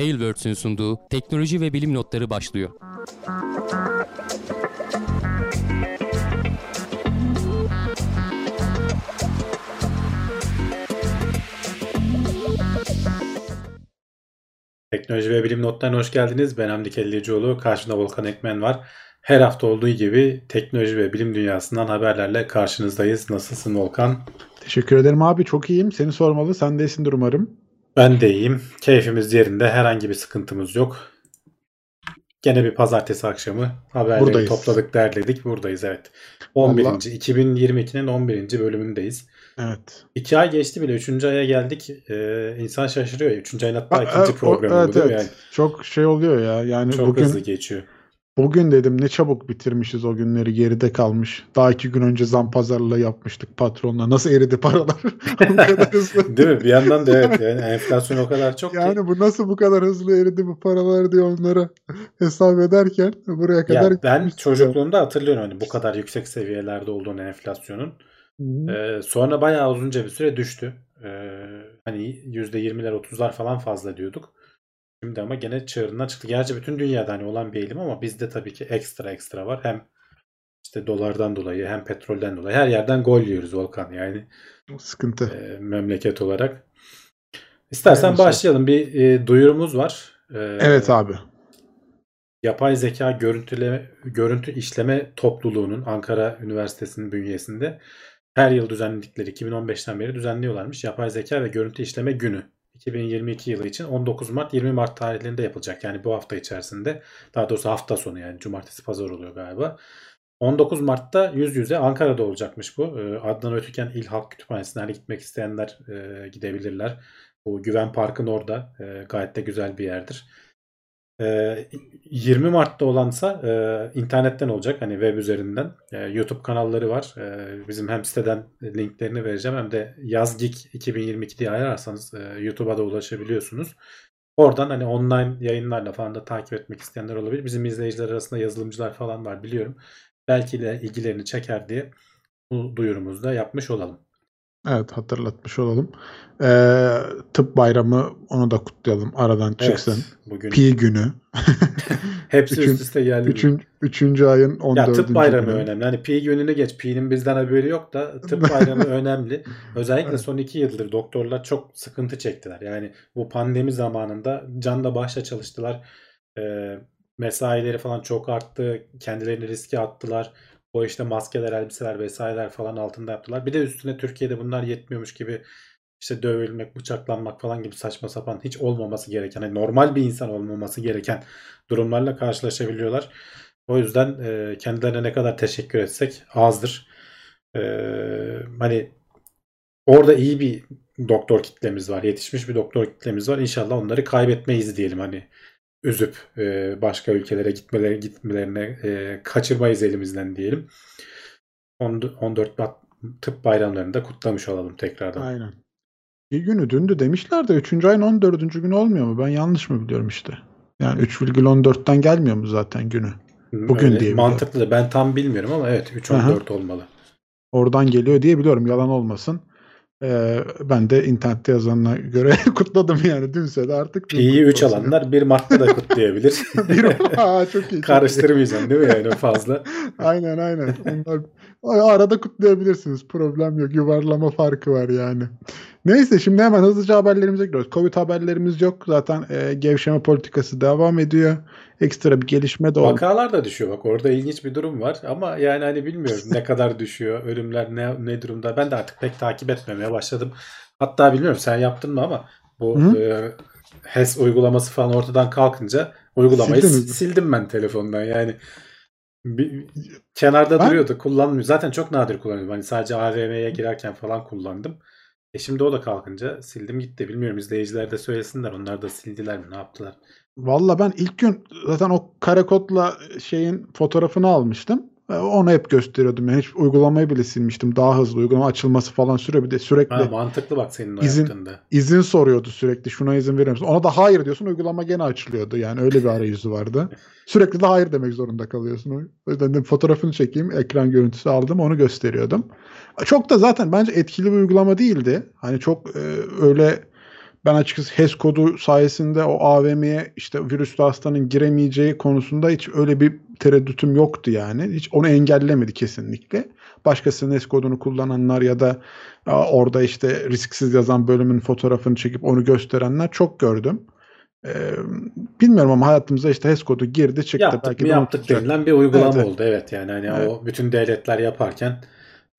Tailwords'ün sunduğu teknoloji ve bilim notları başlıyor. Teknoloji ve bilim notlarına hoş geldiniz. Ben Hamdi Kellecioğlu. Karşımda Volkan Ekmen var. Her hafta olduğu gibi teknoloji ve bilim dünyasından haberlerle karşınızdayız. Nasılsın Volkan? Teşekkür ederim abi. Çok iyiyim. Seni sormalı. Sen de iyisindir umarım. Ben de iyiyim. Keyfimiz yerinde. Herhangi bir sıkıntımız yok. Gene bir pazartesi akşamı haberleri Buradayız. topladık, derledik. Buradayız evet. 11. Vallahi- 2022'nin 11. bölümündeyiz. Evet. 2 ay geçti bile. 3. aya geldik. Ee, insan şaşırıyor. 3. ayın hatta Aa, ikinci o- programı evet, evet. Yani Çok şey oluyor ya. Yani çok bugün hızlı geçiyor. Bugün dedim ne çabuk bitirmişiz o günleri geride kalmış. Daha iki gün önce zam pazarlığı yapmıştık patronla. Nasıl eridi paralar? bu kadar hızlı. Değil mi? Bir yandan da evet yani enflasyon o kadar çok ki. Yani bu nasıl bu kadar hızlı eridi bu paralar diye onlara hesap ederken buraya kadar Ya ben çocukluğumda hatırlıyorum hani bu kadar yüksek seviyelerde olduğunu enflasyonun. Ee, sonra bayağı uzunca bir süre düştü. Ee, hani %20'ler 30'lar falan fazla diyorduk. Şimdi ama gene çığırından çıktı. Gerçi bütün dünyada hani olan bir eğilim ama bizde tabii ki ekstra ekstra var. Hem işte dolardan dolayı hem petrolden dolayı her yerden gol yiyoruz Volkan yani Sıkıntı. e, memleket olarak. İstersen Hayırlısı. başlayalım. Bir e, duyurumuz var. Ee, Evet abi. Yapay zeka görüntüleme, görüntü işleme topluluğunun Ankara Üniversitesi'nin bünyesinde her yıl düzenledikleri 2015'ten beri düzenliyorlarmış. Yapay zeka ve görüntü işleme günü 2022 yılı için 19 Mart 20 Mart tarihlerinde yapılacak. Yani bu hafta içerisinde daha doğrusu hafta sonu yani cumartesi pazar oluyor galiba. 19 Mart'ta yüz yüze Ankara'da olacakmış bu. Ee, Adnan Ötüken İl Halk Kütüphanesi'ne gitmek isteyenler e, gidebilirler. Bu Güven Park'ın orada e, gayet de güzel bir yerdir. Ee, 20 Mart'ta olansa e, internetten olacak hani web üzerinden. E, YouTube kanalları var. E, bizim hem siteden linklerini vereceğim hem de Yazgik 2022 diye ararsanız e, YouTube'a da ulaşabiliyorsunuz. Oradan hani online yayınlarla falan da takip etmek isteyenler olabilir. Bizim izleyiciler arasında yazılımcılar falan var biliyorum. Belki de ilgilerini çeker diye bu duyurumuzu da yapmış olalım. Evet hatırlatmış olalım. Ee, tıp bayramı onu da kutlayalım aradan çıksın. Evet, bugün Pi günü. hepsi üçün- üst üste geldi. Üçün, üçüncü ayın 14. Ya tıp bayramı günü. önemli. Hani pi gününü geç. Pi'nin bizden haberi yok da tıp bayramı önemli. Özellikle son iki yıldır doktorlar çok sıkıntı çektiler. Yani bu pandemi zamanında canla başla çalıştılar. Ee, mesaileri falan çok arttı. Kendilerini riske attılar. O işte maskeler, elbiseler vesaireler falan altında yaptılar. Bir de üstüne Türkiye'de bunlar yetmiyormuş gibi işte dövülmek, bıçaklanmak falan gibi saçma sapan hiç olmaması gereken, hani normal bir insan olmaması gereken durumlarla karşılaşabiliyorlar. O yüzden e, kendilerine ne kadar teşekkür etsek azdır. E, hani orada iyi bir doktor kitlemiz var. Yetişmiş bir doktor kitlemiz var. İnşallah onları kaybetmeyiz diyelim hani üzüp e, başka ülkelere gitmeleri gitmelerine e, kaçırmayız elimizden diyelim. 10 14 Mart tıp bayramlarını da kutlamış olalım tekrardan. Aynen. Bir günü dündü demişler de 3. ayın 14. günü olmuyor mu? Ben yanlış mı biliyorum işte. Yani 3,14'ten gelmiyor mu zaten günü? Bugün Öyle diye mantıklı da ben tam bilmiyorum ama evet 3-14 olmalı. Oradan geliyor diye biliyorum. Yalan olmasın. Ee, ben de internette yazanına göre kutladım yani. Dünse de artık. Pi'yi 3 kutlu olsun. alanlar 1 Mart'ta da kutlayabilir. Bir, Aa, çok iyi. Karıştırmayacaksın değil mi yani fazla? Aynen aynen. Onlar arada kutlayabilirsiniz. Problem yok. Yuvarlama farkı var yani. Neyse şimdi hemen hızlıca haberlerimize giriyoruz. Covid haberlerimiz yok. Zaten e, gevşeme politikası devam ediyor. Ekstra bir gelişme de oldu. Vakalar da düşüyor bak orada ilginç bir durum var ama yani hani bilmiyorum ne kadar düşüyor ölümler ne, ne durumda ben de artık pek takip etmemeye başladım. Hatta bilmiyorum sen yaptın mı ama bu Hı? e, HES uygulaması falan ortadan kalkınca uygulamayı Sildiniz mi? sil- sildim ben telefondan yani. Bir, kenarda Ben- duruyordu kullanmıyor. Zaten çok nadir kullanıyorum. Hani sadece AVM'ye girerken falan kullandım. E şimdi o da kalkınca sildim gitti. Bilmiyorum izleyiciler de söylesinler. Onlar da sildiler mi ne yaptılar? Valla ben ilk gün zaten o kare kodla şeyin fotoğrafını almıştım. E, Onu hep gösteriyordum. Yani hiç uygulamayı bile silmiştim. Daha hızlı uygulama açılması falan sürüyor. Bir de sürekli Ha, mantıklı bak senin İzin- yaptığında. izin soruyordu sürekli. Şuna izin verir misin? Ona da hayır diyorsun. Uygulama gene açılıyordu. Yani öyle bir arayüzü vardı. Sürekli de hayır demek zorunda kalıyorsun. O yüzden de fotoğrafını çekeyim. Ekran görüntüsü aldım. Onu gösteriyordum. Çok da zaten bence etkili bir uygulama değildi. Hani çok e, öyle Ben açıkçası HES kodu sayesinde o AVM'ye işte virüslü hastanın giremeyeceği konusunda hiç öyle bir tereddütüm yoktu yani. Hiç onu engellemedi kesinlikle. Başkasının HES kodunu kullananlar ya da orada işte risksiz yazan bölümün fotoğrafını çekip onu gösterenler çok gördüm. Ee, bilmiyorum ama hayatımıza işte HES kodu girdi çıktı. Yaptık Belki yaptık denilen bir uygulama evet. oldu. Evet yani hani Evet. o bütün devletler yaparken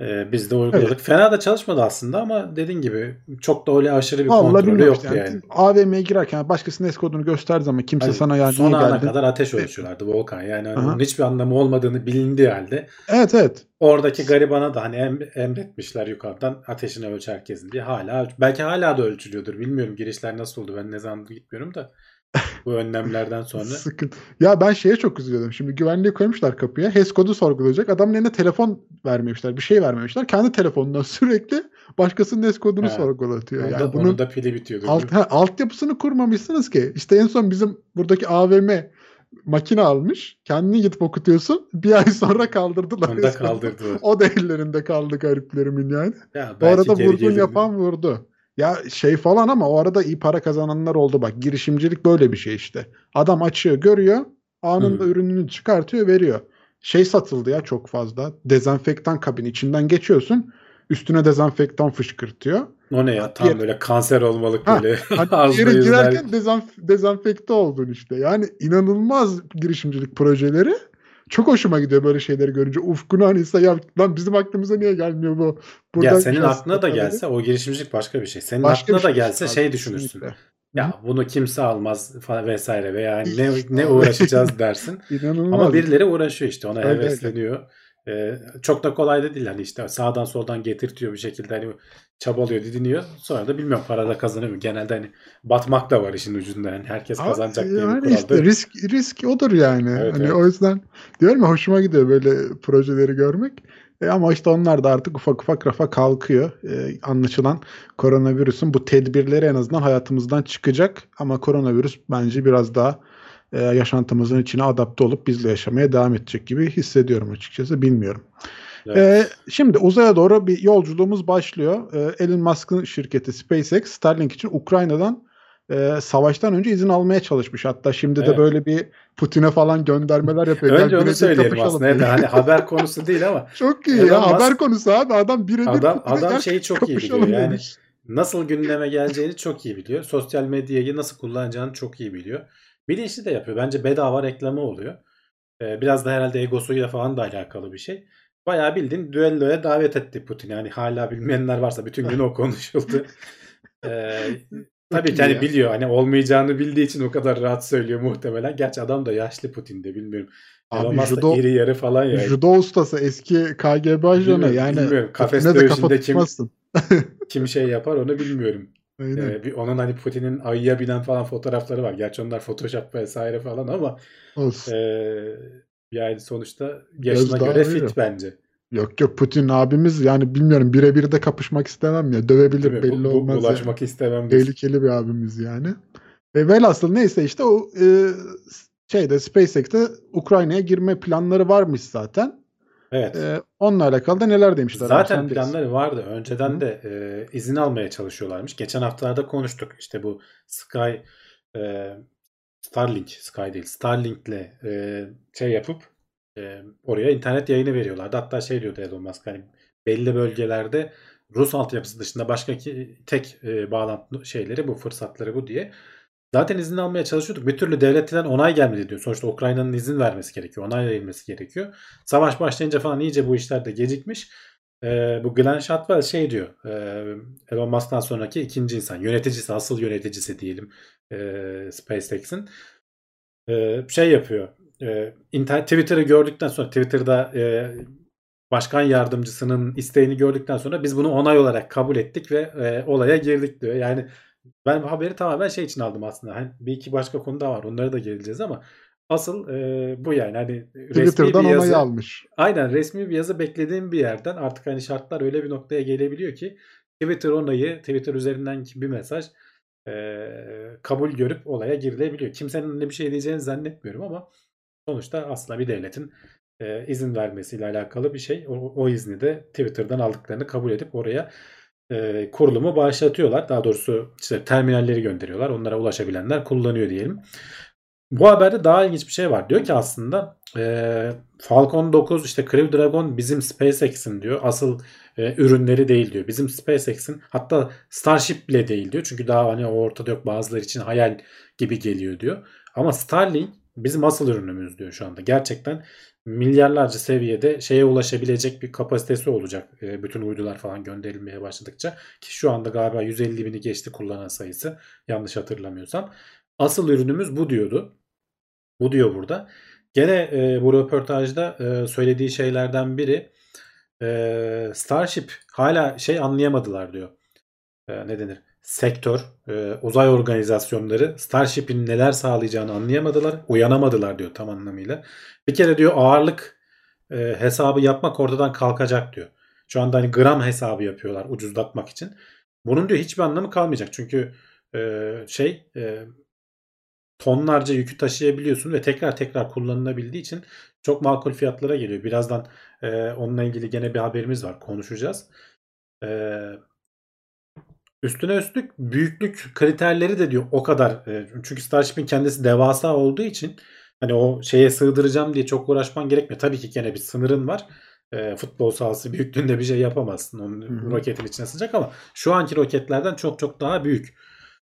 e, biz de uyguladık. Fena da çalışmadı aslında ama dediğin gibi çok da öyle aşırı bir Vallahi kontrolü yoktu yani. Yani. AVM'ye girerken başkasının HES kodunu gösterdiği zaman kimse Hani sana ya son ana kadar ateş ölçüyorlardı Volkan. Yani hani bunun hiçbir anlamı olmadığını bilindiği halde Evet evet. oradaki garibana da hani em, emretmişler yukarıdan ateşini ölç herkesin diye hala belki hala da ölçülüyordur. Bilmiyorum girişler nasıl oldu. Ben ne zamandır gitmiyorum da bu önlemlerden sonra. Sıkıntı. Ya ben şeye çok üzülüyordum. Şimdi güvenliği koymuşlar kapıya. HES kodu sorgulayacak. Adamın eline telefon vermemişler. Bir şey vermemişler. Kendi telefonundan sürekli başkasının HES kodunu Ha. sorgulatıyor. Onda, Yani onun bunun da pili bitiyordu. alt, ha, altyapısını kurmamışsınız ki. İşte en son bizim buradaki AVM makine almış. Kendini gidip okutuyorsun. Bir ay sonra kaldırdılar. Onu da kaldırdılar. O da ellerinde kaldı gariplerimin yani. Ya Bu arada vurgun yapan vurdu. Ya şey falan ama o arada iyi para kazananlar oldu bak. Girişimcilik böyle bir şey işte. Adam açıyor, görüyor, anında Hı. ürününü çıkartıyor, veriyor. Şey satıldı ya çok fazla. Dezenfektan kabini içinden geçiyorsun. Üstüne dezenfektan fışkırtıyor. O ne ya? Tam böyle kanser olmalık Ha, böyle. Hani yere girerken dezenf dezenfekte oldun işte. Yani inanılmaz girişimcilik projeleri. Çok hoşuma gidiyor böyle şeyleri görünce. Ufkunu hani ya lan bizim aklımıza niye gelmiyor bu? ya senin aklına da gelse o girişimcilik başka bir şey. Senin Başka aklına da şey gelse şey düşünürsün. kesinlikle. Ya bunu kimse almaz falan vesaire veya hani ne ne uğraşacağız dersin. Ama birileri uğraşıyor işte ona hevesleniyor. Ee, çok da kolay da değil hani işte sağdan soldan getirtiyor bir şekilde hani çabalıyor didiniyor. Sonra da bilmiyorum para da kazanıyor mu? Genelde hani batmak da var işin ucunda yani herkes kazanacak diye bir yani kural işte risk risk odur yani. Evet, hani evet. o yüzden diyorum ya hoşuma gidiyor böyle projeleri görmek. E ama işte onlar da artık ufak ufak rafa kalkıyor. E, anlaşılan koronavirüsün bu tedbirleri en azından hayatımızdan çıkacak. Ama koronavirüs bence biraz daha e, yaşantımızın içine adapte olup bizle yaşamaya devam edecek gibi hissediyorum açıkçası. Bilmiyorum. Evet. Ee, şimdi uzaya doğru bir yolculuğumuz başlıyor. Ee, Elon Musk'ın şirketi SpaceX Starlink için Ukrayna'dan e, savaştan önce izin almaya çalışmış. Hatta şimdi de Evet. böyle bir Putin'e falan göndermeler yapıyor. Önce onu söyleyelim aslında. diye. Hani haber konusu değil ama Çok iyi Elon ya. Musk- Haber konusu abi. Adam birebir Adam- adam şeyi çok iyi biliyor. Yani demiş. nasıl gündeme geleceğini çok iyi biliyor. Sosyal medyayı nasıl kullanacağını çok iyi biliyor. Bilinçli de yapıyor. Bence bedava reklamı oluyor. Ee, biraz da herhalde egosuyla falan da alakalı bir şey. Bayağı bildiğin düelloya davet etti Putin. Yani hala bilmeyenler varsa bütün gün o konuşuldu. Ee, tabii ki hani biliyor. Hani olmayacağını bildiği için o kadar rahat söylüyor muhtemelen. Gerçi adam da yaşlı Putin'de bilmiyorum. Elon Abi judo, iri yarı falan ya. judo ustası eski KGB ajanı Bilmiyorum, yani bilmiyorum. Kafes de dövüşünde kim-. Kim şey yapar onu bilmiyorum. Aynen. Ee, bir, onun hani Putin'in ayıya binen falan fotoğrafları var. Gerçi onlar Photoshop vesaire falan ama Olsun. ee, yani sonuçta yaşına Gözdağı göre fit bence. Yok yok Putin abimiz yani bilmiyorum birebir de kapışmak istemem ya. Dövebilir mi? belli Bu- bu- olmaz. bulaşmak istemem. diyorsun. Tehlikeli bir abimiz yani. E, velhasıl neyse işte o e, şeyde SpaceX'te Ukrayna'ya girme planları varmış zaten. Evet. E, onunla alakalı da neler demişler. Zaten planları vardı. Önceden Hı. de e, izin almaya çalışıyorlarmış. Geçen haftalarda konuştuk. İşte bu Sky e, Starlink, Sky değil, Starlink'le e, şey yapıp e, oraya internet yayını veriyorlardı. Hatta şey diyordu Elon Musk hani belli bölgelerde Rus altyapısı dışında başka ki, tek e, bağlantı şeyleri bu, fırsatları bu diye. Zaten izin almaya çalışıyorduk. Bir türlü devletten onay gelmedi diyor. Sonuçta Ukrayna'nın izin vermesi gerekiyor. Onay verilmesi gerekiyor. Savaş başlayınca falan iyice bu işler de gecikmiş. Ee, bu Glenn Shotwell şey diyor. e, Elon Musk'tan sonraki ikinci insan. Yöneticisi, asıl yöneticisi diyelim e, SpaceX'in. E, şey yapıyor. E, Twitter'ı gördükten sonra Twitter'da e, başkan yardımcısının isteğini gördükten sonra biz bunu onay olarak kabul ettik ve e, olaya girdik diyor. Yani ben bu haberi tamamen şey için aldım aslında. Hani bir iki başka konu daha var. Onlara da geleceğiz ama asıl e, bu yani hani resmi Twitter'dan bir yazı. onayı almış. Aynen resmi bir yazı beklediğim bir yerden artık hani şartlar öyle bir noktaya gelebiliyor ki Twitter onayı, Twitter üzerinden bir mesaj e, kabul görüp olaya girilebiliyor. Kimsenin ne bir şey diyeceğini zannetmiyorum ama sonuçta aslında bir devletin e, izin vermesiyle alakalı bir şey. O, o izni de Twitter'dan aldıklarını kabul edip oraya e, kurulumu başlatıyorlar. Daha doğrusu işte terminalleri gönderiyorlar. Onlara ulaşabilenler kullanıyor diyelim. Bu haberde daha ilginç bir şey var. Diyor ki aslında e, Falcon 9 işte Crew Dragon bizim SpaceX'in diyor. Asıl e, ürünleri değil diyor. Bizim SpaceX'in hatta Starship bile değil diyor. Çünkü daha hani ortada yok bazıları için hayal gibi geliyor diyor. Ama Starlink bizim asıl ürünümüz diyor şu anda. Gerçekten milyarlarca seviyede şeye ulaşabilecek bir kapasitesi olacak. E, bütün uydular falan gönderilmeye başladıkça. Ki şu anda galiba 150 bini geçti kullanan sayısı. Yanlış hatırlamıyorsam. Asıl ürünümüz bu diyordu. Bu diyor burada. Gene e, bu röportajda e, söylediği şeylerden biri e, Starship hala şey anlayamadılar diyor. E, ne denir? Sektör, e, uzay organizasyonları Starship'in neler sağlayacağını anlayamadılar. Uyanamadılar diyor tam anlamıyla. Bir kere diyor ağırlık e, hesabı yapmak ortadan kalkacak diyor. Şu anda hani gram hesabı yapıyorlar ucuzlatmak için. Bunun diyor hiçbir anlamı kalmayacak. Çünkü e, şey e, tonlarca yükü taşıyabiliyorsun ve tekrar tekrar kullanılabildiği için çok makul fiyatlara geliyor. Birazdan e, onunla ilgili gene bir haberimiz var. Konuşacağız. E, üstüne üstlük büyüklük kriterleri de diyor o kadar. E, çünkü Starship'in kendisi devasa olduğu için hani o şeye sığdıracağım diye çok uğraşman gerekmiyor. Tabii ki gene bir sınırın var. E, futbol sahası büyüklüğünde bir şey yapamazsın. Onun Hı-hı. roketin içine sıcak ama şu anki roketlerden çok çok daha büyük.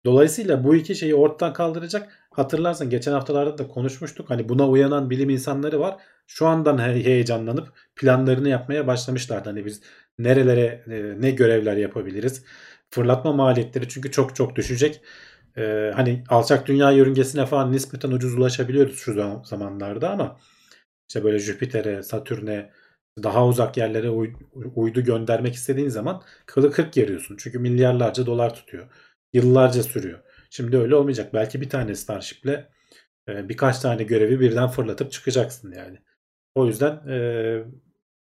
Dolayısıyla bu iki şeyi ortadan kaldıracak. Hatırlarsan geçen haftalarda da konuşmuştuk. Hani buna uyanan bilim insanları var. Şu andan he- heyecanlanıp planlarını yapmaya başlamışlardı. Hani biz nerelere e, ne görevler yapabiliriz? Fırlatma maliyetleri çünkü çok çok düşecek. E, hani alçak dünya yörüngesine falan nispeten ucuz ulaşabiliyoruz şu zam- zamanlarda ama işte böyle Jüpiter'e, Satürn'e daha uzak yerlere uy- uydu göndermek istediğin zaman kılı kırk geriyorsun. Çünkü milyarlarca dolar tutuyor. Yıllarca sürüyor. Şimdi öyle olmayacak. Belki bir tane Starship'le e, birkaç tane görevi birden fırlatıp çıkacaksın yani. O yüzden e,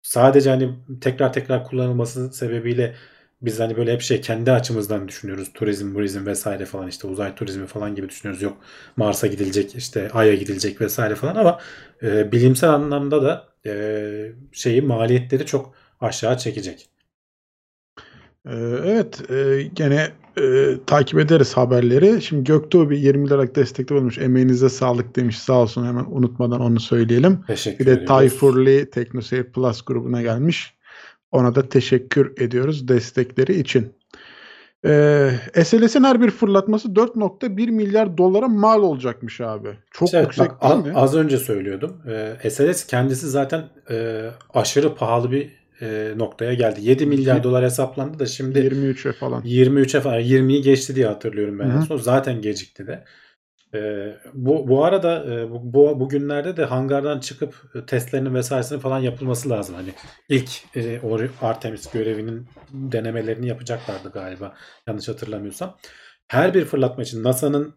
sadece hani tekrar tekrar kullanılması sebebiyle biz hani böyle hep şey kendi açımızdan düşünüyoruz. Turizm, turizm vesaire falan işte uzay turizmi falan gibi düşünüyoruz. Yok Mars'a gidilecek, işte Ay'a gidilecek vesaire falan ama e, bilimsel anlamda da e, şeyi maliyetleri çok aşağı çekecek. Ee, Evet, e, gene e, takip ederiz haberleri. Şimdi Göktuğ bir 20 liralık destekte bulmuş. Emeğinize sağlık demiş. Sağ olsun hemen unutmadan onu söyleyelim. Teşekkür Bir de ediyoruz. Tayfur Lee TeknoSeyir Plus grubuna gelmiş. Ona da teşekkür ediyoruz destekleri için. Ee, SLS'in her bir fırlatması 4.1 milyar dolara mal olacakmış abi. Çok Evet, yüksek bak, değil mi? Az önce söylüyordum. Ee, SLS kendisi zaten e, aşırı pahalı bir e, noktaya geldi. 7 milyar dolar hesaplandı da şimdi 23'e falan. 23'e falan 20'yi geçti diye hatırlıyorum ben. Hı en hı. son. Zaten gecikti de. Ee, bu bu arada e, bu, bu bugünlerde de hangardan çıkıp e, testlerinin vesairesinin falan yapılması lazım. Hani ilk e, o Artemis görevinin denemelerini yapacaklardı galiba. Yanlış hatırlamıyorsam. Her bir fırlatma için NASA'nın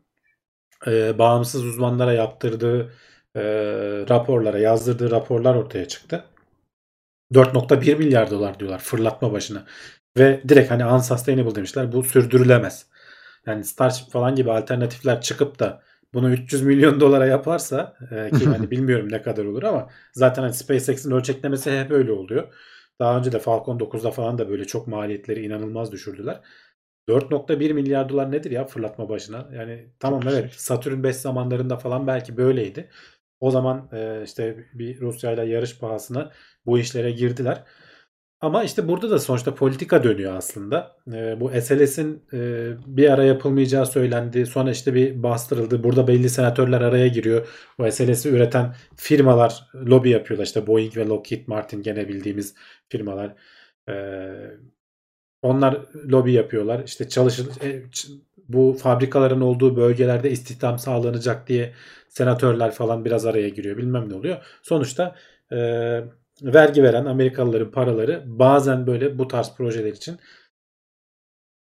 e, bağımsız uzmanlara yaptırdığı e, raporlara, yazdırdığı raporlar ortaya çıktı. 4.1 milyar dolar diyorlar fırlatma başına. Ve direkt hani unsustainable demişler. Bu sürdürülemez. Yani Starship falan gibi alternatifler çıkıp da bunu 300 milyon dolara yaparsa e, ki hani bilmiyorum ne kadar olur ama zaten hani SpaceX'in ölçeklemesi hep öyle oluyor. Daha önce de Falcon 9'da falan da böyle çok maliyetleri inanılmaz düşürdüler. 4.1 milyar dolar nedir ya fırlatma başına? Yani tamam Çok evet yüksek. Satürn 5 zamanlarında falan belki böyleydi. O zaman e, işte bir Rusya ile yarış pahasına bu işlere girdiler. Ama işte burada da sonuçta politika dönüyor aslında. E, bu SLS'in e, bir ara yapılmayacağı söylendi. Sonra işte bir bastırıldı. Burada belli senatörler araya giriyor. Bu SLS'i üreten firmalar lobi yapıyorlar. İşte Boeing ve Lockheed Martin gene bildiğimiz firmalar. E, onlar lobi yapıyorlar. İşte çalışın e, bu fabrikaların olduğu bölgelerde istihdam sağlanacak diye senatörler falan biraz araya giriyor. Bilmem ne oluyor. Sonuçta e, vergi veren Amerikalıların paraları bazen böyle bu tarz projeler için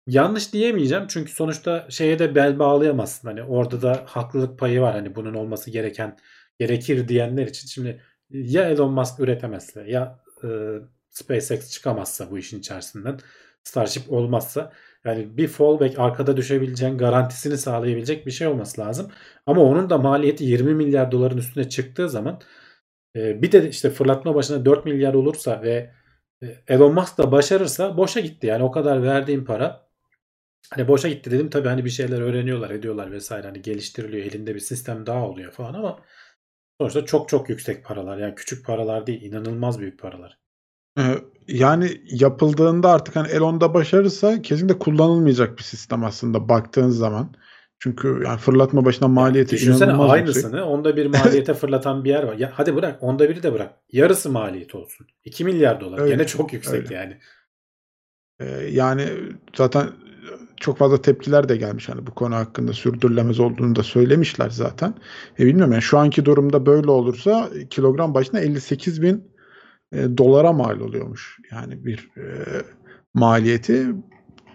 yanlış diyemeyeceğim. Çünkü sonuçta şeye de bel bağlayamazsın. Hani orada da haklılık payı var. Hani bunun olması gereken gerekir diyenler için. Şimdi ya Elon Musk üretemezse ya e, SpaceX çıkamazsa bu işin içerisinden Starship olmazsa yani bir fallback arkada düşebileceğin garantisini sağlayabilecek bir şey olması lazım. Ama onun da maliyeti 20 milyar doların üstüne çıktığı zaman e, bir de işte fırlatma başına 4 milyar olursa ve E, Elon Musk da başarırsa boşa gitti. Yani o kadar verdiğim para hani boşa gitti dedim. Tabii hani bir şeyler öğreniyorlar, ediyorlar vesaire. Hani geliştiriliyor. Elinde bir sistem daha oluyor falan ama sonuçta çok çok yüksek paralar. Yani küçük paralar değil. inanılmaz büyük paralar. Ee, yani yapıldığında artık hani Elon'da başarırsa kesinlikle kullanılmayacak bir sistem aslında baktığın zaman. Çünkü yani fırlatma başına maliyeti Düşünsene inanılmaz aynısını yüksek. onda bir maliyete fırlatan bir yer var. Ya hadi bırak onda biri de bırak. Yarısı maliyeti olsun. 2 milyar dolar. Öyle, Gene çok yüksek öyle. yani. Ee, yani zaten çok fazla tepkiler de gelmiş hani bu konu hakkında sürdürülemez olduğunu da söylemişler zaten. E bilmiyorum yani şu anki durumda böyle olursa kilogram başına 58 bin e, dolara mal oluyormuş. Yani bir e, maliyeti.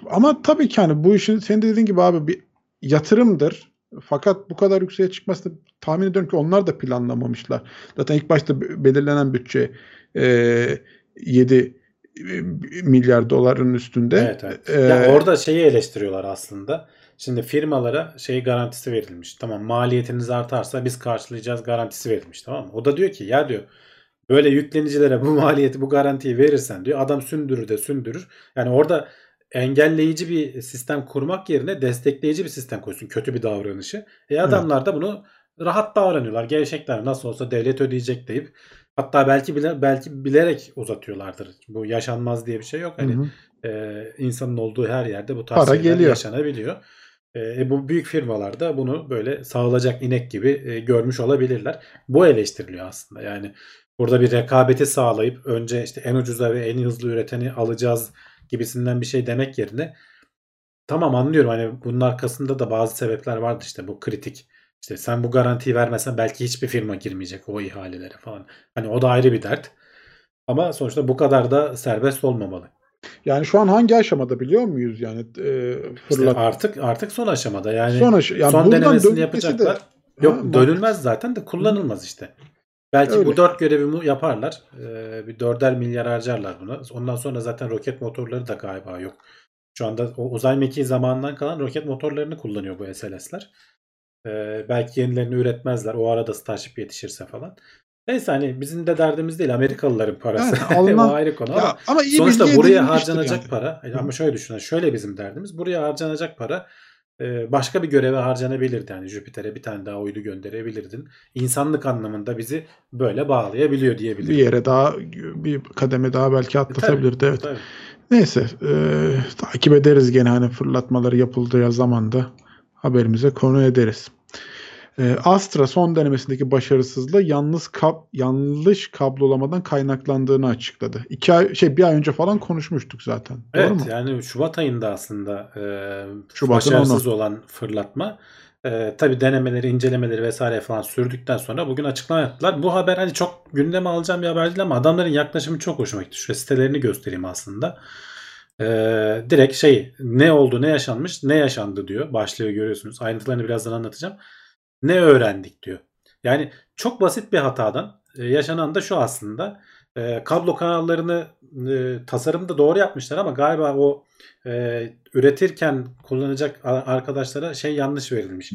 Ama tabii ki hani bu işin senin de dediğin gibi abi bir yatırımdır. Fakat bu kadar yükseğe çıkmasını tahmin ediyorum ki onlar da planlamamışlar. Zaten ilk başta be- belirlenen bütçe e, 7 milyar doların üstünde. Evet evet. E, Ya orada şeyi eleştiriyorlar aslında. Şimdi firmalara şey garantisi verilmiş. Tamam maliyetiniz artarsa biz karşılayacağız garantisi verilmiş tamam mı? O da diyor ki ya diyor böyle yüklenicilere bu maliyeti bu garantiyi verirsen diyor adam sündürür de sündürür. Yani orada engelleyici bir sistem kurmak yerine destekleyici bir sistem koysun. Kötü bir davranışı. E adamlar da bunu rahat davranıyorlar. Gevşekler nasıl olsa devlet ödeyecek deyip hatta belki bile belki bilerek uzatıyorlardır. Bu yaşanmaz diye bir şey yok. Hani hı hı. e, insanın olduğu her yerde bu tarz Para şeyler geliyor. yaşanabiliyor. E, bu büyük firmalar da bunu böyle sağlayacak inek gibi e, görmüş olabilirler. Bu eleştiriliyor aslında. Yani burada bir rekabeti sağlayıp önce işte en ucuza ve en hızlı üreteni alacağız gibisinden bir şey demek yerine tamam anlıyorum hani bunun arkasında da bazı sebepler vardı işte bu kritik. İşte sen bu garantiyi vermesen belki hiçbir firma girmeyecek o ihalelere falan. Hani o da ayrı bir dert. Ama sonuçta bu kadar da serbest olmamalı. Yani şu an hangi aşamada biliyor muyuz yani e, İşte fırlat artık artık son aşamada yani son, aş- yani son denemesini yapacaklar. De, Yok Ha, bak- dönülmez zaten de kullanılmaz işte. Belki Öyle. bu dört görevi mu- yaparlar. Ee, bir dörder milyar harcarlar buna. Ondan sonra zaten roket motorları da galiba yok. Şu anda o uzay mekiği zamanından kalan roket motorlarını kullanıyor bu SLS'ler. Ee, belki yenilerini üretmezler. O arada Starship yetişirse falan. Neyse hani bizim de derdimiz değil. Amerikalıların parası. Yani alınan- o ayrı konu ama ya, ama iyi sonuçta buraya harcanacak yani. para. Hı. Ama şöyle düşünün. Şöyle bizim derdimiz. Buraya harcanacak para başka bir göreve harcanabilirdi. Yani Jüpiter'e bir tane daha uydu gönderebilirdin. İnsanlık anlamında bizi böyle bağlayabiliyor bir diyebilirim. yere daha bir kademe daha belki atlatabilirdi evet. Tabii. Neyse e, takip ederiz gene hani fırlatmaları yapıldığı zaman da haberimize konu ederiz. E, Astra son denemesindeki başarısızlığı yalnız kab yanlış kablolamadan kaynaklandığını açıkladı. İki ay, şey bir ay önce falan konuşmuştuk zaten. Doğru Evet mu? yani Şubat ayında aslında e, Şubat'ın başarısız olan fırlatma e, tabi denemeleri, incelemeleri vesaire falan sürdükten sonra bugün açıklama yaptılar. Bu haber hani çok gündeme alacağım bir haber değil ama adamların yaklaşımı çok hoşuma gitti. Şöyle sitelerini göstereyim aslında. E, direkt şey ne oldu, ne yaşanmış, ne yaşandı diyor. Başlığı görüyorsunuz. Ayrıntılarını birazdan anlatacağım. Ne öğrendik diyor. Yani çok basit bir hatadan e, yaşanan da şu aslında. E, kablo kanallarını e, tasarımda doğru yapmışlar ama galiba o e, üretirken kullanacak arkadaşlara şey yanlış verilmiş.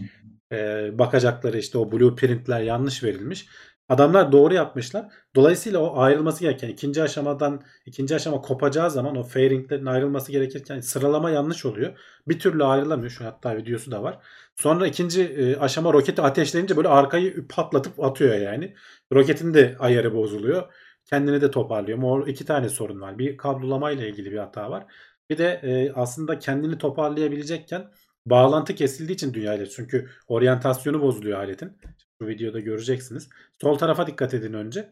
E, bakacakları işte o blueprintler yanlış verilmiş. Adamlar doğru yapmışlar. Dolayısıyla o ayrılması gereken ikinci aşamadan ikinci aşama kopacağı zaman o fairinglerin ayrılması gerekirken sıralama yanlış oluyor. Bir türlü ayrılamıyor. Şu hatta videosu da var. Sonra ikinci e, aşama roketi ateşlenince böyle arkayı patlatıp atıyor yani. Roketin de ayarı bozuluyor. Kendini de toparlıyor. Mor iki tane sorun var. Bir kablolamayla ilgili bir hata var. Bir de e, aslında kendini toparlayabilecekken bağlantı kesildiği için dünyayla çünkü oryantasyonu bozuluyor aletin. Bu videoda göreceksiniz. Sol tarafa dikkat edin önce.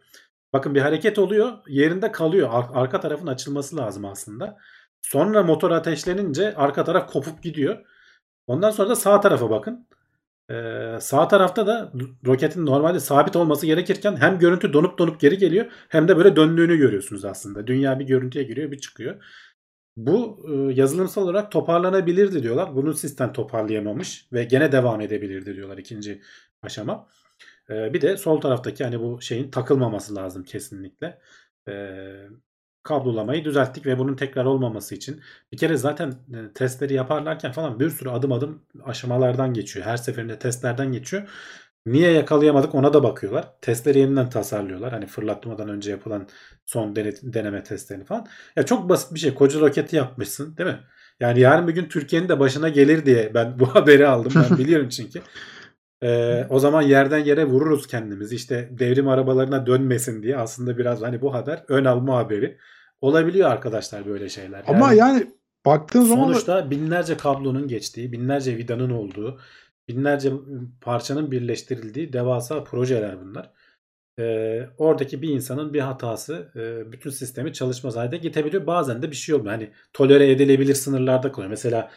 Bakın bir hareket oluyor. Yerinde kalıyor. Ar- arka tarafın açılması lazım aslında. Sonra motor ateşlenince arka taraf kopup gidiyor. Ondan sonra da sağ tarafa bakın. Ee, sağ tarafta da roketin normalde sabit olması gerekirken hem görüntü donup donup geri geliyor hem de böyle döndüğünü görüyorsunuz aslında. Dünya bir görüntüye giriyor bir çıkıyor. Bu e, yazılımsal olarak toparlanabilirdi diyorlar. Bunu sistem toparlayamamış ve gene devam edebilirdi diyorlar ikinci aşama. E, bir de sol taraftaki hani bu şeyin takılmaması lazım kesinlikle. E, kablolamayı düzelttik ve bunun tekrar olmaması için bir kere zaten e, testleri yaparlarken falan bir sürü adım adım aşamalardan geçiyor. Her seferinde testlerden geçiyor. Niye yakalayamadık ona da bakıyorlar. Testleri yeniden tasarlıyorlar. Hani fırlatmadan önce yapılan son dene- deneme testlerini falan. Ya çok basit bir şey. Koca roketi yapmışsın değil mi? Yani yarın bir gün Türkiye'nin de başına gelir diye ben bu haberi aldım. Ben biliyorum çünkü. Ee, o zaman yerden yere vururuz kendimizi. İşte devrim arabalarına dönmesin diye aslında biraz hani bu haber ön alma haberi. Olabiliyor arkadaşlar böyle şeyler. Ama yani baktığın zaman da- Sonuçta binlerce kablonun geçtiği, binlerce vidanın olduğu, binlerce parçanın birleştirildiği devasa projeler bunlar. Ee, oradaki bir insanın bir hatası e, bütün sistemi çalışmaz hale getirebiliyor. Bazen de bir şey olmuyor. Hani tolere edilebilir sınırlarda kalıyor. Mesela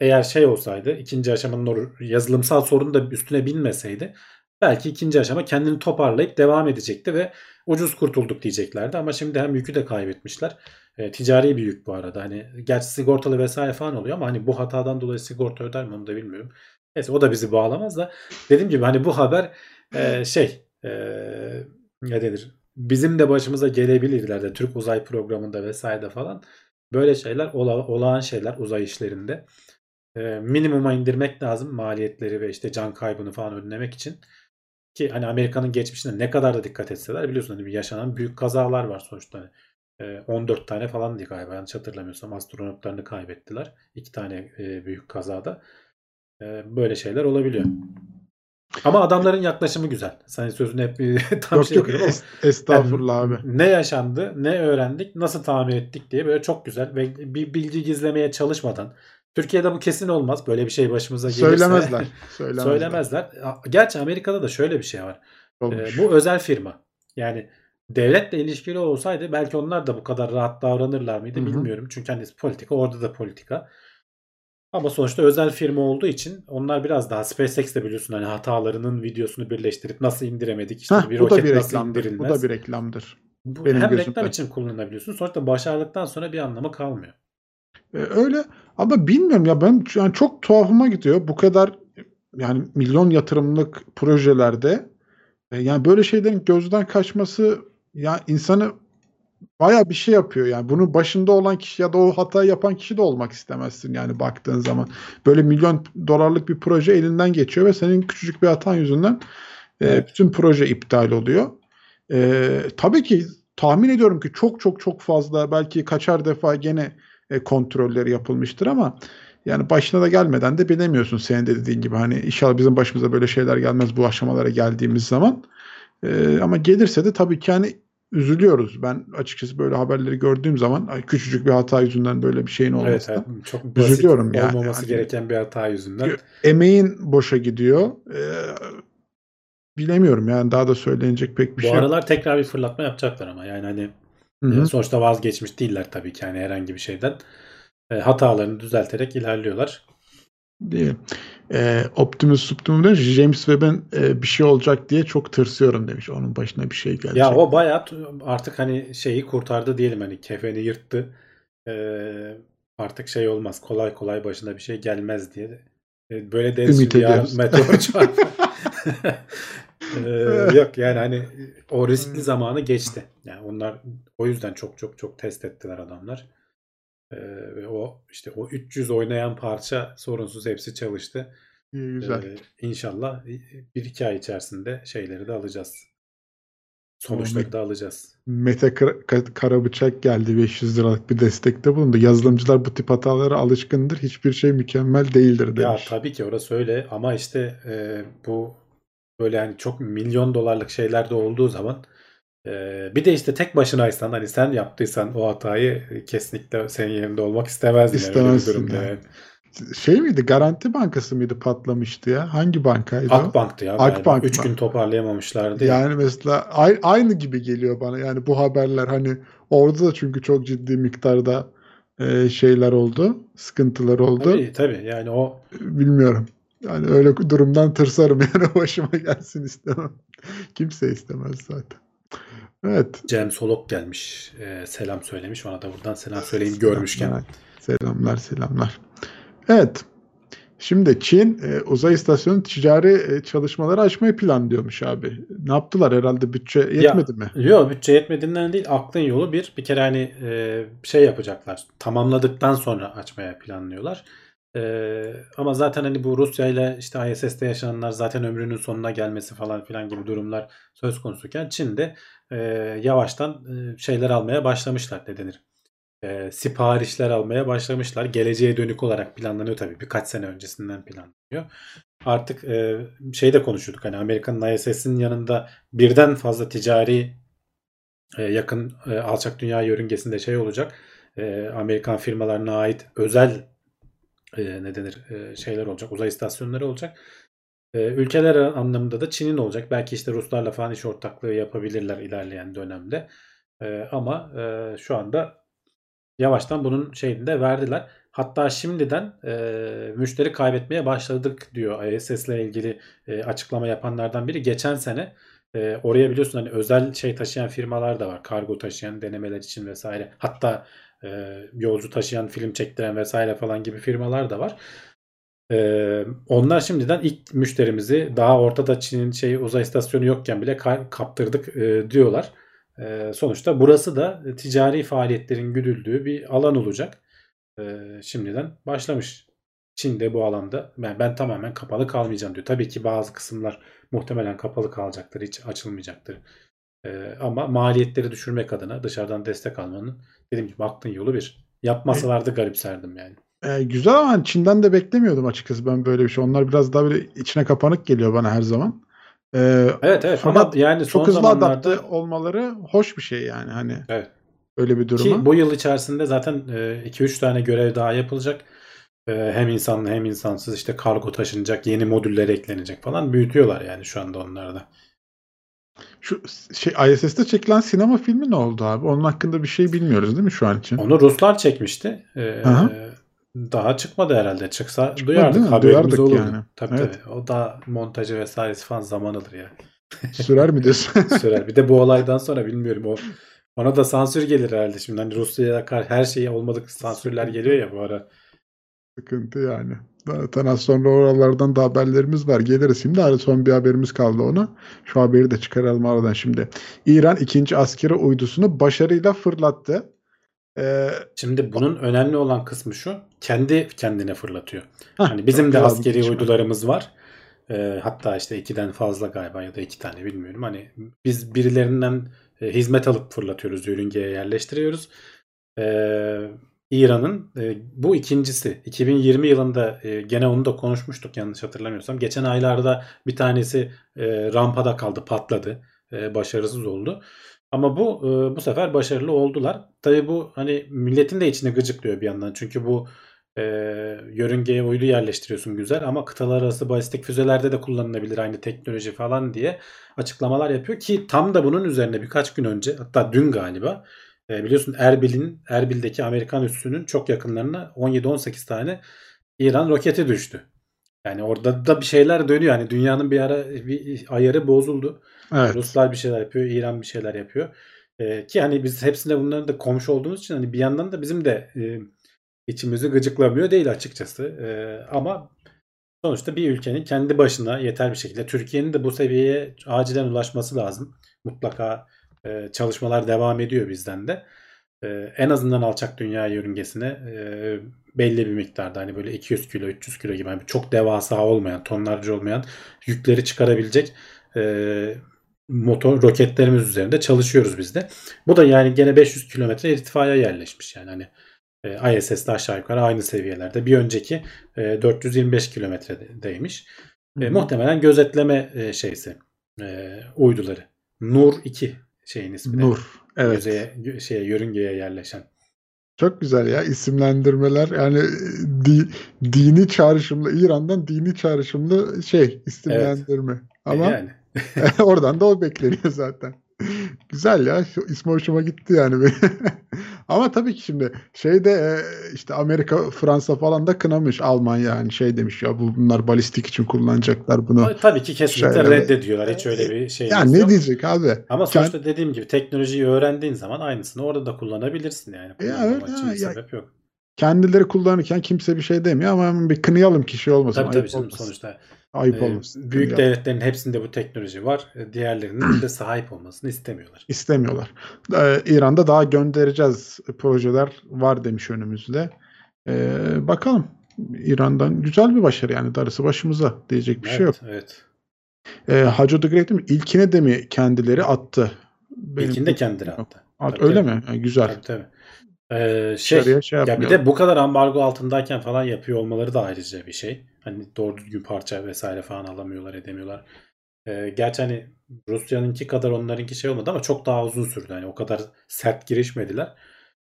eğer şey olsaydı ikinci aşamanın yazılımsal sorun da üstüne binmeseydi belki ikinci aşama kendini toparlayıp devam edecekti ve ucuz kurtulduk diyeceklerdi. Ama şimdi hem yükü de kaybetmişler. E, ticari bir yük bu arada. Hani gerçi sigortalı vesaire falan oluyor ama hani bu hatadan dolayı sigorta öder mi onu da bilmiyorum. Neyse o da bizi bağlamaz da dediğim gibi hani bu haber e, şey e, ne denir bizim de başımıza gelebilir ileride Türk uzay programında vesaire falan böyle şeyler ola, olağan şeyler uzay işlerinde e, minimuma indirmek lazım maliyetleri ve işte can kaybını falan önlemek için ki hani Amerika'nın geçmişine ne kadar da dikkat etseler biliyorsun hani bir yaşanan büyük kazalar var sonuçta. Hani, e, 14 tane falan diye galiba yanlış hatırlamıyorsam astronotlarını kaybettiler. iki tane e, büyük kazada. E, böyle şeyler olabiliyor. Ama adamların yaklaşımı güzel. Sen sözünü hep tam yok şey yok es- estağfurullah abi. ne yaşandı, ne öğrendik, nasıl tamir ettik diye böyle çok güzel ve bir bilgi gizlemeye çalışmadan. Türkiye'de bu kesin olmaz. Böyle bir şey başımıza gelirse. Söylemezler. Söylemezler. Söylemezler. Gerçi Amerika'da da şöyle bir şey var. Ee, bu özel firma. Yani devletle ilişkili olsaydı belki onlar da bu kadar rahat davranırlar mıydı Hı hı. bilmiyorum. Çünkü hani politika orada da politika. Ama sonuçta özel firma olduğu için onlar biraz daha SpaceX de biliyorsun hani hatalarının videosunu birleştirip nasıl indiremedik işte Heh, bir roket bir nasıl reklamdır. Bu indirilmez. da bir reklamdır. Bu benim hem gözümde. reklam için kullanabiliyorsun. Sonuçta başardıktan sonra bir anlamı kalmıyor. Ee, öyle ama bilmiyorum ya ben yani çok tuhafıma gidiyor. Bu kadar yani milyon yatırımlık projelerde e, yani böyle şeylerin gözden kaçması ya insanı baya bir şey yapıyor yani bunun başında olan kişi ya da o hatayı yapan kişi de olmak istemezsin yani baktığın zaman. Böyle milyon dolarlık bir proje elinden geçiyor ve senin küçücük bir hatan yüzünden e, Evet. bütün proje iptal oluyor. E, tabii ki tahmin ediyorum ki çok çok çok fazla belki kaçar defa gene e, kontrolleri yapılmıştır ama yani başına da gelmeden de bilemiyorsun senin de dediğin gibi hani inşallah bizim başımıza böyle şeyler gelmez bu aşamalara geldiğimiz zaman. E, ama gelirse de tabii ki hani üzülüyoruz. Ben açıkçası böyle haberleri gördüğüm zaman küçücük bir hata yüzünden böyle bir şeyin Evet, olmasına evet çok basit üzülüyorum yani. olmaması gereken bir hata yüzünden. emeğin boşa gidiyor. E, bilemiyorum yani daha da söylenecek pek bir Bu şey. yok. aralar tekrar bir fırlatma yapacaklar ama yani hani Hı hı. e, sonuçta vazgeçmiş değiller tabii ki yani herhangi bir şeyden. E, hatalarını düzelterek ilerliyorlar. Değil. Ee, Optimus Optimus demiş James Webb'in e, bir şey olacak diye çok tırsıyorum demiş. Onun başına bir şey gelecek. Ya o bayağı artık hani şeyi kurtardı diyelim hani kefeni yırttı. E, artık şey olmaz kolay kolay başına bir şey gelmez diye. E, böyle deriz Ümit ediyoruz. meteor. E, yok yani hani o riskli zamanı geçti. Yani onlar o yüzden çok çok çok test ettiler adamlar. E, ve o işte o 300 oynayan parça sorunsuz hepsi çalıştı. İyi, güzel. Ee, inşallah bir iki ay içerisinde şeyleri de alacağız. Sonuçları da alacağız. Mete Kara, Ka- Karabıçak geldi 500 liralık bir destekte bulundu. Yazılımcılar bu tip hatalara alışkındır. Hiçbir şey mükemmel değildir Ya demiş. tabii ki orası öyle ama işte e, bu böyle hani çok milyon dolarlık şeyler de olduğu zaman e, bir de işte tek başınaysan hani sen yaptıysan o hatayı e, kesinlikle senin yerinde olmak istemezdin yani İstemezsin durumda yani. yani. Şey miydi? Garanti Bankası mıydı patlamıştı ya? Hangi bankaydı? Akbank'tı ya. Akbank 3 mı? gün toparlayamamışlardı. ya. Yani mesela ay- aynı gibi geliyor bana. Yani bu haberler hani orada da çünkü çok ciddi miktarda e, şeyler oldu. Sıkıntılar oldu. Tabii tabii yani o Bilmiyorum. Yani öyle durumdan tırsarım yani başıma gelsin istemem. Kimse istemez zaten. Evet. Cem Solok gelmiş. e, selam söylemiş. Ona da buradan selam söyleyeyim görmüşken. Selamlar, selamlar. selamlar. Evet. Şimdi Çin e, uzay istasyonu ticari e, çalışmaları açmayı planlıyormuş abi. Ne yaptılar herhalde bütçe yetmedi mi? Yok bütçe yetmediğinden değil aklın yolu bir. Bir kere hani e, şey yapacaklar. Tamamladıktan sonra açmaya planlıyorlar. Ee, ama zaten hani bu Rusya ile işte ISS'te yaşananlar zaten ömrünün sonuna gelmesi falan filan gibi durumlar söz konusuyken Çin de e, yavaştan e, şeyler almaya başlamışlar ne denir? E, siparişler almaya başlamışlar. Geleceğe dönük olarak planlanıyor tabii. Birkaç sene öncesinden planlanıyor. Artık e, şey de konuşuyorduk hani Amerika'nın ISS'in yanında birden fazla ticari e, yakın e, alçak dünya yörüngesinde şey olacak. E, Amerikan firmalarına ait özel e, ne denir e, şeyler olacak. Uzay istasyonları olacak. E, ülkeler anlamında da Çin'in olacak. Belki işte Ruslarla falan iş ortaklığı yapabilirler ilerleyen dönemde. E, ama e, şu anda yavaştan bunun şeyini de verdiler. Hatta şimdiden e, müşteri kaybetmeye başladık diyor ISS ile ilgili e, açıklama yapanlardan biri. Geçen sene e, oraya biliyorsun hani özel şey taşıyan firmalar da var. Kargo taşıyan denemeler için vesaire. Hatta e, yolcu taşıyan film çektiren vesaire falan gibi firmalar da var. E, onlar şimdiden ilk müşterimizi daha ortada Çin'in şey uzay istasyonu yokken bile ka- kaptırdık e, diyorlar. E, sonuçta burası da ticari faaliyetlerin güdüldüğü bir alan olacak. E, şimdiden başlamış. Çin de bu alanda ben, ben tamamen kapalı kalmayacağım diyor. Tabii ki bazı kısımlar muhtemelen kapalı kalacaktır. Hiç açılmayacaktır. Ee, ama maliyetleri düşürmek adına dışarıdan destek almanın dediğim gibi baktığın yolu bir. Yapmasalardı garipserdim yani. E, güzel ama Çin'den de beklemiyordum açıkçası ben böyle bir şey. Onlar biraz daha böyle içine kapanık geliyor bana her zaman. E, Evet evet ama yani son çok hızlı zamanlarda adapte olmaları hoş bir şey yani hani evet. öyle bir duruma. Ki bu yıl içerisinde zaten 2-3 tane görev daha yapılacak. E, hem insanlı hem insansız işte kargo taşınacak, yeni modüller eklenecek falan büyütüyorlar yani şu anda onlar da. Şu şey ISS'te çekilen sinema filmi ne oldu abi? Onun hakkında bir şey bilmiyoruz değil mi şu an için? Onu Ruslar çekmişti. Ee, Aha. daha çıkmadı herhalde. Çıksa Çıkmadı duyardık. Haberimiz Duyardık olurdu. yani. Tabii Evet. tabii. O da montajı vesairesi falan zaman alır ya. Sürer mi diyorsun? Sürer. Bir de bu olaydan sonra bilmiyorum o ona da sansür gelir herhalde şimdi. Hani Rusya'ya her şeyi olmadık sansürler geliyor ya bu ara. Sıkıntı yani. Zaten az sonra oralardan da haberlerimiz var. Geliriz şimdi. Hani son bir haberimiz kaldı ona. Şu haberi de çıkaralım aradan şimdi. İran ikinci askeri uydusunu başarıyla fırlattı. Ee, Şimdi bunun önemli olan kısmı şu. Kendi kendine fırlatıyor. heh, Hani bizim de askeri bir uydularımız var. Ee, hatta işte ikiden fazla galiba ya da iki tane bilmiyorum. Hani biz birilerinden e, hizmet alıp fırlatıyoruz, yörüngeye yerleştiriyoruz. Ee, İran'ın e, bu ikincisi. 2020 yılında e, gene onu da konuşmuştuk yanlış hatırlamıyorsam. Geçen aylarda bir tanesi e, rampada kaldı, patladı. E, başarısız oldu. Ama bu e, bu sefer başarılı oldular. Tabii bu hani milletin de içine gıcıklıyor bir yandan. Çünkü bu e, yörüngeye uydu yerleştiriyorsun güzel ama kıtalar arası balistik füzelerde de kullanılabilir aynı teknoloji falan diye açıklamalar yapıyor ki tam da bunun üzerine birkaç gün önce hatta dün galiba e, biliyorsun Erbil'in Erbil'deki Amerikan üssünün çok yakınlarına 17-18 tane İran roketi düştü. Yani orada da bir şeyler dönüyor. Yani dünyanın bir ara bir ayarı bozuldu. Evet. Ruslar bir şeyler yapıyor, İran bir şeyler yapıyor. Ee, ki hani biz hepsinde bunların da komşu olduğumuz için hani bir yandan da bizim de e, içimizi gıcıklamıyor değil açıkçası. Ee, ama sonuçta bir ülkenin kendi başına yeter bir şekilde Türkiye'nin de bu seviyeye acilen ulaşması lazım. Mutlaka e, çalışmalar devam ediyor bizden de. E, en azından alçak dünya yörüngesine e, belli bir miktarda hani böyle 200 kilo 300 kilo gibi yani çok devasa olmayan tonlarca olmayan yükleri çıkarabilecek e, motor roketlerimiz üzerinde çalışıyoruz biz de. Bu da yani gene 500 kilometre irtifaya yerleşmiş yani hani e, ISS'de aşağı yukarı aynı seviyelerde. Bir önceki e, 425 kilometredeymiş. E, muhtemelen gözetleme e, şeysi e, uyduları. Nur 2 şeyin ismi. Nur. Evet. Yüzeye, şeye, yörüngeye yerleşen. Çok güzel ya isimlendirmeler yani di- dini çağrışımlı İran'dan dini çağrışımlı şey isimlendirme. E, Ama Yani. oradan da o bekleniyor zaten. Güzel ya ismi hoşuma gitti yani. Ama tabii ki şimdi şeyde e, işte Amerika, Fransa falan da kınamış Almanya yani şey demiş ya bu bunlar balistik için kullanacaklar bunu. Tabii ki kesinlikle Şeyler- reddediyorlar. Hiç öyle bir şey Ya ne yok. diyecek abi? Ama sonuçta dediğim gibi teknolojiyi öğrendiğin zaman aynısını orada da kullanabilirsin yani. Ya öyle için ha, bir ya- sebep yok. Kendileri kullanırken kimse bir şey demiyor ama bir kınayalım ki şey olmasın. Tabii tabii canım olmasın. sonuçta Ayıp e, olmasın. büyük Kınayalım. devletlerin hepsinde bu teknoloji var. E, Diğerlerinin de sahip olmasını istemiyorlar. İstemiyorlar. Ee, İran'da daha göndereceğiz projeler var demiş önümüzde. Ee, bakalım. İran'dan güzel bir başarı yani darısı başımıza diyecek bir evet, şey yok. Evet. E, Hacı the Great mi? İlkine de mi kendileri attı? Benim İlkinde de kendileri attı. At, Tabii, öyle tabii. mi? Ha, güzel. Tabii tabii. Ee, şey, şey ya bir de bu kadar ambargo altındayken falan yapıyor olmaları da ayrıca bir şey. Hani doğru düzgün parça vesaire falan alamıyorlar edemiyorlar. Ee, gerçi hani Rusya'nınki kadar onlarınki şey olmadı ama çok daha uzun sürdü. Hani o kadar sert girişmediler.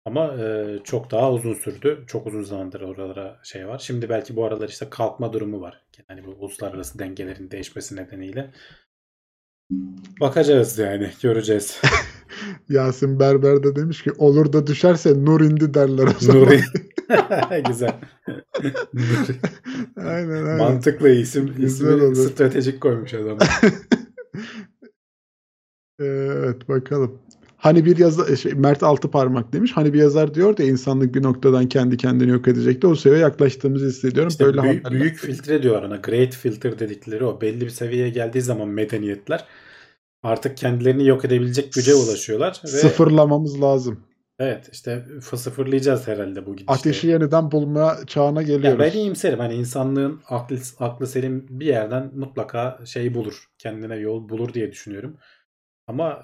Ama e, çok daha uzun sürdü. Çok uzun zamandır oralara şey var. Şimdi belki bu aralar işte kalkma durumu var. Yani bu uluslararası dengelerin değişmesi nedeniyle. Bakacağız yani. Göreceğiz. Yasin Berber de demiş ki olur da düşerse nur indi derler o zaman. Nuri. Güzel. Aynen aynen. Mantıklı isim. Güzel ismi olur. stratejik koymuş adam. evet bakalım. Hani bir yazar şey, Mert Altı Parmak demiş. Hani bir yazar diyor da insanlık bir noktadan kendi kendini yok edecekti. O seviyeye yaklaştığımızı hissediyorum. İşte Böyle büyük, haberler- büyük filtre diyorlar ona. Great filter dedikleri o. Belli bir seviyeye geldiği zaman medeniyetler artık kendilerini yok edebilecek güce ulaşıyorlar. Ve sıfırlamamız lazım. evet işte sıfırlayacağız herhalde bu gidişte. Ateşi yeniden bulma çağına Ya geliyoruz. ben iyimserim. Hani insanlığın aklı, aklı selim bir yerden mutlaka şey bulur. Kendine yol bulur diye düşünüyorum. Ama,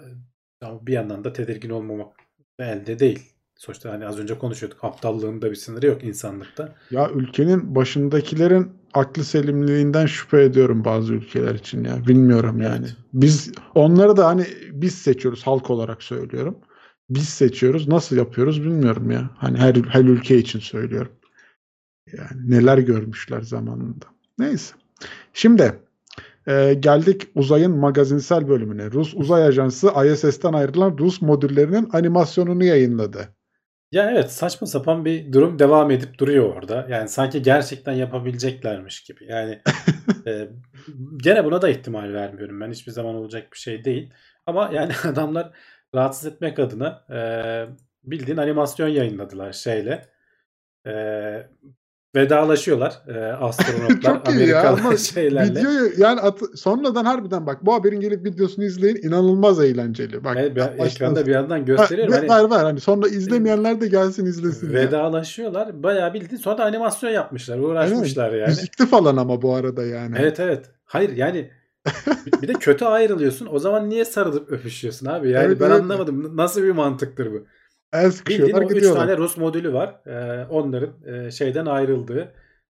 ama bir yandan da tedirgin olmamak elde değil. Sonuçta hani az önce konuşuyorduk. Aptallığın da bir sınırı yok insanlıkta. Ya ülkenin başındakilerin aklı selimliğinden şüphe ediyorum bazı ülkeler için ya. Bilmiyorum yani. Evet. Biz onları da hani biz seçiyoruz halk olarak söylüyorum. Biz seçiyoruz. Nasıl yapıyoruz bilmiyorum ya. Hani her her ülke için söylüyorum. Yani neler görmüşler zamanında. Neyse. Şimdi e, geldik uzayın magazinsel bölümüne. Rus Uzay Ajansı ISS'ten ayrılan Rus modüllerinin animasyonunu yayınladı. Ya evet saçma sapan bir durum devam edip duruyor orada. Yani sanki gerçekten yapabileceklermiş gibi. Yani e, gene buna da ihtimal vermiyorum. Ben hiçbir zaman olacak bir şey değil. Ama yani adamlar rahatsız etmek adına e, bildiğin animasyon yayınladılar şeyle. E, vedalaşıyorlar e, astronotlar Çok iyi ya, Amerikalı ama şeylerle. Videoyu yani at- sonradan harbiden bak bu haberin gelip videosunu izleyin inanılmaz eğlenceli. Bak Evet, ben ekranda bir yandan Ha, gösteriyorum. ve- Hani var var hani sonra izlemeyenler de gelsin izlesin. ya. vedalaşıyorlar. Bayağı bildiğin sonra da animasyon yapmışlar. Uğraşmışlar yani. Müzikli falan ama bu arada yani. Evet evet. Hayır yani bir- bir de kötü ayrılıyorsun. O zaman niye sarılıp öpüşüyorsun abi? Yani Evet, ben evet. anlamadım. Nasıl bir mantıktır bu? El Bildiğin sıkışıyorlar 3 gidiyorlar. tane Rus modülü var. Ee, onların e, şeyden ayrıldığı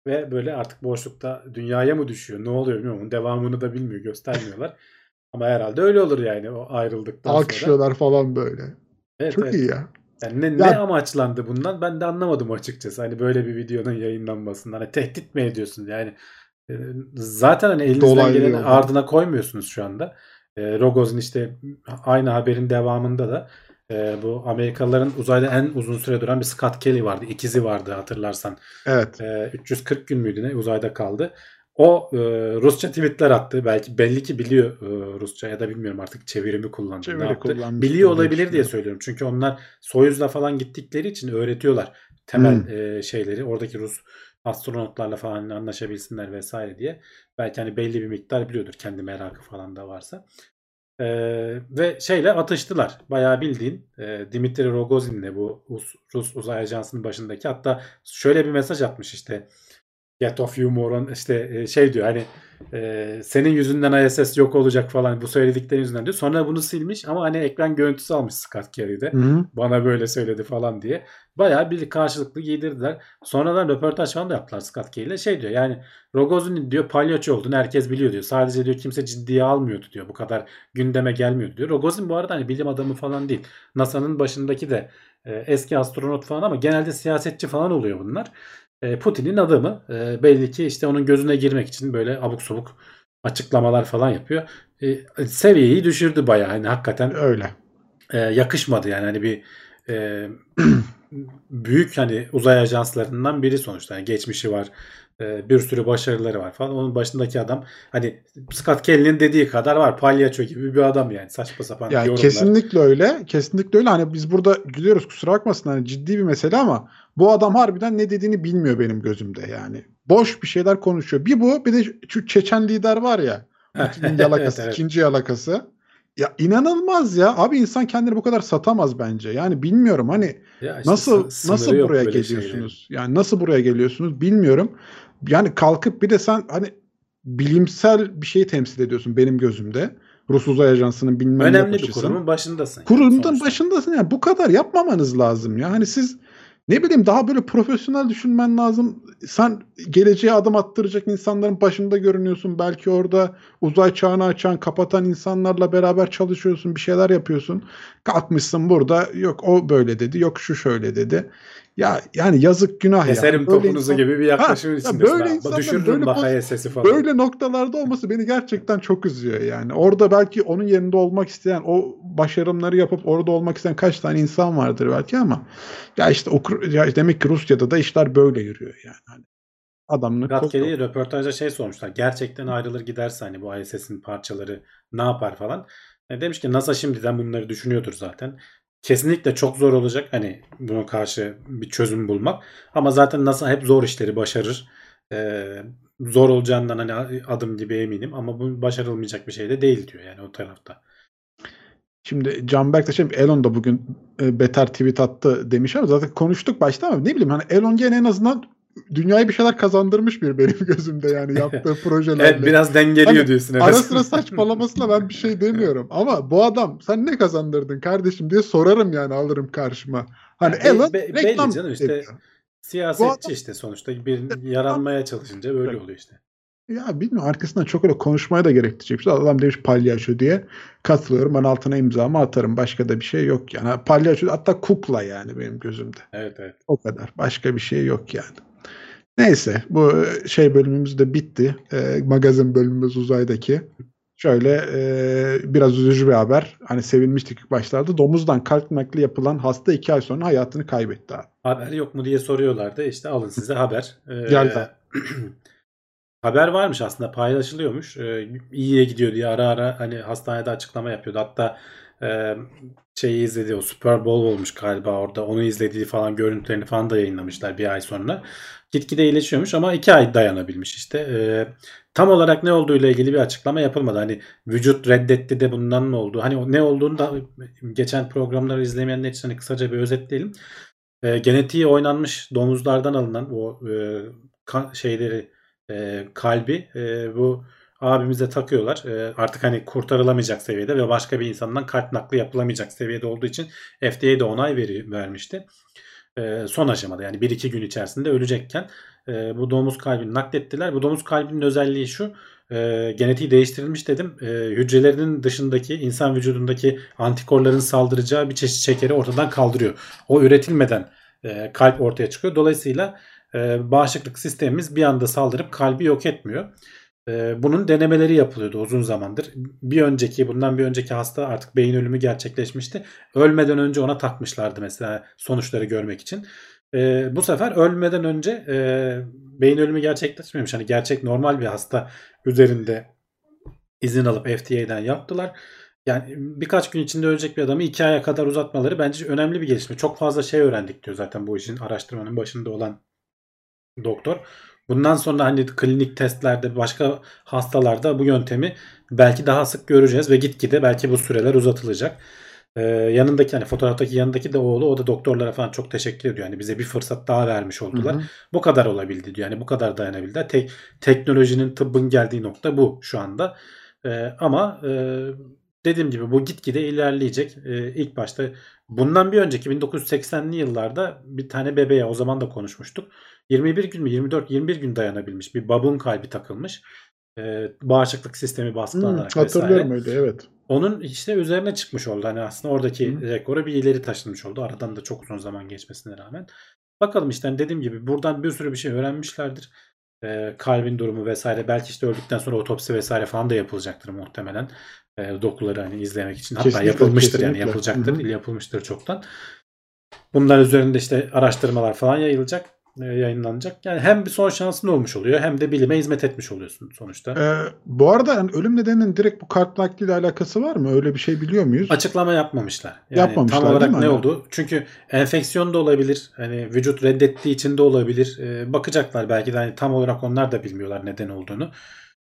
ve böyle artık boşlukta dünyaya mı düşüyor? Ne oluyor bilmiyorum. Onun devamını da bilmiyor. Göstermiyorlar. Ama herhalde öyle olur yani o ayrıldıktan sonra. Alkışlıyorlar falan böyle. Evet, Çok evet. iyi ya. Yani ne, Ya- ne amaçlandı bundan ben de anlamadım açıkçası. Hani böyle bir videonun yayınlanmasından. Hani tehdit mi ediyorsun? Yani e, zaten hani elinizden Dolaylı geleni ardına koymuyorsunuz şu anda. E, Rogoz'un işte aynı haberin devamında da e, bu Amerikalıların uzayda en uzun süre duran bir Scott Kelly vardı. İkizi vardı hatırlarsan. Evet. E, 340 gün müydü ne uzayda kaldı. O e, Rusça tweetler attı. Belki belli ki biliyor e, Rusça ya da bilmiyorum artık çevirimi kullandı. Çeviri ne yaptı. Biliyor olabilir diye söylüyorum. Çünkü onlar Soyuz'la falan gittikleri için öğretiyorlar temel Hmm. e, şeyleri. Oradaki Rus astronotlarla falan anlaşabilsinler vesaire diye. Belki hani belli bir miktar biliyordur. Kendi merakı falan da varsa. E, ve şeyle atıştılar. Bayağı bildiğin e, Dimitri Rogozin'le bu Rus, Rus uzay ajansının başındaki hatta şöyle bir mesaj atmış işte Get off you moron işte e, şey diyor hani e, senin yüzünden ISS yok olacak falan bu söylediklerin yüzünden diyor. Sonra bunu silmiş ama hani ekran görüntüsü almış Scott Kelly'de. Hı hı. Bana böyle söyledi falan diye. Bayağı bir karşılıklı giydirdiler. Sonradan röportaj falan da yaptılar Scott ile. Şey diyor yani Rogozin diyor palyaço olduğunu herkes biliyor diyor. Sadece diyor kimse ciddiye almıyordu diyor. Bu kadar gündeme gelmiyordu diyor. Rogozin bu arada hani bilim adamı falan değil. NASA'nın başındaki de e, eski astronot falan ama genelde siyasetçi falan oluyor bunlar. E, Putin'in adamı. E, belli ki işte onun gözüne girmek için böyle abuk sabuk açıklamalar falan yapıyor. E, seviyeyi düşürdü bayağı. Hani hakikaten Öyle. yakışmadı yani hani bir büyük hani uzay ajanslarından biri sonuçta yani geçmişi var e, bir sürü başarıları var falan onun başındaki adam hani Scott Kelly'nin dediği kadar var palyaço gibi bir adam yani saçma sapan Ya yorumlar. kesinlikle öyle. Kesinlikle öyle. Hani biz burada gülüyoruz kusura bakmasın hani ciddi bir mesele ama bu adam harbiden ne dediğini bilmiyor benim gözümde yani. Boş bir şeyler konuşuyor. Bir bu bir de şu Çeçen lider var ya. Yalakası, Evet, evet. ikinci yalakası. Ya inanılmaz ya. Abi insan kendini bu kadar satamaz bence. Yani bilmiyorum hani Ya işte nasıl sı- nasıl buraya geliyorsunuz? Yani nasıl buraya geliyorsunuz bilmiyorum. Yani kalkıp bir de sen hani bilimsel bir şeyi temsil ediyorsun benim gözümde. Rus Uzay Ajansı'nın bilmem ne Önemli bir kurumun başındasın. yani Kurumun sonuçta. başındasın yani bu kadar yapmamanız lazım ya. Hani siz ne bileyim daha böyle profesyonel düşünmen lazım. Sen geleceğe adım attıracak insanların başında görünüyorsun. Belki orada uzay çağını açan, kapatan insanlarla beraber çalışıyorsun, bir şeyler yapıyorsun. Kalkmışsın burada yok o böyle dedi, yok şu şöyle dedi. Ya yani yazık günah ya. Keserim Böyle topunuzu insan- gibi bir yaklaşımın Ha, ya içindesin. böyle abi. insanların Düşürürüm böyle bak ISS'i falan. Böyle noktalarda olması beni gerçekten çok üzüyor yani. Orada belki onun yerinde olmak isteyen, o başarımları yapıp orada olmak isteyen kaç tane insan vardır belki ama ya işte Ukra- ya demek ki Rusya'da da işler böyle yürüyor yani. Hani adamını Murat Kelly röportajda şey sormuşlar. Gerçekten ayrılır giderse hani bu ISS'in parçaları ne yapar falan. E, demiş ki NASA şimdiden bunları düşünüyordur zaten. Kesinlikle çok zor olacak hani buna karşı bir çözüm bulmak. Ama zaten NASA hep zor işleri başarır. E, zor olacağından hani adım gibi eminim ama bu başarılmayacak bir şey de değil diyor yani o tarafta. Şimdi Canberk de şey Elon da bugün e, beter tweet attı demiş ama zaten konuştuk başta ama ne bileyim hani Elon gene en azından dünyaya bir şeyler kazandırmış bir benim gözümde yani yaptığı projelerle. Evet biraz dengeliyor Hani diyorsun. Ara evet. sıra saçmalamasına ben bir şey demiyorum. Ama bu adam sen ne kazandırdın kardeşim diye sorarım yani alırım karşıma. Hani Ya be- Elon be- belli reklam canım işte. Siyasetçi adam- işte sonuçta bir yaranmaya çalışınca böyle oluyor işte. Ya bilmiyorum arkasından çok öyle konuşmaya da gerektirecek şey. Adam demiş palyaço diye katılıyorum. Ben altına imzamı atarım. Başka da bir şey yok yani. Palyaço hatta kukla yani benim gözümde. Evet evet. O kadar. Başka bir şey yok yani. Neyse bu şey bölümümüz de bitti. Ee, magazin bölümümüz uzaydaki. Şöyle e, biraz üzücü bir haber. Hani sevinmiştik ilk başlarda. Domuzdan kalp nakli yapılan hasta iki ay sonra hayatını kaybetti abi. Haber yok mu diye soruyorlardı. İşte alın size haber. Ee, Geldi. haber varmış aslında paylaşılıyormuş. Ee, iyiye gidiyor diye ara ara hani hastanede açıklama yapıyordu. Hatta e, şeyi izledi o Super Bowl olmuş galiba orada. Onu izlediği falan görüntülerini falan da yayınlamışlar bir ay sonra. Gitgide iyileşiyormuş ama iki ay dayanabilmiş işte. Ee, tam olarak ne olduğuyla ilgili bir açıklama yapılmadı. Hani vücut reddetti de bundan ne oldu? Hani ne olduğunu da geçen programları izlemeyenler için hani kısaca bir özetleyelim. E, genetiği oynanmış domuzlardan alınan o e, kan- şeyleri e, kalbi e, bu abimize takıyorlar. E, artık hani kurtarılamayacak seviyede ve başka bir insandan kalp nakli yapılamayacak seviyede olduğu için FDA de onay veri, vermişti. E, son aşamada yani 1-2 gün içerisinde ölecekken e, bu domuz kalbini naklettiler. Bu domuz kalbinin özelliği şu. E, genetiği değiştirilmiş dedim. E, hücrelerinin dışındaki insan vücudundaki antikorların saldıracağı bir çeşit şekeri ortadan kaldırıyor. O üretilmeden e, kalp ortaya çıkıyor. Dolayısıyla e, bağışıklık sistemimiz bir anda saldırıp kalbi yok etmiyor. E, bunun denemeleri yapılıyordu uzun zamandır. Bir önceki bundan bir önceki hasta artık beyin ölümü gerçekleşmişti. Ölmeden önce ona takmışlardı mesela sonuçları görmek için. E, bu sefer ölmeden önce e, beyin ölümü gerçekleşmemiş. Hani gerçek normal bir hasta üzerinde izin alıp FDA'den yaptılar. Yani birkaç gün içinde ölecek bir adamı iki aya kadar uzatmaları bence önemli bir gelişme. Çok fazla şey öğrendik diyor zaten bu işin araştırmanın başında olan doktor. Bundan sonra hani klinik testlerde başka hastalarda bu yöntemi belki daha sık göreceğiz ve gitgide belki bu süreler uzatılacak. Ee, yanındaki hani fotoğraftaki yanındaki de oğlu o da doktorlara falan çok teşekkür ediyor. Yani bize bir fırsat daha vermiş oldular. Hı hı. Bu kadar olabildi diyor. Yani bu kadar dayanabildi. Tek teknolojinin tıbbın geldiği nokta bu şu anda. Ee, ama e, dediğim gibi bu gitgide ilerleyecek. Ee, ilk başta bundan bir önceki 1980'li yıllarda bir tane bebeğe o zaman da konuşmuştuk. 21 gün mü 24 21 gün dayanabilmiş bir babun kalbi takılmış. Ee, bağışıklık sistemi Hmm, baskılanarak hatırlıyorum vesaire. öyle evet. Onun işte üzerine çıkmış oldu. Hani aslında oradaki Hı. rekoru bir ileri taşınmış oldu. Aradan da çok uzun zaman geçmesine rağmen. Bakalım işte hani dediğim gibi buradan bir sürü bir şey öğrenmişlerdir. Ee, kalbin durumu vesaire. Belki işte öldükten sonra otopsi vesaire falan da yapılacaktır muhtemelen. Ee, dokuları hani izlemek için. Hatta Kesinlikle, yapılmıştır yani kesinlikle. yapılacaktır. Hı hı. Yapılmıştır çoktan. Bunlar üzerinde işte araştırmalar falan yayılacak, e, yayınlanacak. Yani hem bir son şansın olmuş oluyor hem de bilime hizmet etmiş oluyorsun sonuçta. Ee, bu arada yani ölüm nedeninin direkt bu kalp nakliyle alakası var mı? Öyle bir şey biliyor muyuz? Açıklama yapmamışlar. Yani Yapmamışlar, tam olarak ne Hani- oldu? Çünkü enfeksiyon da olabilir. Hani vücut reddettiği için de olabilir. Ee, bakacaklar belki de hani tam olarak onlar da bilmiyorlar neden olduğunu.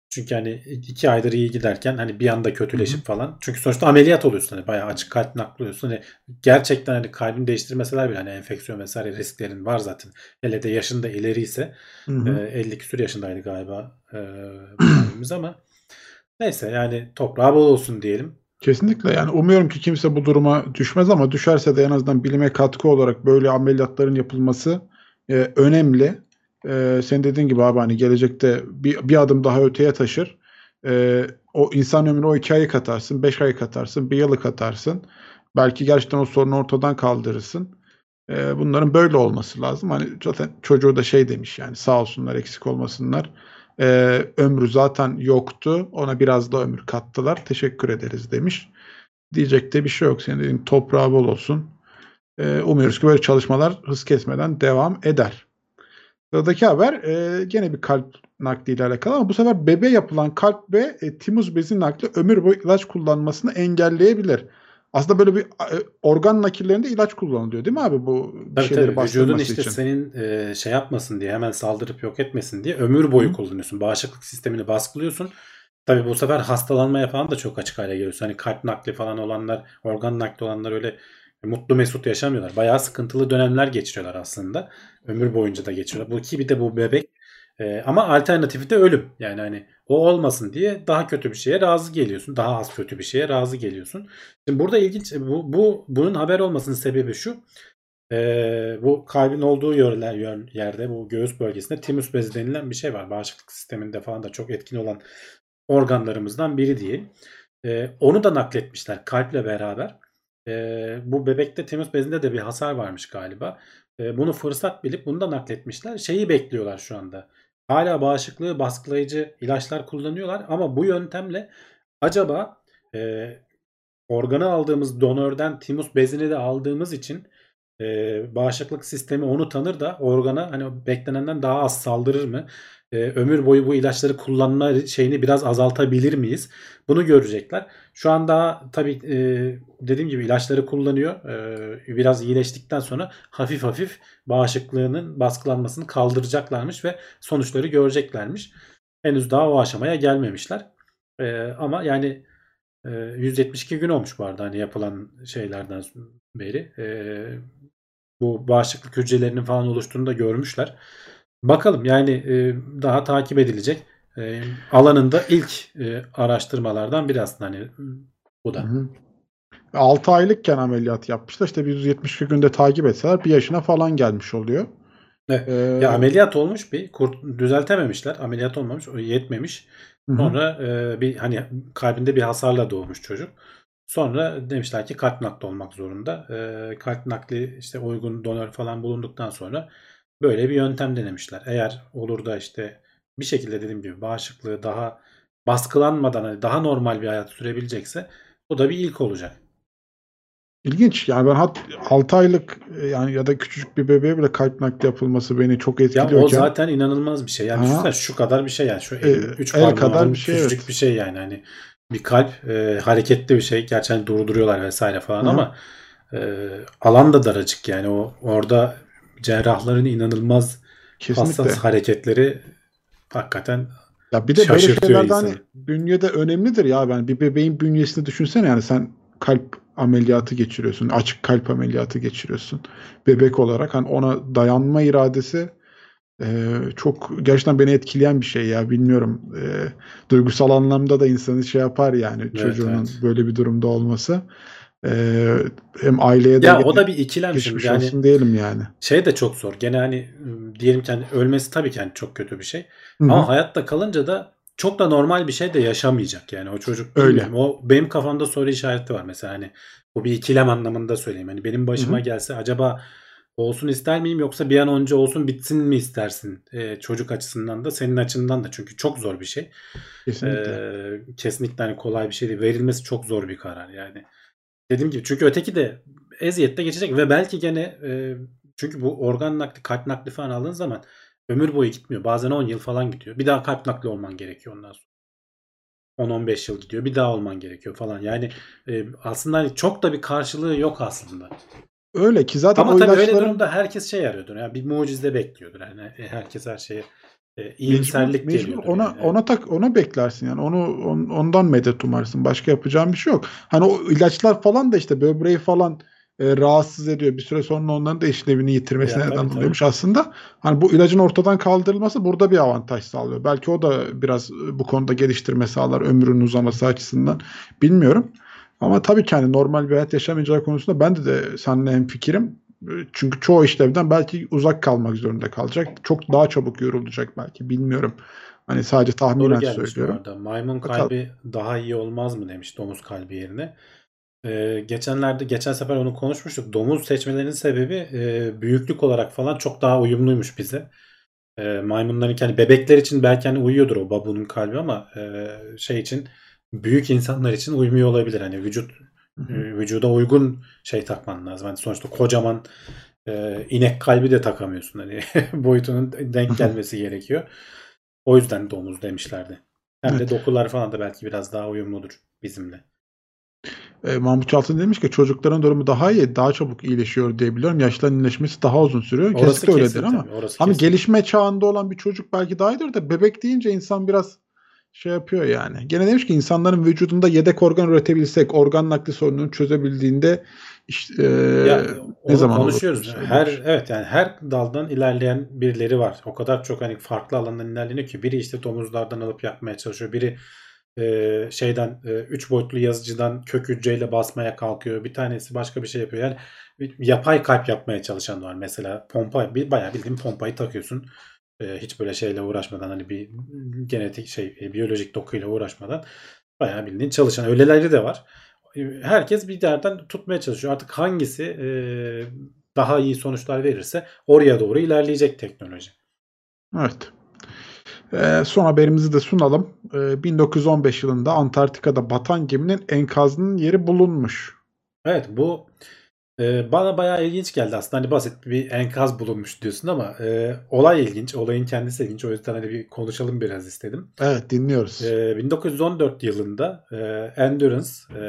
Çünkü hani iki aydır iyi giderken hani bir anda kötüleşip falan. Çünkü sonuçta ameliyat oluyorsun hani bayağı açık kalp nakli oluyorsun. Hani gerçekten hani kalbini değiştirmeseler bile hani enfeksiyon vesaire risklerin var zaten. Hele de yaşında ileri ise Hı hı. e, 50 küsur yaşındaydı galiba e, ama neyse yani toprağı bol olsun diyelim. Kesinlikle yani umuyorum ki kimse bu duruma düşmez ama düşerse de en azından bilime katkı olarak böyle ameliyatların yapılması e, önemli. E, senin dediğin gibi abi hani gelecekte bir, bir adım daha öteye taşır. E, o insan ömrünü o iki ayı katarsın, beş ayı katarsın, bir yılı katarsın. Belki gerçekten o sorunu ortadan kaldırırsın. E, bunların böyle olması lazım. Hani zaten çocuğu da şey demiş yani sağ olsunlar eksik olmasınlar. E, ömrü zaten yoktu. Ona biraz da ömür kattılar. Teşekkür ederiz demiş. Diyecek de bir şey yok. Senin dediğin toprağı bol olsun. E, umuyoruz ki böyle çalışmalar hız kesmeden devam eder. Sıradaki haber e, gene bir kalp nakliyle alakalı ama bu sefer bebe yapılan kalp ve e, timuz bezi nakli ömür boyu ilaç kullanmasını engelleyebilir. Aslında böyle bir e, organ nakillerinde ilaç kullanılıyor değil mi abi bu bir Tabii şeyleri tabii vücudun işte için? senin e, şey yapmasın diye hemen saldırıp yok etmesin diye ömür boyu Hı. kullanıyorsun. Bağışıklık sistemini baskılıyorsun. Tabii bu sefer hastalanmaya falan da çok açık hale geliyorsun. Hani kalp nakli falan olanlar, organ nakli olanlar öyle mutlu mesut yaşamıyorlar. Bayağı sıkıntılı dönemler geçiriyorlar aslında. Ömür boyunca da geçiriyorlar. Bu ki bir de bu bebek e, ama alternatifi de ölüm. Yani hani o olmasın diye daha kötü bir şeye razı geliyorsun. Daha az kötü bir şeye razı geliyorsun. Şimdi burada ilginç bu, bu bunun haber olmasının sebebi şu. Ee, bu kalbin olduğu yerler, yer- yerde bu göğüs bölgesinde timus bezi denilen bir şey var. Bağışıklık sisteminde falan da çok etkin olan organlarımızdan biri diye. Ee, onu da nakletmişler kalple beraber. Ee, bu bebekte timus bezinde de bir hasar varmış galiba. Ee, bunu fırsat bilip bunu da nakletmişler. Şeyi bekliyorlar şu anda. Hala bağışıklığı baskılayıcı ilaçlar kullanıyorlar ama bu yöntemle acaba e, organı aldığımız donörden timus bezini de aldığımız için e, bağışıklık sistemi onu tanır da organa hani beklenenden daha az saldırır mı? E, ömür boyu bu ilaçları kullanma şeyini biraz azaltabilir miyiz? Bunu görecekler. Şu an daha tabii e, dediğim gibi ilaçları kullanıyor. E, biraz iyileştikten sonra hafif hafif bağışıklığının baskılanmasını kaldıracaklarmış ve sonuçları göreceklermiş. Henüz daha o aşamaya gelmemişler. E, ama yani e, 172 gün olmuş bu arada hani yapılan şeylerden beri. E, bu bağışıklık hücrelerinin falan oluştuğunu da görmüşler. Bakalım yani e, daha takip edilecek e, alanında ilk e, araştırmalardan biri aslında hani bu da. Hı hı. 6 aylıkken ameliyat yapmışlar. İşte bir 172 günde takip etseler bir yaşına falan gelmiş oluyor. Evet. Ee, Ya ameliyat olmuş bir kurt düzeltememişler. Ameliyat olmamış, yetmemiş. hı hı. Sonra e, bir hani kalbinde bir hasarla doğmuş çocuk. Sonra demişler ki kalp nakli olmak zorunda. E, kalp nakli işte uygun donör falan bulunduktan sonra böyle bir yöntem denemişler. Eğer olur da işte bir şekilde dediğim gibi bağışıklığı daha baskılanmadan hani daha normal bir hayat sürebilecekse bu da bir ilk olacak. İlginç. Yani ben hat 6 aylık e, yani ya da küçücük bir bebeğe bile kalp nakli yapılması beni çok Ya etkiliyorken. o zaten inanılmaz bir şey. Yani düşünsene şu kadar bir şey yani şu E, 3 el parmağın kadar bir şey, küçücük evet. bir şey yani hani bir kalp e, hareketli bir şey. Gerçi hani durduruyorlar vesaire falan hı. ama e, alan da daracık yani o orada cerrahların inanılmaz Kesinlikle. hassas hareketleri hakikaten Ya bir de böyle şeylerde hani bünyede önemlidir ya ben bir bebeğin bünyesini düşünsene yani sen kalp ameliyatı geçiriyorsun. Açık kalp ameliyatı geçiriyorsun. Bebek olarak hani ona dayanma iradesi e, çok gerçekten beni etkileyen bir şey ya bilmiyorum. E, duygusal anlamda da insanı şey yapar yani çocuğunun evet. böyle bir durumda olması. E, hem aileye de ya o da bir ikilem şimdi yani diyelim yani. şey de çok zor. Gene hani diyelim ki hani ölmesi tabii ki hani çok kötü bir şey. Hı hı. Ama hayatta kalınca da çok da normal bir şey de yaşamayacak yani o çocuk. Öyle. O benim kafamda soru işareti var mesela hani bu bir ikilem anlamında söyleyeyim. Hani benim başıma Hı hı. gelse acaba olsun ister miyim yoksa bir an önce olsun bitsin mi istersin Ee, çocuk açısından da senin açından da çünkü çok zor bir şey. Kesinlikle. Ee, kesinlikle hani kolay bir şey değil. Verilmesi çok zor bir karar yani. Dediğim gibi çünkü öteki de eziyette geçecek ve belki gene e, çünkü bu organ nakli, kalp nakli falan aldığın zaman ömür boyu gitmiyor. Bazen 10 yıl falan gidiyor. Bir daha kalp nakli olman gerekiyor ondan sonra. 10-15 yıl gidiyor. Bir daha olman gerekiyor falan. Yani e, aslında hani çok da bir karşılığı yok aslında. Öyle ki zaten Ama tabii öyle ilaçların durumda herkes şey arıyordur. Yani bir mucize bekliyordur. Yani herkes her şeye e, iyimserlik mecbur, geliyor. ona yani. ona tak ona beklersin yani. Onu on- ondan medet umarsın. Başka yapacağın bir şey yok. Hani o ilaçlar falan da işte böbreği falan e, rahatsız ediyor. Bir süre sonra onların da işlevini yitirmesine Ya, neden tabii, oluyormuş aslında. Hani bu ilacın ortadan kaldırılması burada bir avantaj sağlıyor. Belki o da biraz e, bu konuda geliştirme sağlar ömrünün uzaması açısından. Bilmiyorum. Ama tabii ki hani normal bir hayat yaşamayacağı konusunda ben de, de seninle hemfikirim. E, çünkü çoğu işlevden belki uzak kalmak zorunda kalacak. Çok daha çabuk yorulacak belki. Bilmiyorum. Hani sadece Doğru tahminen bu söylüyorum. Maymun Bakalım. kalbi daha iyi olmaz mı demiş domuz kalbi yerine. Ee, geçenlerde geçen sefer onu konuşmuştuk. Domuz seçmelerinin sebebi e, büyüklük olarak falan çok daha uyumluymuş bize. E, maymunların hani bebekler için belki hani uyuyordur o babunun kalbi ama e, şey için büyük insanlar için uymuyor olabilir. Hani vücut vücuda uygun şey takman lazım. Hani sonuçta kocaman e, inek kalbi de takamıyorsun. Hani boyutunun denk gelmesi gerekiyor. O yüzden domuz demişlerdi. Hem Evet. de dokular falan da belki biraz daha uyumludur bizimle. E, Mahmut Çaltın demiş ki çocukların durumu daha iyi, daha çabuk iyileşiyor diye biliyorum. Yaşlıların iyileşmesi daha uzun sürüyor. Orası Kesinlikle öyledir kesin ama. tabii, orası Ama kesin. gelişme çağında olan bir çocuk belki daha iyidir de bebek deyince insan biraz şey yapıyor yani. Gene demiş ki insanların vücudunda yedek organ üretebilsek, organ nakli sorununu çözebildiğinde işte, e, onu zaman olur konuşuyoruz. bu şeyler? Her evet yani her daldan ilerleyen birileri var. O kadar çok hani farklı alandan ilerleniyor ki biri işte domuzlardan alıp yapmaya çalışıyor. Biri e, şeyden e, üç boyutlu yazıcıdan kök hücreyle basmaya kalkıyor. Bir tanesi başka bir şey yapıyor. Yani yapay kalp yapmaya çalışan var mesela. Pompa bir bayağı bildiğin pompayı takıyorsun. E, hiç böyle şeyle uğraşmadan hani bir genetik şey e, biyolojik dokuyla uğraşmadan bayağı bildiğin çalışan öyleleri de var. E, Herkes bir yerden tutmaya çalışıyor. Artık hangisi e, daha iyi sonuçlar verirse oraya doğru ilerleyecek teknoloji. Evet. Ee, son haberimizi de sunalım. Ee, 1915 yılında Antarktika'da batan geminin enkazının yeri bulunmuş. Evet bu e, bana bayağı ilginç geldi aslında. Hani basit bir enkaz bulunmuş diyorsun ama e, olay ilginç. Olayın kendisi ilginç. O yüzden hani bir konuşalım biraz istedim. Evet dinliyoruz. E, 1914 yılında e, Endurance e,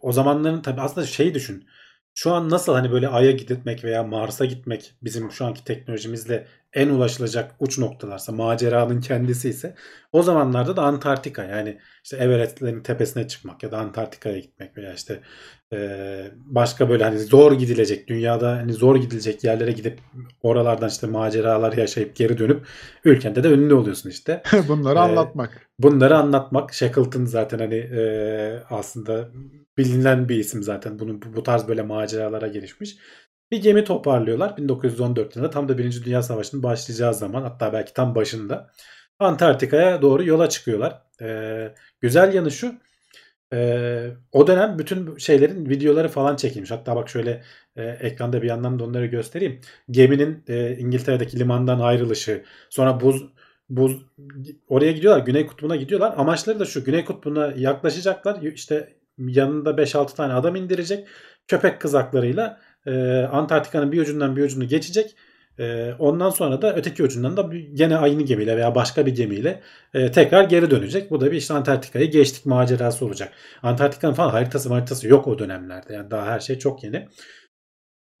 o zamanların tabii aslında şey düşün. Şu an nasıl hani böyle Ay'a gitmek veya Mars'a gitmek bizim şu anki teknolojimizle en ulaşılacak uç noktalarsa maceranın kendisi ise o zamanlarda da Antarktika yani işte Everest'lerin tepesine çıkmak ya da Antarktika'ya gitmek veya işte e, başka böyle hani zor gidilecek dünyada hani zor gidilecek yerlere gidip oralardan işte maceralar yaşayıp geri dönüp ülkende de ünlü oluyorsun işte. Bunları Ee, anlatmak. Bunları anlatmak Shackleton zaten hani e, aslında bilinen bir isim zaten. Bunun bu tarz böyle maceralara girişmiş. Bir gemi toparlıyorlar 1914 yılında tam da Birinci Dünya Savaşı'nın başlayacağı zaman hatta belki tam başında Antarktika'ya doğru yola çıkıyorlar. E, güzel yanı şu e, o dönem bütün şeylerin videoları falan çekilmiş. Hatta bak şöyle e, ekranda bir yandan da onları göstereyim. Geminin e, İngiltere'deki limandan ayrılışı, sonra buz buz oraya gidiyorlar. Güney Kutbu'na gidiyorlar. Amaçları da şu. Güney Kutbu'na yaklaşacaklar. İşte yanında 5-6 tane adam indirecek. Köpek kızaklarıyla e, Antarktika'nın bir ucundan bir ucunu geçecek. E, ondan sonra da öteki ucundan da gene aynı gemiyle veya başka bir gemiyle e, tekrar geri dönecek. Bu da bir işte Antarktika'yı geçtik macerası olacak. Antarktika'nın falan haritası haritası yok o dönemlerde. Yani daha her şey çok yeni.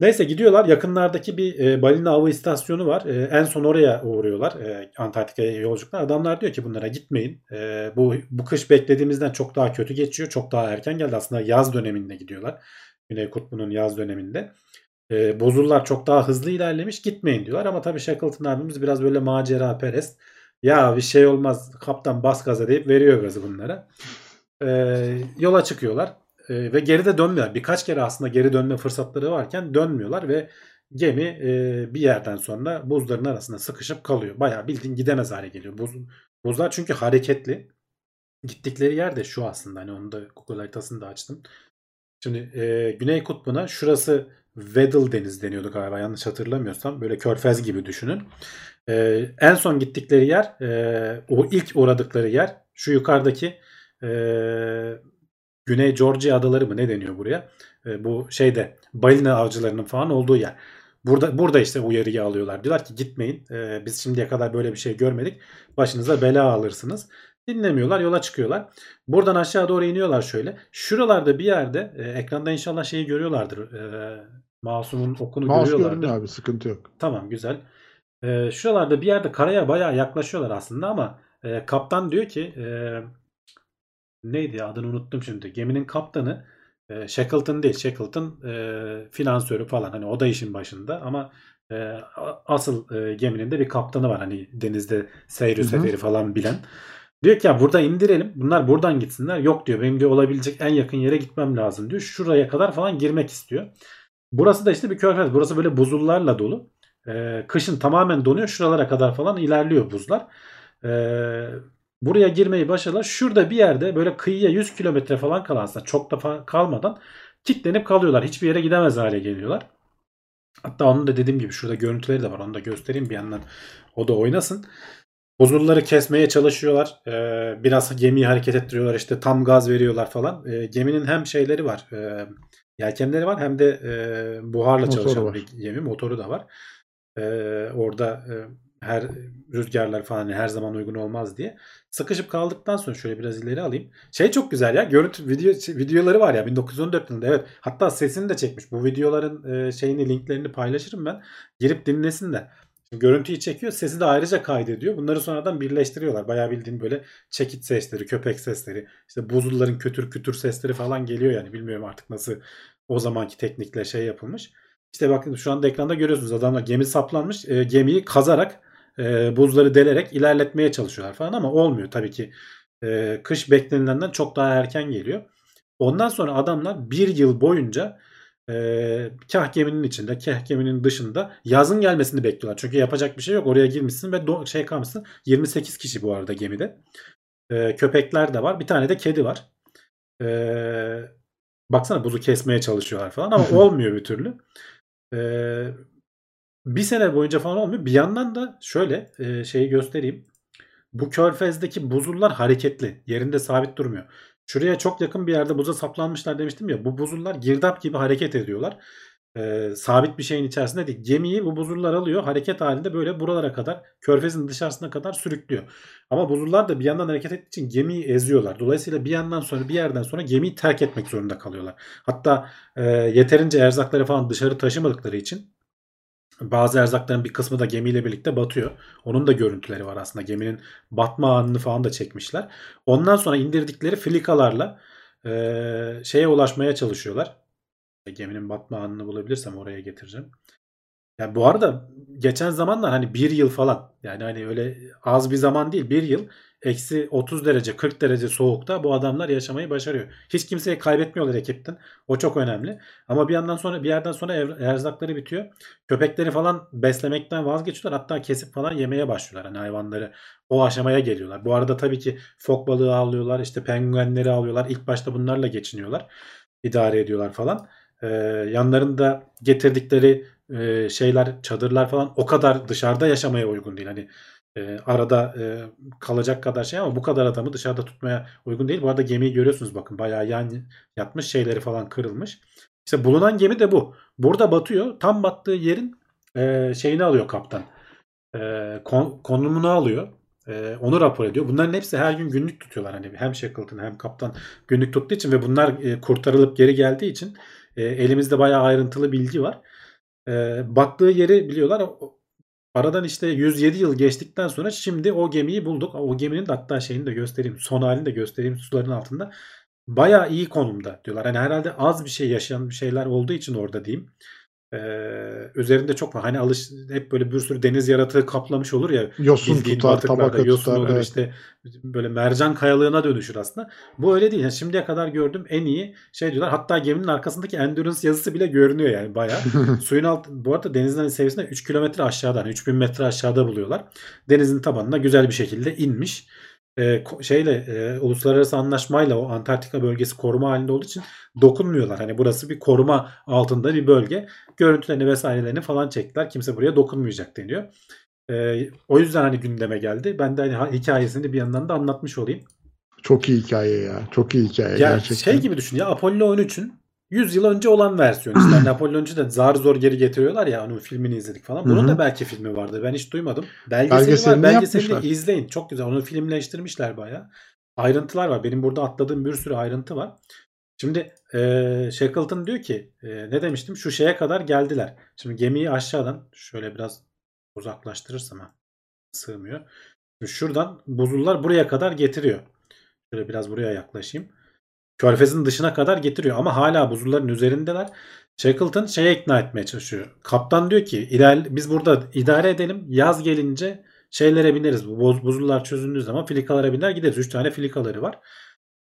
Neyse gidiyorlar. Yakınlardaki bir e, balina avı istasyonu var. E, en son oraya uğruyorlar. E, Antarktika'ya yolculuklar. Adamlar diyor ki bunlara gitmeyin. Bu bu kış beklediğimizden çok daha kötü geçiyor. Çok daha erken geldi. Aslında yaz döneminde gidiyorlar. Güney Kutbu'nun yaz döneminde. E, buzullar çok daha hızlı ilerlemiş. Gitmeyin diyorlar. Ama tabii Shackleton abimiz biraz böyle macera perest. Ya bir şey olmaz kaptan bas gaza deyip veriyor gazı bunlara. E, yola çıkıyorlar. E, ve geri de dönmüyorlar. Birkaç kere aslında geri dönme fırsatları varken dönmüyorlar ve gemi e, bir yerden sonra buzların arasında sıkışıp kalıyor. Bayağı bildiğin gidemez hale geliyor. Buz, buzlar çünkü hareketli. Gittikleri yer de şu aslında. Hani onu da Google haritasını da açtım. Şimdi e, Güney Kutbu'na şurası Weddell Denizi deniyordu galiba yanlış hatırlamıyorsam. Böyle körfez gibi düşünün. E, en son gittikleri yer e, o ilk uğradıkları yer şu yukarıdaki e, Güney Georgia adaları mı ne deniyor buraya? E, bu şeyde balina avcılarının falan olduğu yer. Burada burada işte uyarıyı alıyorlar. Diyorlar ki gitmeyin. E, biz şimdiye kadar böyle bir şey görmedik. Başınıza bela alırsınız. Dinlemiyorlar, yola çıkıyorlar. Buradan aşağı doğru iniyorlar şöyle. Şuralarda bir yerde e, ekranda inşallah şeyi görüyorlardır. E, Masum'un okunu Mouse görüyorlardır. görünüyor abi sıkıntı yok. Tamam güzel. E, şuralarda bir yerde karaya bayağı yaklaşıyorlar aslında ama e, kaptan diyor ki e, neydi ya adını unuttum şimdi. Geminin kaptanı e, Shackleton değil. Shackleton e, finansörü falan. Hani o da işin başında ama e, asıl e, geminin de bir kaptanı var. Hani denizde hı. seferi falan bilen. Diyor ki ya burada indirelim. Bunlar buradan gitsinler. Yok diyor benim diyor olabilecek en yakın yere gitmem lazım diyor. Şuraya kadar falan girmek istiyor. Burası da işte bir körfez. Burası böyle buzullarla dolu. Ee, kışın tamamen donuyor. Şuralara kadar falan ilerliyor buzlar. Ee, buraya girmeyi başarılar. Şurada bir yerde böyle kıyıya 100 kilometre falan kalan çok da kalmadan kilitlenip kalıyorlar. Hiçbir yere gidemez hale geliyorlar. Hatta onun da dediğim gibi şurada görüntüleri de var. Onu da göstereyim bir yandan. O da oynasın. Buzulları kesmeye çalışıyorlar. Ee, biraz gemiyi hareket ettiriyorlar. İşte tam gaz veriyorlar falan. Ee, geminin hem şeyleri var. E, yelkenleri var hem de e, buharla Motoru çalışan var. bir gemi. Motoru da var. Ee, orada e, her rüzgarlar falan hani her zaman uygun olmaz diye. Sıkışıp kaldıktan sonra şöyle biraz ileri alayım. Şey çok güzel ya. Görüntü video videoları var ya 1914 yılında evet. Hatta sesini de çekmiş. Bu videoların e, şeyini linklerini paylaşırım ben. Girip dinlesinler. Şimdi görüntüyü çekiyor, sesi de ayrıca kaydediyor. Bunları sonradan birleştiriyorlar. Bayağı bildiğin böyle çekit sesleri, köpek sesleri, işte buzulların kütür kütür sesleri falan geliyor yani. Bilmiyorum artık nasıl o zamanki teknikle şey yapılmış. İşte bakın şu anda ekranda görüyorsunuz adamlar gemi saplanmış. E, gemiyi kazarak e, buzları delerek ilerletmeye çalışıyorlar falan ama olmuyor tabii ki. E, kış beklenilenden çok daha erken geliyor. Ondan sonra adamlar bir yıl boyunca e, kah geminin içinde, kah geminin dışında yazın gelmesini bekliyorlar. Çünkü yapacak bir şey yok. Oraya girmişsin ve do- şey kalmışsın. 28 kişi bu arada gemide. E, köpekler de var. Bir tane de kedi var. E, baksana buzu kesmeye çalışıyorlar falan ama olmuyor bir türlü. E, bir sene boyunca falan olmuyor. Bir yandan da şöyle e, şeyi göstereyim. Bu körfezdeki buzullar hareketli. Yerinde sabit durmuyor. Şuraya çok yakın bir yerde buza saplanmışlar demiştim ya. Bu buzullar girdap gibi hareket ediyorlar. Ee, sabit bir şeyin içerisinde değil. Gemiyi bu buzullar alıyor. Hareket halinde böyle buralara kadar körfezin dışarısına kadar sürüklüyor. Ama buzullar da bir yandan hareket ettiği için gemiyi eziyorlar. Dolayısıyla bir yandan sonra bir yerden sonra gemiyi terk etmek zorunda kalıyorlar. Hatta e, yeterince erzakları falan dışarı taşımadıkları için bazı erzakların bir kısmı da gemiyle birlikte batıyor. Onun da görüntüleri var aslında. Geminin batma anını falan da çekmişler. Ondan sonra indirdikleri filikalarla e, şeye ulaşmaya çalışıyorlar. Geminin batma anını bulabilirsem oraya getireceğim. Yani bu arada geçen zamanlar hani bir yıl falan yani hani öyle az bir zaman değil bir yıl eksi 30 derece 40 derece soğukta bu adamlar yaşamayı başarıyor. Hiç kimseyi kaybetmiyorlar ekipten. O çok önemli. Ama bir yandan sonra bir yerden sonra ev- erzakları bitiyor. Köpekleri falan beslemekten vazgeçiyorlar. Hatta kesip falan yemeye başlıyorlar. Hani hayvanları o aşamaya geliyorlar. Bu arada tabii ki fok balığı avlıyorlar. işte penguenleri avlıyorlar. İlk başta bunlarla geçiniyorlar. idare ediyorlar falan. Ee, yanlarında getirdikleri e, şeyler, çadırlar falan o kadar dışarıda yaşamaya uygun değil. Hani e, arada e, kalacak kadar şey ama bu kadar adamı dışarıda tutmaya uygun değil. Bu arada gemiyi görüyorsunuz bakın bayağı yan yatmış şeyleri falan kırılmış. İşte bulunan gemi de bu. Burada batıyor. Tam battığı yerin e, şeyini alıyor kaptan. E, kon- konumunu alıyor. E, onu rapor ediyor. Bunların hepsi her gün günlük tutuyorlar. Hani hem Shackleton hem kaptan günlük tuttuğu için ve bunlar e, kurtarılıp geri geldiği için e, elimizde bayağı ayrıntılı bilgi var. E, battığı yeri biliyorlar. Aradan işte 107 yıl geçtikten sonra şimdi o gemiyi bulduk. O geminin de hatta şeyini de göstereyim. Son halini de göstereyim suların altında. Bayağı iyi konumda diyorlar. Hani herhalde az bir şey yaşayan bir şeyler olduğu için orada diyeyim. Ee, üzerinde çok var. Hani alış hep böyle bir sürü deniz yaratığı kaplamış olur ya. Yosun tutar, tabaka yosun tutar. olur evet. işte böyle mercan kayalığına dönüşür aslında. Bu öyle değil. Yani şimdiye kadar gördüğüm en iyi şey diyorlar. Hatta geminin arkasındaki endurance yazısı bile görünüyor yani bayağı. Suyun alt bu arada denizin seviyesinde 3 kilometre aşağıda hani 3000 metre aşağıda buluyorlar. Denizin tabanına güzel bir şekilde inmiş. Ko- şeyle e, uluslararası anlaşmayla o Antarktika bölgesi koruma halinde olduğu için dokunmuyorlar. Hani burası bir koruma altında bir bölge. Görüntülerini vesairelerini falan çektiler. Kimse buraya dokunmayacak deniyor. Ee, o yüzden hani gündeme geldi. Ben de hani ha- hikayesini bir yandan da anlatmış olayım. Çok iyi hikaye ya. Çok iyi hikaye Ya gerçekten. şey gibi düşün ya Apollo 13'ün 100 yıl önce olan versiyonu. İşte hani Apollo 13'ü de zar zor geri getiriyorlar ya onun filmini izledik falan. Bunun Hı hı. da belki filmi vardı. Ben hiç duymadım. Belgeseli, Belgeselini var. Belgeselini yapmışlar. izleyin. Çok güzel. Onu filmleştirmişler bayağı. Ayrıntılar var. Benim burada atladığım bir sürü ayrıntı var. Şimdi e, Shackleton diyor ki e, ne demiştim? Şu şeye kadar geldiler. Şimdi gemiyi aşağıdan şöyle biraz uzaklaştırırsam ha. Sığmıyor. Şimdi şuradan buzullar buraya kadar getiriyor. Şöyle biraz buraya yaklaşayım. Körfezin dışına kadar getiriyor ama hala buzulların üzerindeler. Shackleton şeye ikna etmeye çalışıyor. Kaptan diyor ki iler, biz burada idare edelim. Yaz gelince şeylere bineriz. Bu boz, buzullar çözüldüğü zaman filikalara biner gideriz. 3 tane filikaları var.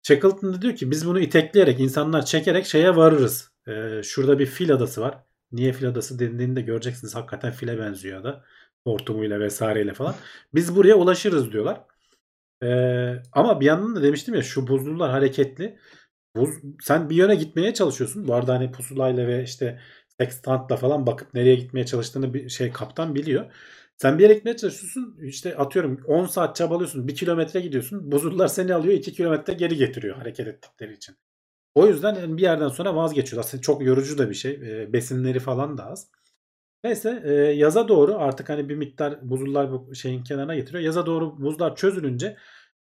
Shackleton da diyor ki biz bunu itekleyerek insanlar çekerek şeye varırız. Ee, şurada bir fil adası var. Niye fil adası dendiğini de göreceksiniz. Hakikaten file benziyor da. Hortumuyla vesaireyle falan. Biz buraya ulaşırız diyorlar. Ee, ama bir yandan da demiştim ya şu buzullar hareketli. Buz, sen bir yöne gitmeye çalışıyorsun. Bu arada hani pusulayla ve işte sextantla falan bakıp nereye gitmeye çalıştığını bir şey kaptan biliyor. Sen bir yere gitmeye çalışıyorsun. İşte atıyorum 10 saat çabalıyorsun. 1 kilometre gidiyorsun. Buzullar seni alıyor 2 kilometre geri getiriyor hareket ettikleri için. O yüzden bir yerden sonra vazgeçiyor. Aslında çok yorucu da bir şey. E, besinleri falan da az. Neyse e, yaza doğru artık hani bir miktar buzullar bu şeyin kenarına getiriyor. Yaza doğru buzlar çözülünce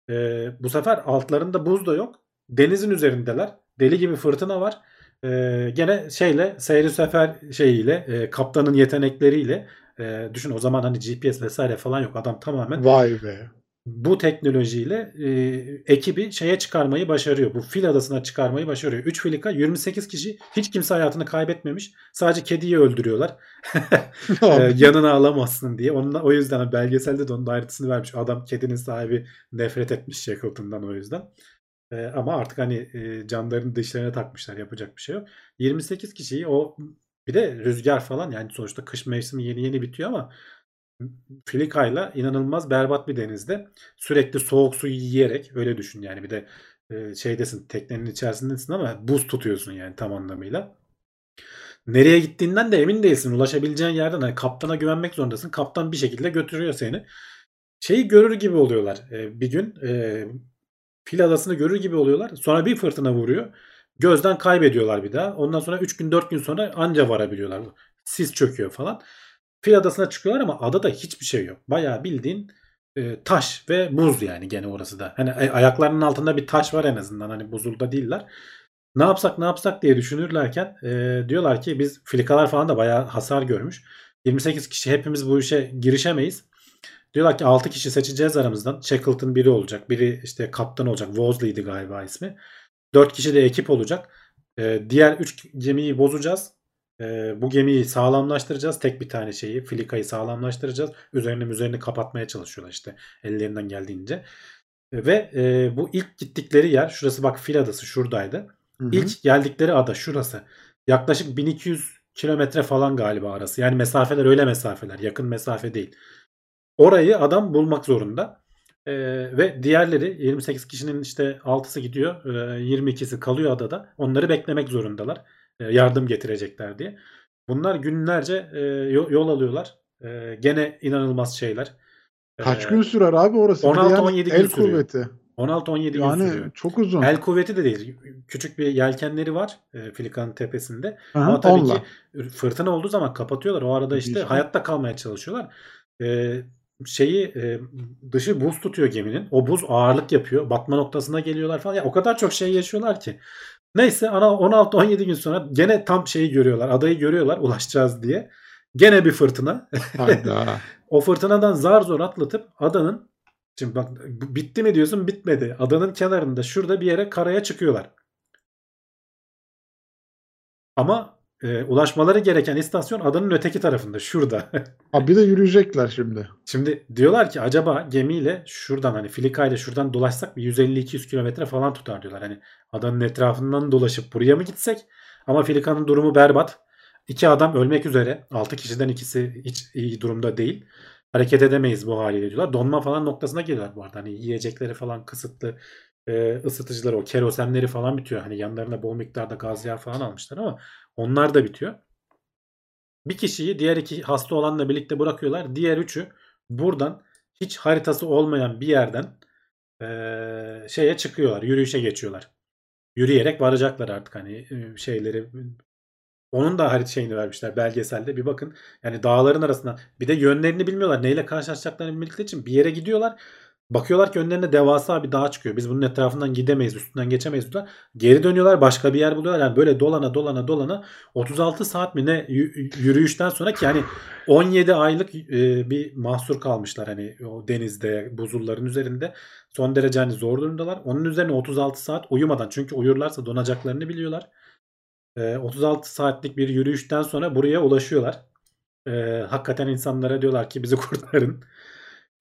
e, bu sefer altlarında buz da yok. Denizin üzerindeler. Deli gibi fırtına var. E, gene şeyle seyri sefer şeyiyle e, kaptanın yetenekleriyle e, düşün o zaman hani GPS vesaire falan yok. Adam tamamen Vay be. bu teknolojiyle e, ekibi şeye çıkarmayı başarıyor. Bu fil adasına çıkarmayı başarıyor. 3 filika 28 kişi hiç kimse hayatını kaybetmemiş. Sadece kediyi öldürüyorlar. e, yanına alamazsın diye. Onunla, o yüzden belgeselde de onun ayrıntısını vermiş. Adam kedinin sahibi nefret etmiş Shackleton'dan o yüzden. E, ama artık hani e, canlarını dişlerine takmışlar. Yapacak bir şey yok. 28 kişiyi o bir de rüzgar falan yani sonuçta kış mevsimi yeni yeni bitiyor ama Filika'yla inanılmaz berbat bir denizde sürekli soğuk su yiyerek öyle düşün yani bir de e, şeydesin teknenin içerisindesin ama buz tutuyorsun yani tam anlamıyla. Nereye gittiğinden de emin değilsin. Ulaşabileceğin yerden hani kaptana güvenmek zorundasın. Kaptan bir şekilde götürüyor seni. Şeyi görür gibi oluyorlar. E, bir gün e, Fil adasını görür gibi oluyorlar. Sonra bir fırtına vuruyor. Gözden kaybediyorlar bir daha. Ondan sonra 3 gün 4 gün sonra anca varabiliyorlar. Sis çöküyor falan. Fil adasına çıkıyorlar ama adada hiçbir şey yok. Bayağı bildiğin e, taş ve buz yani gene orası da. Hani ayaklarının altında bir taş var en azından. Hani buzulda değiller. Ne yapsak ne yapsak diye düşünürlerken e, diyorlar ki biz filikalar falan da bayağı hasar görmüş. 28 kişi hepimiz bu işe girişemeyiz. Diyorlar ki 6 kişi seçeceğiz aramızdan. Shackleton biri olacak. Biri işte kaptan olacak. Wosley'di galiba ismi. 4 kişi de ekip olacak. Ee, diğer 3 gemiyi bozacağız. Ee, bu gemiyi sağlamlaştıracağız. Tek bir tane şeyi. Filikayı sağlamlaştıracağız. Üzerine üzerini kapatmaya çalışıyorlar işte. Ellerinden geldiğince. Ve e, bu ilk gittikleri yer. Şurası bak Fil Adası şuradaydı. Hı hı. İlk geldikleri ada şurası. Yaklaşık 1200 kilometre falan galiba arası. Yani mesafeler öyle mesafeler. Yakın mesafe değil. Orayı adam bulmak zorunda. Ee, ve diğerleri 28 kişinin işte 6'sı gidiyor. E, 22'si kalıyor adada. Onları beklemek zorundalar. E, yardım getirecekler diye. Bunlar günlerce e, yol alıyorlar. E, gene inanılmaz şeyler. Kaç e, gün sürer abi orası? 16-17 gün el sürüyor. kuvveti. 16-17 gün yani sürüyor. çok uzun. El kuvveti de değil. Küçük bir yelkenleri var e, Filikan'ın tepesinde. Aha, Ama tabii onunla. ki fırtına olduğu zaman kapatıyorlar. O arada işte İşte. hayatta kalmaya çalışıyorlar. E, şeyi e, dışı buz tutuyor geminin. O buz ağırlık yapıyor. Batma noktasına geliyorlar falan. Ya o kadar çok şey yaşıyorlar ki. Neyse ana 16-17 gün sonra gene tam şeyi görüyorlar. Adayı görüyorlar ulaşacağız diye. Gene bir fırtına. O fırtınadan zar zor atlatıp adanın Şimdi bak bitti mi diyorsun bitmedi. Adanın kenarında şurada bir yere karaya çıkıyorlar. Ama e, ulaşmaları gereken istasyon adanın öteki tarafında şurada. Ha bir de yürüyecekler şimdi. Şimdi diyorlar ki acaba gemiyle şuradan hani Filika ile şuradan dolaşsak bir 150-200 kilometre falan tutar diyorlar. Hani adanın etrafından dolaşıp buraya mı gitsek? Ama Filika'nın durumu berbat. İki adam ölmek üzere. 6 kişiden ikisi hiç iyi durumda değil. Hareket edemeyiz bu haliyle diyorlar. Donma falan noktasına geliyorlar bu arada. Hani yiyecekleri falan kısıtlı e, ısıtıcılar o kerosenleri falan bitiyor. Hani yanlarına bol miktarda gaz yağı falan almışlar ama onlar da bitiyor. Bir kişiyi diğer iki hasta olanla birlikte bırakıyorlar. Diğer üçü buradan hiç haritası olmayan bir yerden e, şeye çıkıyorlar. Yürüyüşe geçiyorlar. Yürüyerek varacaklar artık hani şeyleri onun da harita şeyini vermişler belgeselde. Bir bakın yani dağların arasında bir de yönlerini bilmiyorlar. Neyle karşılaşacaklarını bildikleri için bir yere gidiyorlar. Bakıyorlar ki önlerine devasa bir dağ çıkıyor. Biz bunun etrafından gidemeyiz, üstünden geçemeyiz diyorlar. Geri dönüyorlar, başka bir yer buluyorlar. Yani böyle dolana dolana dolana 36 saat mi ne yürüyüşten sonra ki yani 17 aylık e, bir mahsur kalmışlar hani o denizde, buzulların üzerinde. Son derece hani zor durumdalar. Onun üzerine 36 saat uyumadan çünkü uyurlarsa donacaklarını biliyorlar. E, 36 saatlik bir yürüyüşten sonra buraya ulaşıyorlar. E, hakikaten insanlara diyorlar ki bizi kurtarın.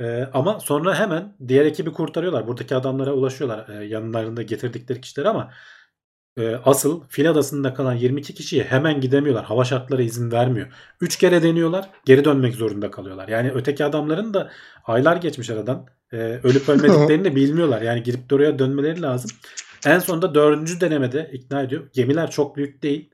Ee, ama sonra hemen diğer ekibi kurtarıyorlar. Buradaki adamlara ulaşıyorlar e, yanlarında getirdikleri kişiler ama e, asıl fil adasında kalan 22 kişiye hemen gidemiyorlar. Hava şartları izin vermiyor. 3 kere deniyorlar geri dönmek zorunda kalıyorlar. Yani öteki adamların da aylar geçmiş aradan e, ölüp ölmediklerini bilmiyorlar. Yani gidip de oraya dönmeleri lazım. En sonunda dördüncü denemede ikna ediyor. Gemiler çok büyük değil.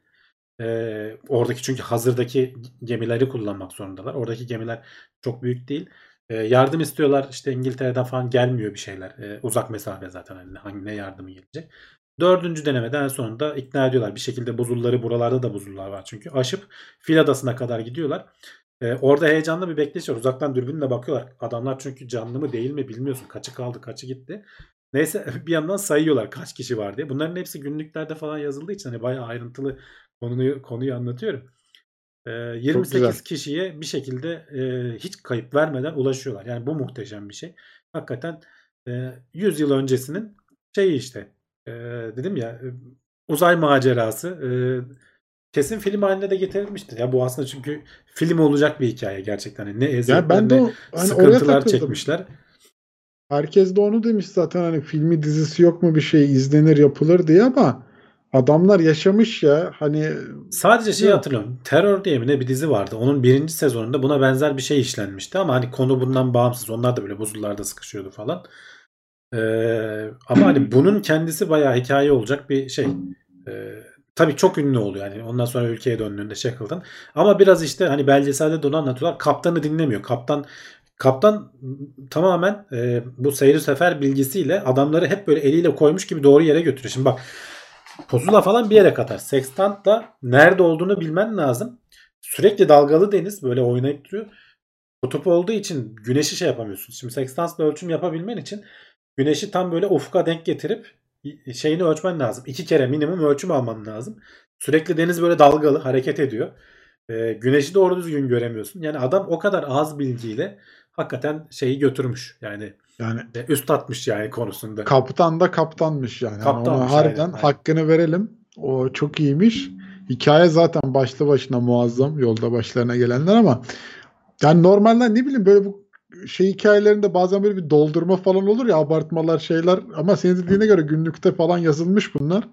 E, oradaki çünkü hazırdaki gemileri kullanmak zorundalar. Oradaki gemiler çok büyük değil. E, yardım istiyorlar. İşte İngiltere'den falan gelmiyor bir şeyler. E, uzak mesafe zaten hani hangi ne yardımı gelecek. Dördüncü denemede en sonunda ikna ediyorlar. Bir şekilde buzulları buralarda da buzullar var çünkü. Aşıp Fil Adası'na kadar gidiyorlar. E, orada heyecanlı bir bekleyiş var. Uzaktan dürbünle bakıyorlar. Adamlar çünkü canlı mı değil mi bilmiyorsun. Kaçı kaldı kaçı gitti. Neyse bir yandan sayıyorlar kaç kişi var diye. Bunların hepsi günlüklerde falan yazıldığı için hani bayağı ayrıntılı konuyu, konuyu anlatıyorum. E, 28 güzel. kişiye bir şekilde e, hiç kayıp vermeden ulaşıyorlar. Yani bu muhteşem bir şey. Hakikaten e, 100 yıl öncesinin şeyi işte e, dedim ya e, uzay macerası e, kesin film haline de getirilmiştir. Ya bu aslında çünkü film olacak bir hikaye gerçekten. Yani ne eziyetler ben de o, hani sıkıntılar çekmişler. Herkes de onu demiş zaten hani filmi dizisi yok mu bir şey izlenir yapılır diye ama adamlar yaşamış ya hani Sadece Yok. hatırlıyorum. Terör diye mi ne bir dizi vardı. Onun birinci sezonunda buna benzer bir şey işlenmişti ama hani konu bundan bağımsız. Onlar da böyle buzullarda sıkışıyordu falan. Ee, ama hani bunun kendisi bayağı hikaye olacak bir şey. Ee, tabii çok ünlü oluyor yani. Ondan sonra ülkeye döndüğünde Shackleton. Ama biraz işte hani belgeselde de onu anlatıyorlar. Kaptanı dinlemiyor. Kaptan Kaptan tamamen e, bu seyri sefer bilgisiyle adamları hep böyle eliyle koymuş gibi doğru yere götürüyor. Şimdi bak Pusula falan bir yere kadar. Sextant da nerede olduğunu bilmen lazım. Sürekli dalgalı deniz böyle oynayıp duruyor. Kutup olduğu için güneşi şey yapamıyorsun. Şimdi sextansla ölçüm yapabilmen için güneşi tam böyle ufka denk getirip şeyini ölçmen lazım. İki kere minimum ölçüm alman lazım. Sürekli deniz böyle dalgalı hareket ediyor. Ee, güneşi doğru düzgün göremiyorsun. Yani adam o kadar az bilgiyle hakikaten şeyi götürmüş. Yani yani e, üst atmış yani konusunda. kaptan da kaptanmış yani. Kaptanmış, ona harbiden aynen, hakkını verelim. O çok iyiymiş. Hikaye zaten başlı başına muazzam yolda başlarına gelenler ama yani normalde ne bileyim böyle bu şey hikayelerinde bazen böyle bir doldurma falan olur ya abartmalar şeyler ama senin dediğine göre günlükte falan yazılmış bunlar.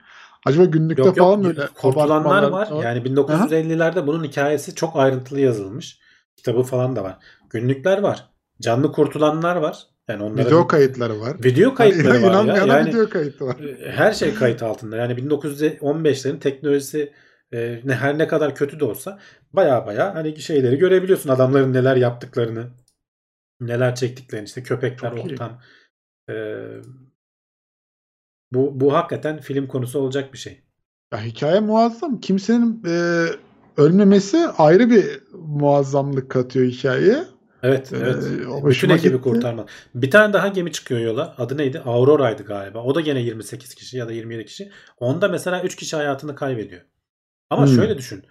Acaba günlükte Yok falan yok böyle kurtulanlar abartmalar var. Yani 1950'lerde bunun hikayesi çok ayrıntılı yazılmış. Kitabı falan da var. Günlükler var. Canlı kurtulanlar var. Yani onların video kayıtları var. video kayıtları var ya. Yani video kayıtı var. e, her şey kayıt altında. Yani 1915'lerin teknolojisi e, ne her ne kadar kötü de olsa baya baya hani şeyleri görebiliyorsun adamların neler yaptıklarını, neler çektiklerini işte köpekler Çok ortam. E, bu bu hakikaten film konusu olacak bir şey. Ya hikaye muazzam. Kimsenin e, ölmemesi ayrı bir muazzamlık katıyor hikayeye. Evet, Ee, evet. o Bütün ekibi gitti. kurtarma. Bir tane daha gemi çıkıyor yola. Adı neydi? Aurora'ydı galiba. O da gene 28 kişi ya da 27 kişi. Onda mesela 3 kişi hayatını kaybediyor. Ama Hmm. şöyle düşün.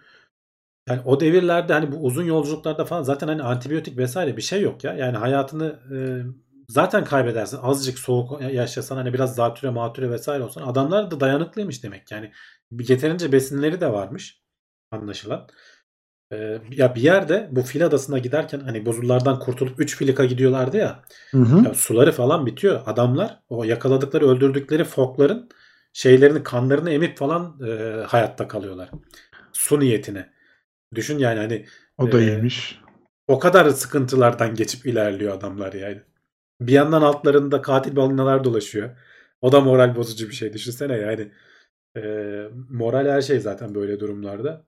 Yani o devirlerde hani bu uzun yolculuklarda falan zaten hani antibiyotik vesaire bir şey yok ya. Yani hayatını e, zaten kaybedersin. Azıcık soğuk yaşasan hani biraz zatüre matüre vesaire olsan adamlar da dayanıklıymış demek. Yani yeterince besinleri de varmış anlaşılan. Ee, ya bir yerde bu fil adasına giderken hani buzullardan kurtulup 3 filika gidiyorlardı ya. Hı hı. Ya suları falan bitiyor. Adamlar o yakaladıkları öldürdükleri fokların şeylerini kanlarını emip falan e, hayatta kalıyorlar. Su niyetine. Düşün yani hani O da iyiymiş. o kadar sıkıntılardan geçip ilerliyor adamlar yani. Bir yandan altlarında katil balinalar dolaşıyor. O da moral bozucu bir şey. Düşünsene yani. E, moral her şey zaten böyle durumlarda.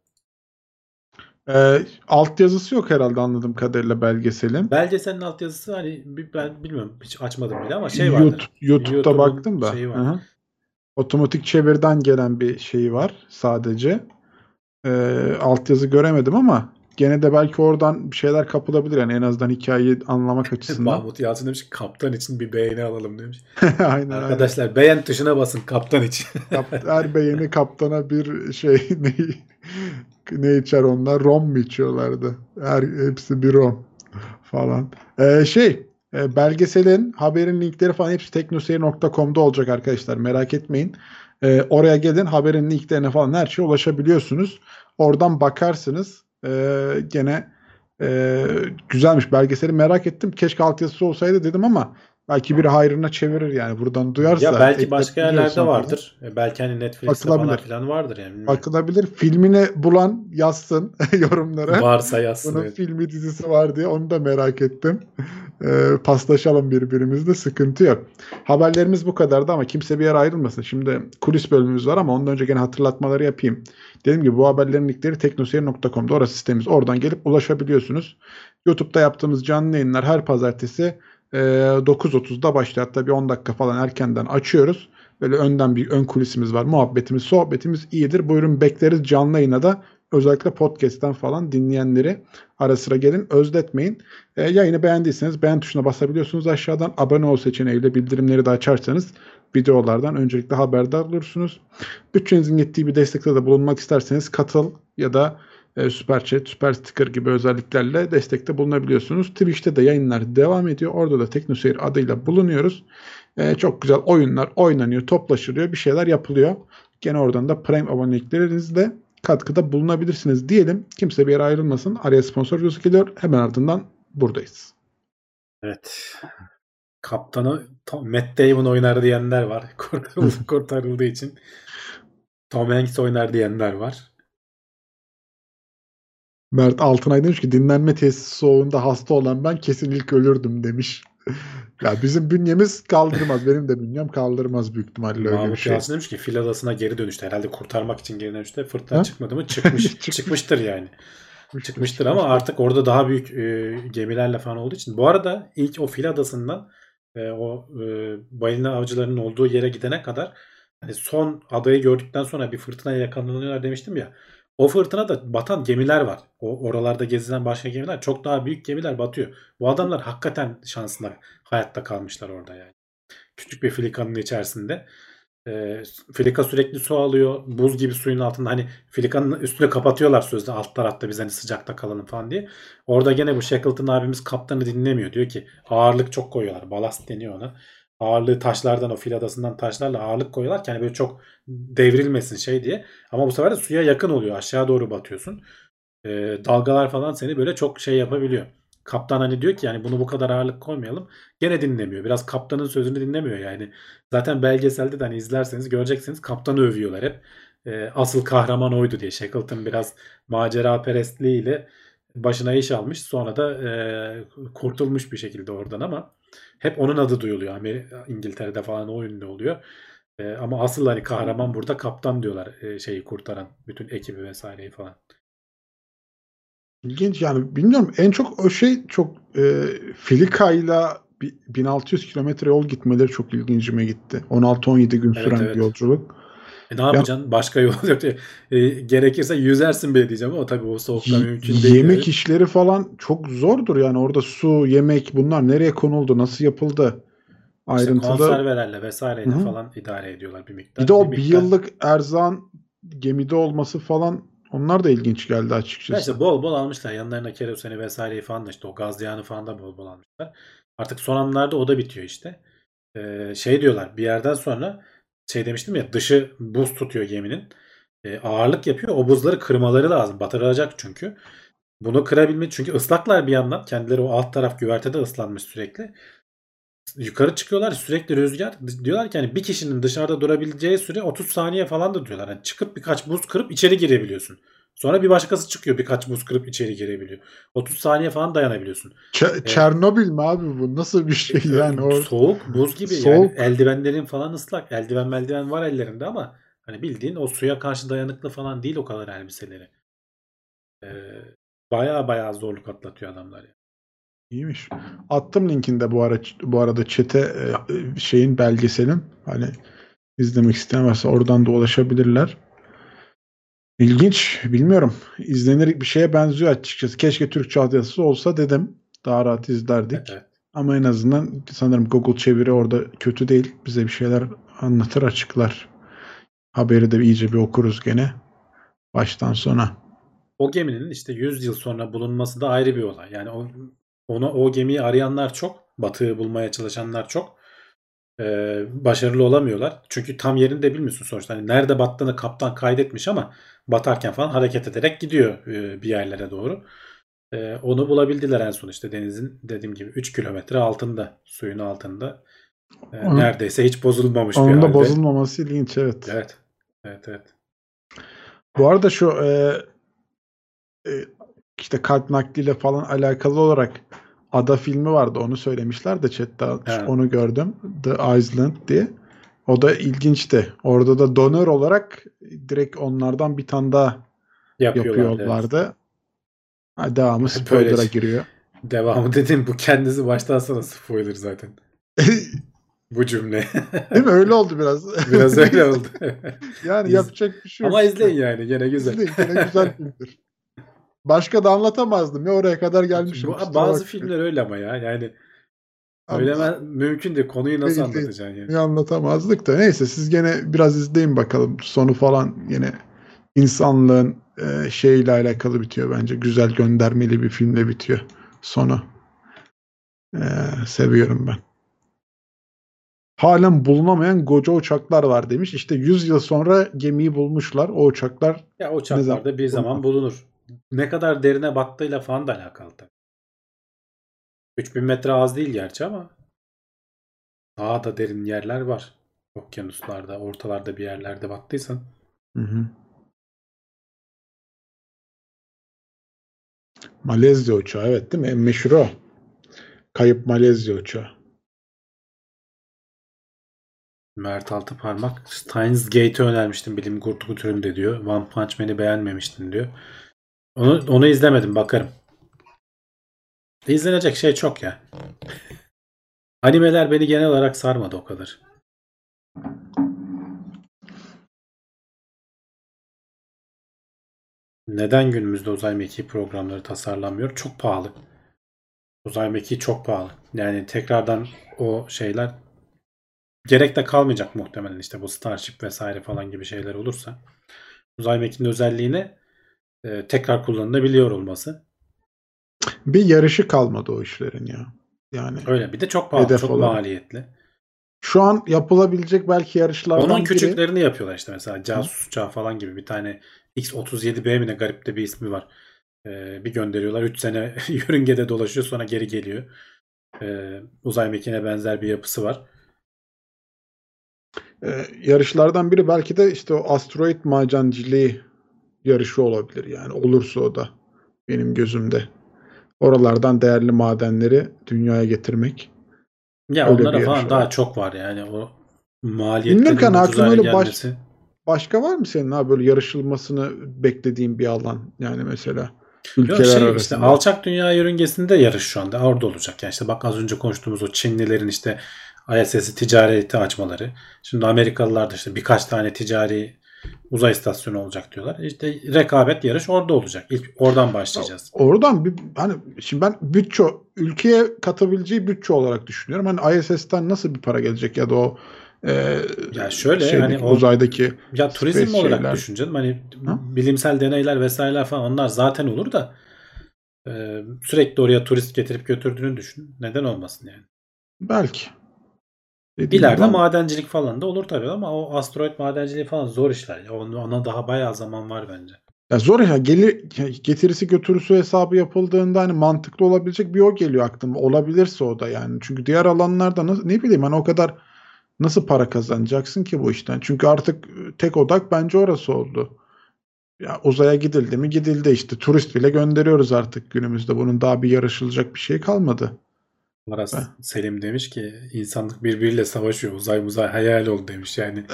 Ee, altyazısı yok herhalde anladığım kadarıyla belgeselin. Belgeselin altyazısı hani bir- ben bilmiyorum hiç açmadım bile ama şey vardır. YouTube, YouTube'da baktım da. şeyi var. Hı hı. Otomatik çevirden gelen bir şeyi var sadece. Ee, altyazı göremedim ama Gene de belki oradan bir şeyler kapılabilir yani en azından hikayeyi anlamak açısından. Mahmut Yalçın demiş ki kaptan için bir beğeni alalım demiş. aynen aynen. Arkadaşlar beğen tuşuna basın kaptan için. Kap- her beğeni kaptana bir şey ne, içer onlar? Rom mu içiyorlardı? Her hepsi bir rom falan. Ee, şey e, belgeselin haberin linkleri falan hepsi teknoseyir.com'da olacak arkadaşlar merak etmeyin. Ee, oraya gelin haberin linklerine falan her şeye ulaşabiliyorsunuz. Oradan bakarsınız. Ee, gene e, güzelmiş belgeseli merak ettim. Keşke altyazısı olsaydı dedim ama belki biri hayrına çevirir yani buradan duyarsa. ya belki başka yerlerde ekleyebiliyorsan falan. vardır. E, Belki hani Netflix'te falan filan vardır yani. bilmiyorum. Bakılabilir. Filmini bulan yazsın yorumlara. Varsa yazsın. Bunun evet. filmi dizisi var diye onu da merak ettim. Ee, paslaşalım birbirimizle sıkıntı yok. Haberlerimiz bu kadardı ama kimse bir yere ayrılmasın. Şimdi kulis bölümümüz var ama ondan önce gene hatırlatmaları yapayım. Dediğim gibi bu haberlerin linkleri teknoseyir.com'da orası sitemiz. Oradan gelip ulaşabiliyorsunuz. YouTube'da yaptığımız canlı yayınlar her pazartesi e, 9.30'da başlıyor. Hatta bir 10 dakika falan erkenden açıyoruz. Böyle önden bir ön kulisimiz var. Muhabbetimiz, sohbetimiz iyidir. Buyurun bekleriz canlı yayına da özellikle podcast'ten falan dinleyenleri ara sıra gelin özletmeyin. E, yayını beğendiyseniz beğen tuşuna basabiliyorsunuz aşağıdan. Abone ol seçeneğiyle bildirimleri de açarsanız videolardan öncelikle haberdar olursunuz. Bütçenizin yettiği bir destekte de bulunmak isterseniz katıl ya da e, Süper Chat, Süper Sticker gibi özelliklerle destekte bulunabiliyorsunuz. Twitch'te de yayınlar devam ediyor. Orada da Teknoseyir adıyla bulunuyoruz. E, çok güzel oyunlar oynanıyor, toplaşılıyor, bir şeyler yapılıyor. Gene oradan da Prime aboneliklerinizle katkıda bulunabilirsiniz diyelim. Kimse bir yere ayrılmasın. Araya sponsor videosu geliyor. Hemen ardından buradayız. Evet. Kaptanı Matt Damon oynar diyenler var. Kurtarıldı, kurtarıldığı için. Tom Hanks oynar diyenler var. Mert Altınay demiş ki dinlenme tesisi soğuğunda hasta olan ben kesin ilk ölürdüm demiş. ya bizim bünyemiz kaldırmaz. Benim de bünyem kaldırmaz büyük ihtimalle öyle bir Mahmut şey. Yalçın demiş ki fil adasına geri dönüştü. Herhalde kurtarmak için geri dönüştü. Fırtına Ha? çıkmadı mı? Çıkmış. Çıkmış. çıkmıştır yani. Çıkmıştır ama artık orada daha büyük e, gemilerle falan olduğu için. Bu arada ilk o fil adasından e, o e, balina avcılarının olduğu yere gidene kadar hani son adayı gördükten sonra bir fırtınaya yakalanıyorlar demiştim ya. O fırtınada batan gemiler var. O oralarda gezilen başka gemiler çok daha büyük gemiler batıyor. Bu adamlar hakikaten şansına hayatta kalmışlar orada yani. Küçük bir filikanın içerisinde. E, filika sürekli su alıyor. Buz gibi suyun altında hani filikanın üstüne kapatıyorlar sözde alt tarafta biz hani sıcakta kalalım falan diye. Orada gene bu Shackleton abimiz kaptanı dinlemiyor. Diyor ki ağırlık çok koyuyorlar. Balast deniyor ona. Ağırlığı taşlardan o fil adasından taşlarla ağırlık koyuyorlar ki hani böyle çok devrilmesin şey diye. Ama bu sefer de suya yakın oluyor. Aşağı doğru batıyorsun. E, dalgalar falan seni böyle çok şey yapabiliyor. Kaptan hani diyor ki yani bunu bu kadar ağırlık koymayalım. Gene dinlemiyor. Biraz kaptanın sözünü dinlemiyor yani. Zaten belgeselde de hani izlerseniz göreceksiniz kaptanı övüyorlar hep. E, asıl kahraman oydu diye. Shackleton biraz macera perestliğiyle başına iş almış. Sonra da e, kurtulmuş bir şekilde oradan ama hep onun adı duyuluyor. Amer- İngiltere'de falan o ünlü oluyor. E, ama asıl hani kahraman burada kaptan diyorlar e, şeyi kurtaran. Bütün ekibi vesaireyi falan. İlginç yani bilmiyorum en çok o şey çok e, Filika'yla bi- 1600 kilometre yol gitmeleri çok ilgincime gitti. 16-17 gün Evet, süren evet. bir yolculuk. E ne yapacaksın? Başka yol yok. E, gerekirse yüzersin bile diyeceğim ama tabii o soğukta mümkün değil. yemek Evet. işleri falan çok zordur yani orada su, yemek bunlar nereye konuldu, nasıl yapıldı İşte ayrıntılı. konservelerle vesaireyle falan idare ediyorlar bir miktar. bir de o bir miktar- yıllık erzağın gemide olması falan onlar da ilginç geldi Ya açıkçası. işte bol bol almışlar. Yanlarına keroseni vesaireyi falan da işte o gaz yağını falan da bol bol almışlar. Artık son anlarda o da bitiyor işte. Ee, şey diyorlar bir yerden sonra şey demiştim ya dışı buz tutuyor geminin. Ee, ağırlık yapıyor. O buzları kırmaları lazım. Batıracak çünkü. Bunu kırabilmek çünkü ıslaklar bir yandan. Kendileri o alt taraf güvertede ıslanmış sürekli. Yukarı çıkıyorlar sürekli rüzgar. Diyorlar ki hani bir kişinin dışarıda durabileceği süre 30 saniye falan da diyorlar. Hani çıkıp birkaç buz kırıp içeri girebiliyorsun. Sonra bir başkası çıkıyor birkaç buz kırıp içeri girebiliyor. 30 saniye falan dayanabiliyorsun. Ç- Çernobil mi abi bu? Nasıl bir şey yani? O... Soğuk buz gibi yani Soğuk. eldivenlerin falan ıslak. Eldiven meldiven var ellerinde ama hani bildiğin o suya karşı dayanıklı falan değil o kadar elbiseleri. Ee, baya baya zorluk atlatıyor adamlar ya. İyiymiş. Attım linkinde bu ara bu arada çete e, şeyin belgeselin. Hani izlemek isteyen varsa oradan da ulaşabilirler. İlginç. Bilmiyorum. İzlenir bir şeye benziyor açıkçası. Keşke Türkçe altyazısı olsa dedim. Daha rahat izlerdik. Evet. Ama en azından sanırım Google çeviri orada kötü değil. Bize bir şeyler anlatır, açıklar. Haberi de iyice bir okuruz gene. Baştan sona. O geminin işte 100 yıl sonra bulunması da ayrı bir olay. Yani o onu o gemiyi arayanlar çok, batığı bulmaya çalışanlar çok. Ee, başarılı olamıyorlar. Çünkü tam yerini de bilmiyorsun sonuçta. Hani nerede battığını kaptan kaydetmiş ama batarken falan hareket ederek gidiyor e, bir yerlere doğru. Ee, onu bulabildiler en son işte denizin dediğim gibi 3 kilometre altında, suyun altında. Ee, Onun- neredeyse hiç bozulmamış bir Onun da halde. bozulmaması ilginç evet. Evet. Evet evet. Bu arada şu e, e, işte kalp nakliyle falan alakalı olarak Ada filmi vardı. Onu söylemişler de chatte Evet. onu gördüm. The Island diye. O da ilginçti. Orada da donör olarak direkt onlardan bir tane daha Yapıyorlar. evet. yapıyorlardı. Ha, devamı spoiler'a Böyle- giriyor. Devamı dedim bu kendisi baştan sona spoiler zaten. Bu cümle. Değil mi? Öyle oldu biraz. Biraz öyle oldu. yani yapacak bir şey yok. Ama izleyin yani gene güzel. İzleyin. Gene güzel filmdir. Başka da anlatamazdım ya oraya kadar gelmişim. Bu- bazı filmler öyle ama ya. Yani öyle mümkün değil. Konuyu nasıl Değil, anlatacaksın yani? anlatamazdık da. Neyse siz gene biraz izleyin bakalım. Sonu falan yine insanlığın e, şeyle alakalı bitiyor bence. Güzel göndermeli bir filmle bitiyor sonu. E, seviyorum ben. Halen bulunamayan koca uçaklar var demiş. İşte 100 yıl sonra gemiyi bulmuşlar. O uçaklar Ya o Ne uçaklarda zaman- bir zaman bulunur. Ne kadar derine battığıyla falan da alakalı tabii. 3000 metre az değil gerçi ama daha da derin yerler var. Okyanuslarda, ortalarda bir yerlerde battıysan. Hı hı. Malezya uçağı evet değil mi? En meşhur o. Kayıp Malezya uçağı. Mert Altıparmak Steins Gate'i önermiştim bilim kurgu türünde diyor. One Punch Man'i beğenmemiştin diyor. Onu, onu izlemedim bakarım. İzlenecek şey çok ya. Animeler beni genel olarak sarmadı o kadar. Neden günümüzde uzay mekiği programları tasarlanmıyor? Çok pahalı. Uzay mekiği çok pahalı. Yani tekrardan o şeyler gerek de kalmayacak muhtemelen işte bu Starship vesaire falan gibi şeyler olursa. Uzay mekiğinin özelliğine e, tekrar kullanılabiliyor olması. Bir yarışı kalmadı o işlerin ya. Yani Öyle. Bir de çok pahalı, çok olarak. maliyetli. şu an yapılabilecek belki yarışlardan Onun biri. küçüklerini yapıyorlar işte mesela casus uçağı falan gibi bir tane X-37B mi ne garip de bir ismi var. Ee, bir gönderiyorlar 3 sene yörüngede dolaşıyor sonra geri geliyor. Ee, uzay mekiğine benzer bir yapısı var. Ee, yarışlardan biri belki de işte o asteroid madenciliği yarışı olabilir yani olursa o da benim gözümde. Oralardan değerli madenleri dünyaya getirmek. Ya Öyle onlara falan var. daha çok var yani o Bilmiyorum maliyetlerin aklıma hale öyle baş- gelmesi. Başka var mı senin abi böyle yarışılmasını beklediğin bir alan yani mesela Yok ülkeler şey arasında? işte alçak dünya yörüngesinde yarış şu anda orada olacak. Yani işte bak az önce konuştuğumuz o Çinlilerin işte ISS'i ticareti açmaları. Şimdi Amerikalılar da işte birkaç tane ticari uzay istasyonu olacak diyorlar. İşte rekabet yarış orada olacak. İlk oradan başlayacağız. Oradan bir hani şimdi ben bütçe ülkeye katabileceği bütçe olarak düşünüyorum. Hani ISS'ten nasıl bir para gelecek ya da o e, Ya şöyle şeydeki, hani o- uzaydaki Ya turizm olarak şeyler. düşün canım. Hani Ha? bilimsel deneyler vesaireler falan onlar zaten olur da e, sürekli oraya turist getirip götürdüğünü düşün. Neden olmasın yani? belki. İleride ama- madencilik falan da olur tabii ama o asteroid madenciliği falan zor işler. Ona, daha bayağı zaman var bence. Ya zor ya gelir getirisi götürüsü hesabı yapıldığında hani mantıklı olabilecek bir o geliyor aklıma. Olabilirse o da yani. Çünkü diğer alanlarda nasıl, ne bileyim hani o kadar nasıl para kazanacaksın ki bu işten? Çünkü artık tek odak bence orası oldu. Ya uzaya gidildi mi gidildi işte. Turist bile gönderiyoruz artık günümüzde. Bunun daha bir yarışılacak bir şey kalmadı. Aras Heh. Selim demiş ki insanlık birbiriyle savaşıyor. Uzay muzay hayal oldu demiş yani.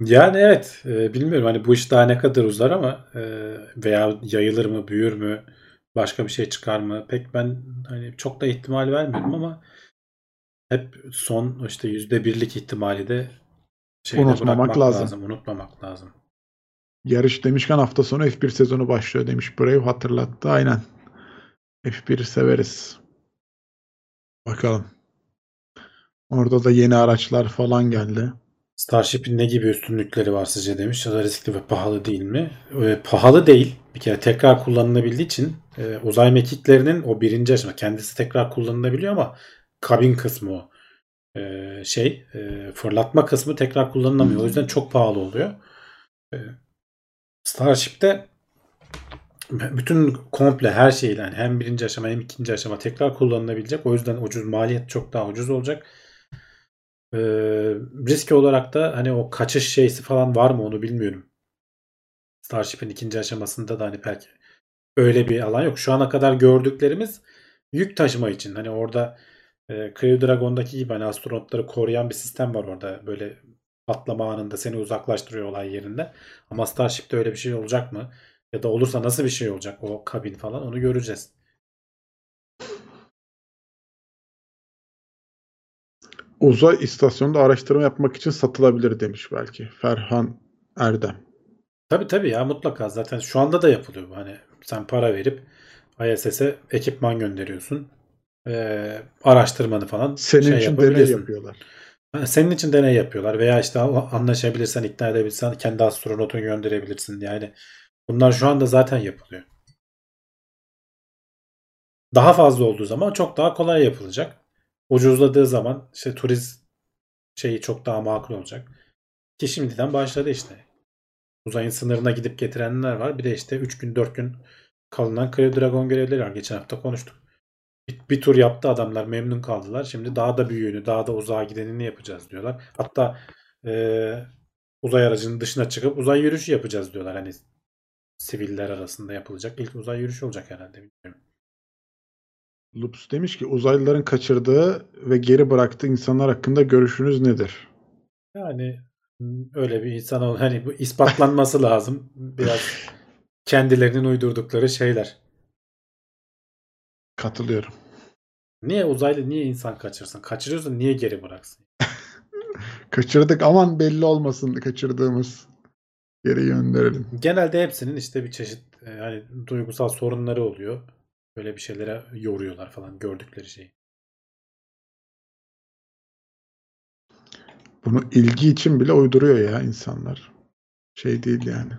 yani evet e, bilmiyorum hani bu iş daha ne kadar uzar ama e, veya yayılır mı büyür mü başka bir şey çıkar mı pek ben hani çok da ihtimal vermiyorum ama hep son işte yüzde birlik ihtimali de şeyde Unutmamak lazım. lazım. Unutmamak lazım. Yarış demişken hafta sonu F1 sezonu başlıyor demiş Brave hatırlattı. Aynen. F1'i severiz. Bakalım. Orada da yeni araçlar falan geldi. Starship'in ne gibi üstünlükleri var sizce demiş. Ya da riskli ve pahalı değil mi? Ee, pahalı değil. Bir kere tekrar kullanılabildiği için e, uzay mekiklerinin o birinci aşama kendisi tekrar kullanılabiliyor ama kabin kısmı o. Ee, şey e, fırlatma kısmı tekrar kullanılamıyor. O yüzden çok pahalı oluyor. Ee, Starship'te bütün komple her şeyle yani hem birinci aşama hem ikinci aşama tekrar kullanılabilecek. O yüzden ucuz maliyet çok daha ucuz olacak. Ee, risk olarak da hani o kaçış şeysi falan var mı onu bilmiyorum. Starship'in ikinci aşamasında da hani belki öyle bir alan yok. Şu ana kadar gördüklerimiz yük taşıma için. Hani orada e, Crew Dragon'daki gibi hani astronotları koruyan bir sistem var orada. Böyle patlama anında seni uzaklaştırıyor olay yerinde. Ama Starship'te öyle bir şey olacak mı? Ya da olursa nasıl bir şey olacak o kabin falan onu göreceğiz. Uzay istasyonunda araştırma yapmak için satılabilir demiş belki. Ferhan Erdem. Tabii tabii ya mutlaka zaten şu anda da yapılıyor. Hani sen para verip ISS'e ekipman gönderiyorsun. Ee, araştırmanı falan Senin şey için deney yapıyorlar. Senin için deney yapıyorlar veya işte anlaşabilirsen, ikna edebilirsen kendi astronotunu gönderebilirsin. Yani bunlar şu anda zaten yapılıyor. Daha fazla olduğu zaman çok daha kolay yapılacak. Ucuzladığı zaman işte turist şeyi çok daha makul olacak. Ki şimdiden başladı işte. Uzayın sınırına gidip getirenler var. Bir de işte 3 gün 4 gün kalınan Crew Dragon görevleri var. Geçen hafta konuştuk. Bir, bir tur yaptı adamlar memnun kaldılar. Şimdi daha da büyüğünü, daha da uzağa gidenini yapacağız diyorlar. Hatta eee, uzay aracının dışına çıkıp uzay yürüyüşü yapacağız diyorlar. Hani siviller arasında yapılacak. İlk uzay yürüyüşü olacak herhalde. Bilmiyorum. Lups demiş ki uzaylıların kaçırdığı ve geri bıraktığı insanlar hakkında görüşünüz nedir? Yani m, öyle bir insan ol hani bu ispatlanması lazım. Biraz kendilerinin uydurdukları şeyler. Katılıyorum. Niye uzaylı niye insan kaçırsın? Kaçırıyorsa niye geri bıraksın? Kaçırdık aman belli olmasın kaçırdığımız. Geri gönderelim. Genelde hepsinin işte bir çeşit e, hani duygusal sorunları oluyor. Böyle bir şeylere yoruyorlar falan gördükleri şeyi. Bunu ilgi için bile uyduruyor ya insanlar. Şey değil yani.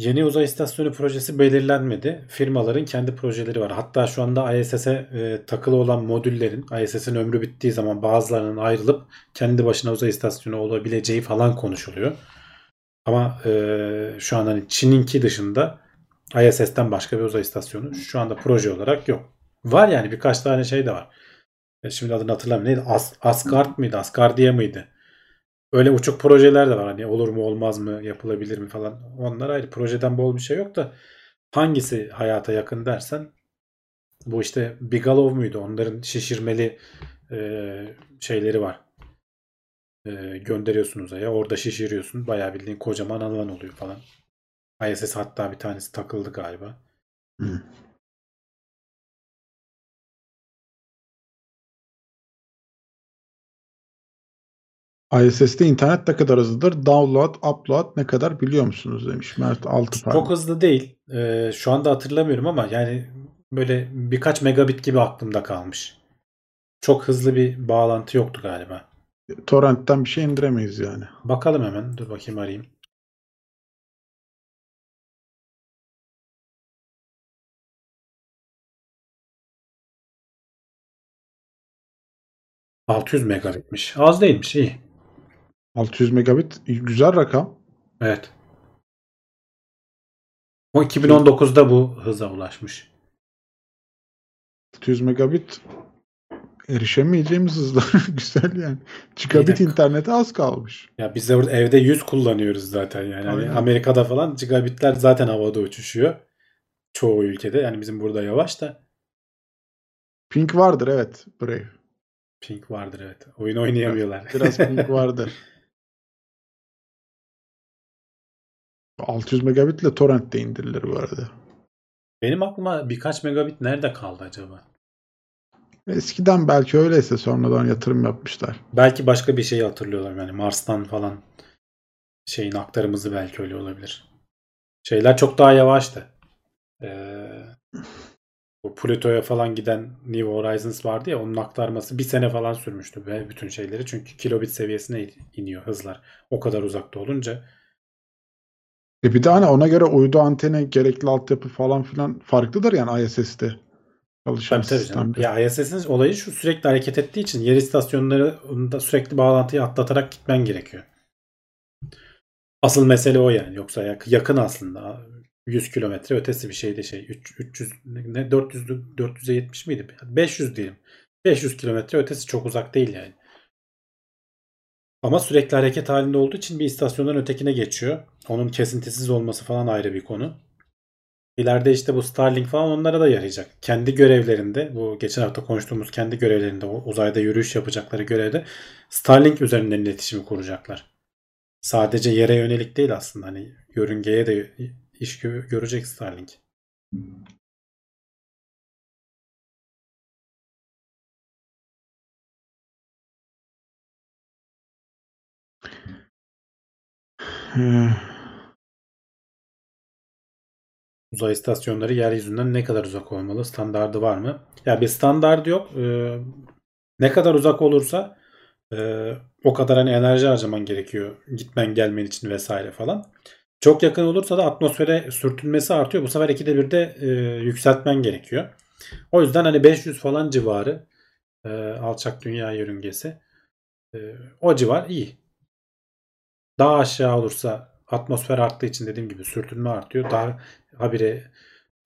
Yeni uzay istasyonu projesi belirlenmedi. Firmaların kendi projeleri var. Hatta şu anda ISS'e e, takılı olan modüllerin ISS'in ömrü bittiği zaman bazılarının ayrılıp kendi başına uzay istasyonu olabileceği falan konuşuluyor. Ama e, şu an hani Çin'inki dışında ISS'ten başka bir uzay istasyonu şu anda proje olarak yok. Var yani birkaç tane şey de var. E, şimdi adını hatırlamıyorum. Neydi? As Asgard mıydı? Asgardia mıydı? Öyle uçuk projeler de var. Hani olur mu olmaz mı yapılabilir mi falan. Onlar ayrı. Projeden bol bir şey yok da hangisi hayata yakın dersen bu işte Bigalov muydu? Onların şişirmeli e, şeyleri var. E, gönderiyorsun uzaya. Orada şişiriyorsun. Bayağı bildiğin kocaman alan oluyor falan. ISS hatta bir tanesi takıldı galiba. Hı. ISS'te internet ne kadar hızlıdır? Download, upload ne kadar biliyor musunuz demiş Mert Altıparmak. Çok hızlı değil. E, şu anda hatırlamıyorum ama yani böyle birkaç megabit gibi aklımda kalmış. Çok hızlı bir bağlantı yoktu galiba. Torrent'ten bir şey indiremeyiz yani. Bakalım hemen. Dur bakayım arayayım. ...600 megabitmiş. Az değilmiş. iyi. 600 megabit güzel rakam. Evet. O 2019'da bu hıza ulaşmış. 600 megabit erişemeyeceğimiz hızda güzel yani. Gigabit internete az kalmış. Ya biz de burada evde 100 kullanıyoruz zaten yani. Hani. Amerika'da falan gigabitler zaten havada uçuşuyor. Çoğu ülkede. Yani bizim burada yavaş da Ping vardır evet Brave. ping vardır evet. Oyun oynayamıyorlar. Biraz ping vardır. 600 megabitle torrent de indirilir bu arada. Benim aklıma birkaç megabit nerede kaldı acaba? Eskiden belki öyleyse sonradan yatırım yapmışlar. Belki başka bir şeyi hatırlıyorlar yani Mars'tan falan şeyin aktarımızı belki öyle olabilir. Şeyler çok daha yavaştı. Ee, bu Pluto'ya falan giden New Horizons vardı ya onun aktarması bir sene falan sürmüştü ve bütün şeyleri. Çünkü kilobit seviyesine iniyor hızlar. O kadar uzakta olunca. E bir de hani ona göre uydu antene gerekli altyapı falan filan farklıdır yani ISS'te çalışan Tabii tabii canım. Ya ISS'in olayı şu sürekli hareket ettiği için yer istasyonlarında sürekli bağlantıyı atlatarak gitmen gerekiyor. Asıl mesele o yani. Yoksa yak- yakın aslında. 100 kilometre ötesi bir şeydi şey. Üç- 300 ne 400 400'e 70 miydi? 500 diyelim. 500 kilometre ötesi çok uzak değil yani. Ama sürekli hareket halinde olduğu için bir istasyondan ötekine geçiyor. Onun kesintisiz olması falan ayrı bir konu. İleride işte bu Starlink falan onlara da yarayacak. Kendi görevlerinde bu geçen hafta konuştuğumuz kendi görevlerinde uzayda yürüyüş yapacakları görevde Starlink üzerinden iletişimi kuracaklar. Sadece yere yönelik değil aslında hani yörüngeye de iş gö- görecek Starlink. Ee, Uzay istasyonları yeryüzünden ne kadar uzak olmalı? Standardı var mı? Ya bir standardı yok. Ee, ne kadar uzak olursa e, o kadar hani enerji harcaman gerekiyor. Gitmen gelmen için vesaire falan. Çok yakın olursa da atmosfere sürtünmesi artıyor. Bu sefer ikide bir de e, yükseltmen gerekiyor. O yüzden hani 500 falan civarı e, alçak dünya yörüngesi. E, o civar iyi. Daha aşağı olursa atmosfer arttığı için dediğim gibi sürtünme artıyor. Daha habire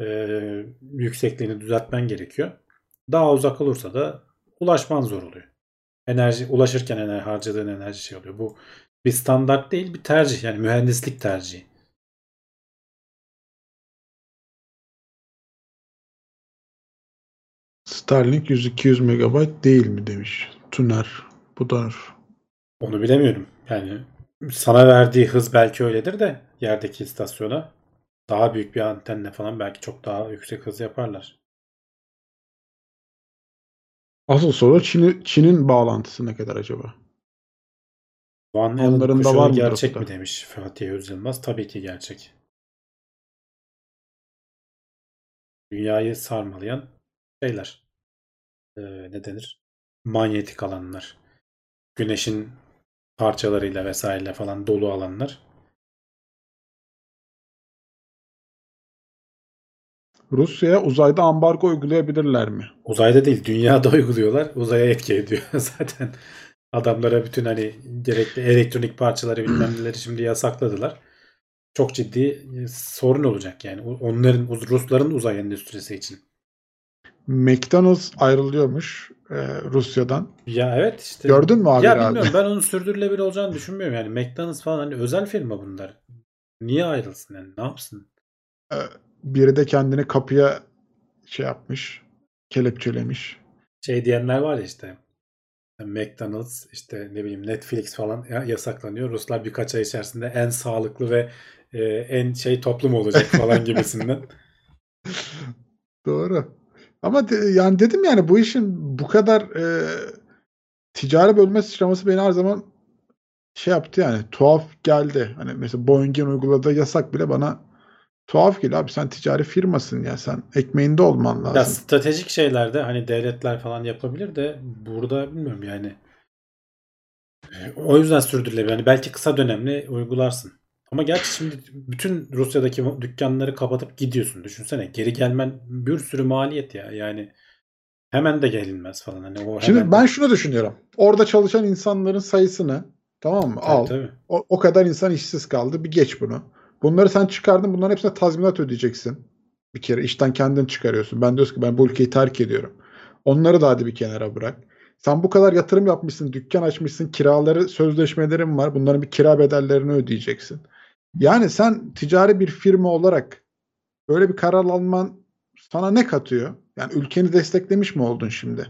e, yüksekliğini düzeltmen gerekiyor. Daha uzak olursa da ulaşman zor oluyor. Enerji ulaşırken enerji, harcadığın enerji şey oluyor. Bu bir standart değil bir tercih yani mühendislik tercihi. Starlink 100-200 megabayt değil mi demiş. Tuner. Budanır. Onu bilemiyorum. Yani sana verdiği hız belki öyledir de yerdeki istasyona daha büyük bir antenle falan belki çok daha yüksek hız yaparlar. Asıl soru Çin'in Çin'in bağlantısı ne kadar acaba? Van Onların da var mıdır gerçek mi demiş Fatih Özilmaz. Tabii ki gerçek. Dünyayı sarmalayan şeyler. Ee, ne denir? Manyetik alanlar. Güneşin parçalarıyla vesaireyle falan dolu alanlar. Rusya'ya uzayda ambargo uygulayabilirler mi? Uzayda değil dünyada uyguluyorlar. Uzaya etki ediyor zaten. Adamlara bütün hani gerekli elektronik parçaları bilmem neleri şimdi yasakladılar. Çok ciddi sorun olacak yani. Onların Rusların uzay endüstrisi için. McDonald's ayrılıyormuş e, Rusya'dan. Ya evet işte. Gördün mü abi? Ya abi? bilmiyorum ben onun sürdürülebilir olacağını düşünmüyorum yani. McDonald's falan hani özel firma bunlar. Niye ayrılsın yani? Ne yapsın? E, biri de kendini kapıya şey yapmış. Kelepçelemiş. Şey diyenler var ya işte. McDonald's işte ne bileyim Netflix falan ya- yasaklanıyor. Ruslar birkaç ay içerisinde en sağlıklı ve e, en şey toplum olacak falan gibisinden. Doğru. Ama de- yani dedim yani bu işin bu kadar e, ticari bölme sıçraması beni her zaman şey yaptı yani tuhaf geldi. Hani mesela Boeing'in uyguladığı yasak bile bana tuhaf geliyor. Abi sen ticari firmasın ya sen ekmeğinde olman Ya lazım. stratejik şeylerde hani devletler falan yapabilir de burada bilmiyorum yani. O yüzden sürdürülebilir. Yani belki kısa dönemli uygularsın. Ama gerçi şimdi bütün Rusya'daki dükkanları kapatıp gidiyorsun. Düşünsene geri gelmen bir sürü maliyet ya. Yani hemen de gelinmez falan. Hani o Şimdi hemen ben şunu düşünüyorum. Orada çalışan insanların sayısını tamam mı? Tabii, Al. tabii. O, o kadar insan işsiz kaldı. Bir geç bunu. Bunları sen çıkardın. Bunların hepsine tazminat ödeyeceksin. Bir kere işten kendin çıkarıyorsun. Ben diyorsun ki ben bu ülkeyi terk ediyorum. Onları da hadi bir kenara bırak. Sen bu kadar yatırım yapmışsın, dükkan açmışsın, kiraları, sözleşmelerin var. Bunların bir kira bedellerini ödeyeceksin. Yani sen ticari bir firma olarak böyle bir karar alman sana ne katıyor? Yani ülkeni desteklemiş mi oldun şimdi?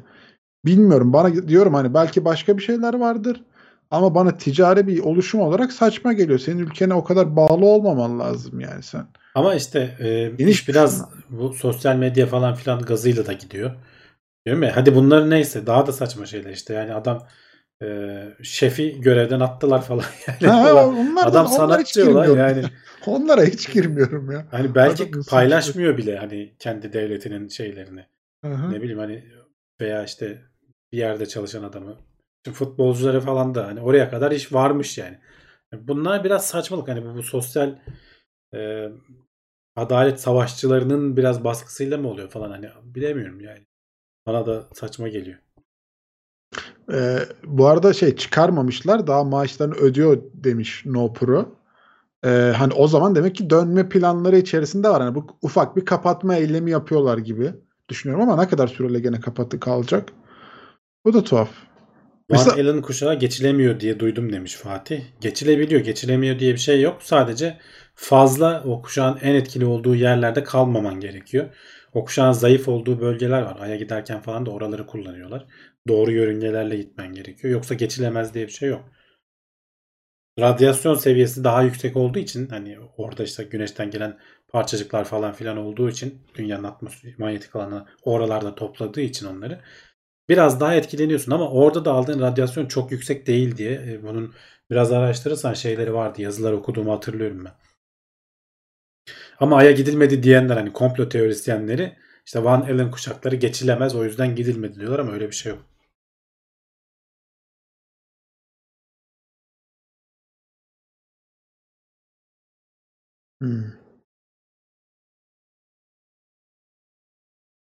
Bilmiyorum. Bana diyorum hani belki başka bir şeyler vardır. Ama bana ticari bir oluşum olarak saçma geliyor. Senin ülkene o kadar bağlı olmaman lazım yani sen. Ama işte e, Geniş iş biraz bu sosyal medya falan filan gazıyla da gidiyor. Diyorum ya hadi bunlar neyse daha da saçma şeyler işte. Yani adam e, şefi görevden attılar falan. Yani Ha, Ulan onlar adam sanatçı olan yani. Onlara hiç girmiyorum ya. Hani belki saçı- paylaşmıyor bile hani kendi devletinin şeylerini. Hı hı. Ne bileyim hani veya işte bir yerde çalışan adamı. Şimdi futbolcuları falan da hani oraya kadar iş varmış yani. Bunlar biraz saçmalık. Hani bu, bu sosyal e, adalet savaşçılarının biraz baskısıyla mı oluyor falan hani bilemiyorum yani. Bana da saçma geliyor. Ee, bu arada şey çıkarmamışlar daha maaşlarını ödüyor demiş No Pro. Ee, hani o zaman demek ki dönme planları içerisinde var. Hani bu ufak bir kapatma eylemi yapıyorlar gibi düşünüyorum ama ne kadar süreyle gene kapatı kalacak. Bu da tuhaf. Van Mesela- Allen kuşağı geçilemiyor diye duydum demiş Fatih. Geçilebiliyor, geçilemiyor diye bir şey yok. Sadece fazla o kuşağın en etkili olduğu yerlerde kalmaman gerekiyor. O kuşağın zayıf olduğu bölgeler var. Ay'a giderken falan da oraları kullanıyorlar. Doğru yörüngelerle gitmen gerekiyor. Yoksa geçilemez diye bir şey yok. Radyasyon seviyesi daha yüksek olduğu için hani orada işte güneşten gelen parçacıklar falan filan olduğu için dünyanın atmosfer manyetik alanı oralarda topladığı için onları biraz daha etkileniyorsun ama orada da aldığın radyasyon çok yüksek değil diye e, bunun biraz araştırırsan şeyleri vardı yazılar okuduğumu hatırlıyorum ben. Ama Ay'a gidilmedi diyenler hani komplo teorisyenleri işte Van Allen kuşakları geçilemez o yüzden gidilmedi diyorlar ama öyle bir şey yok. Hmm.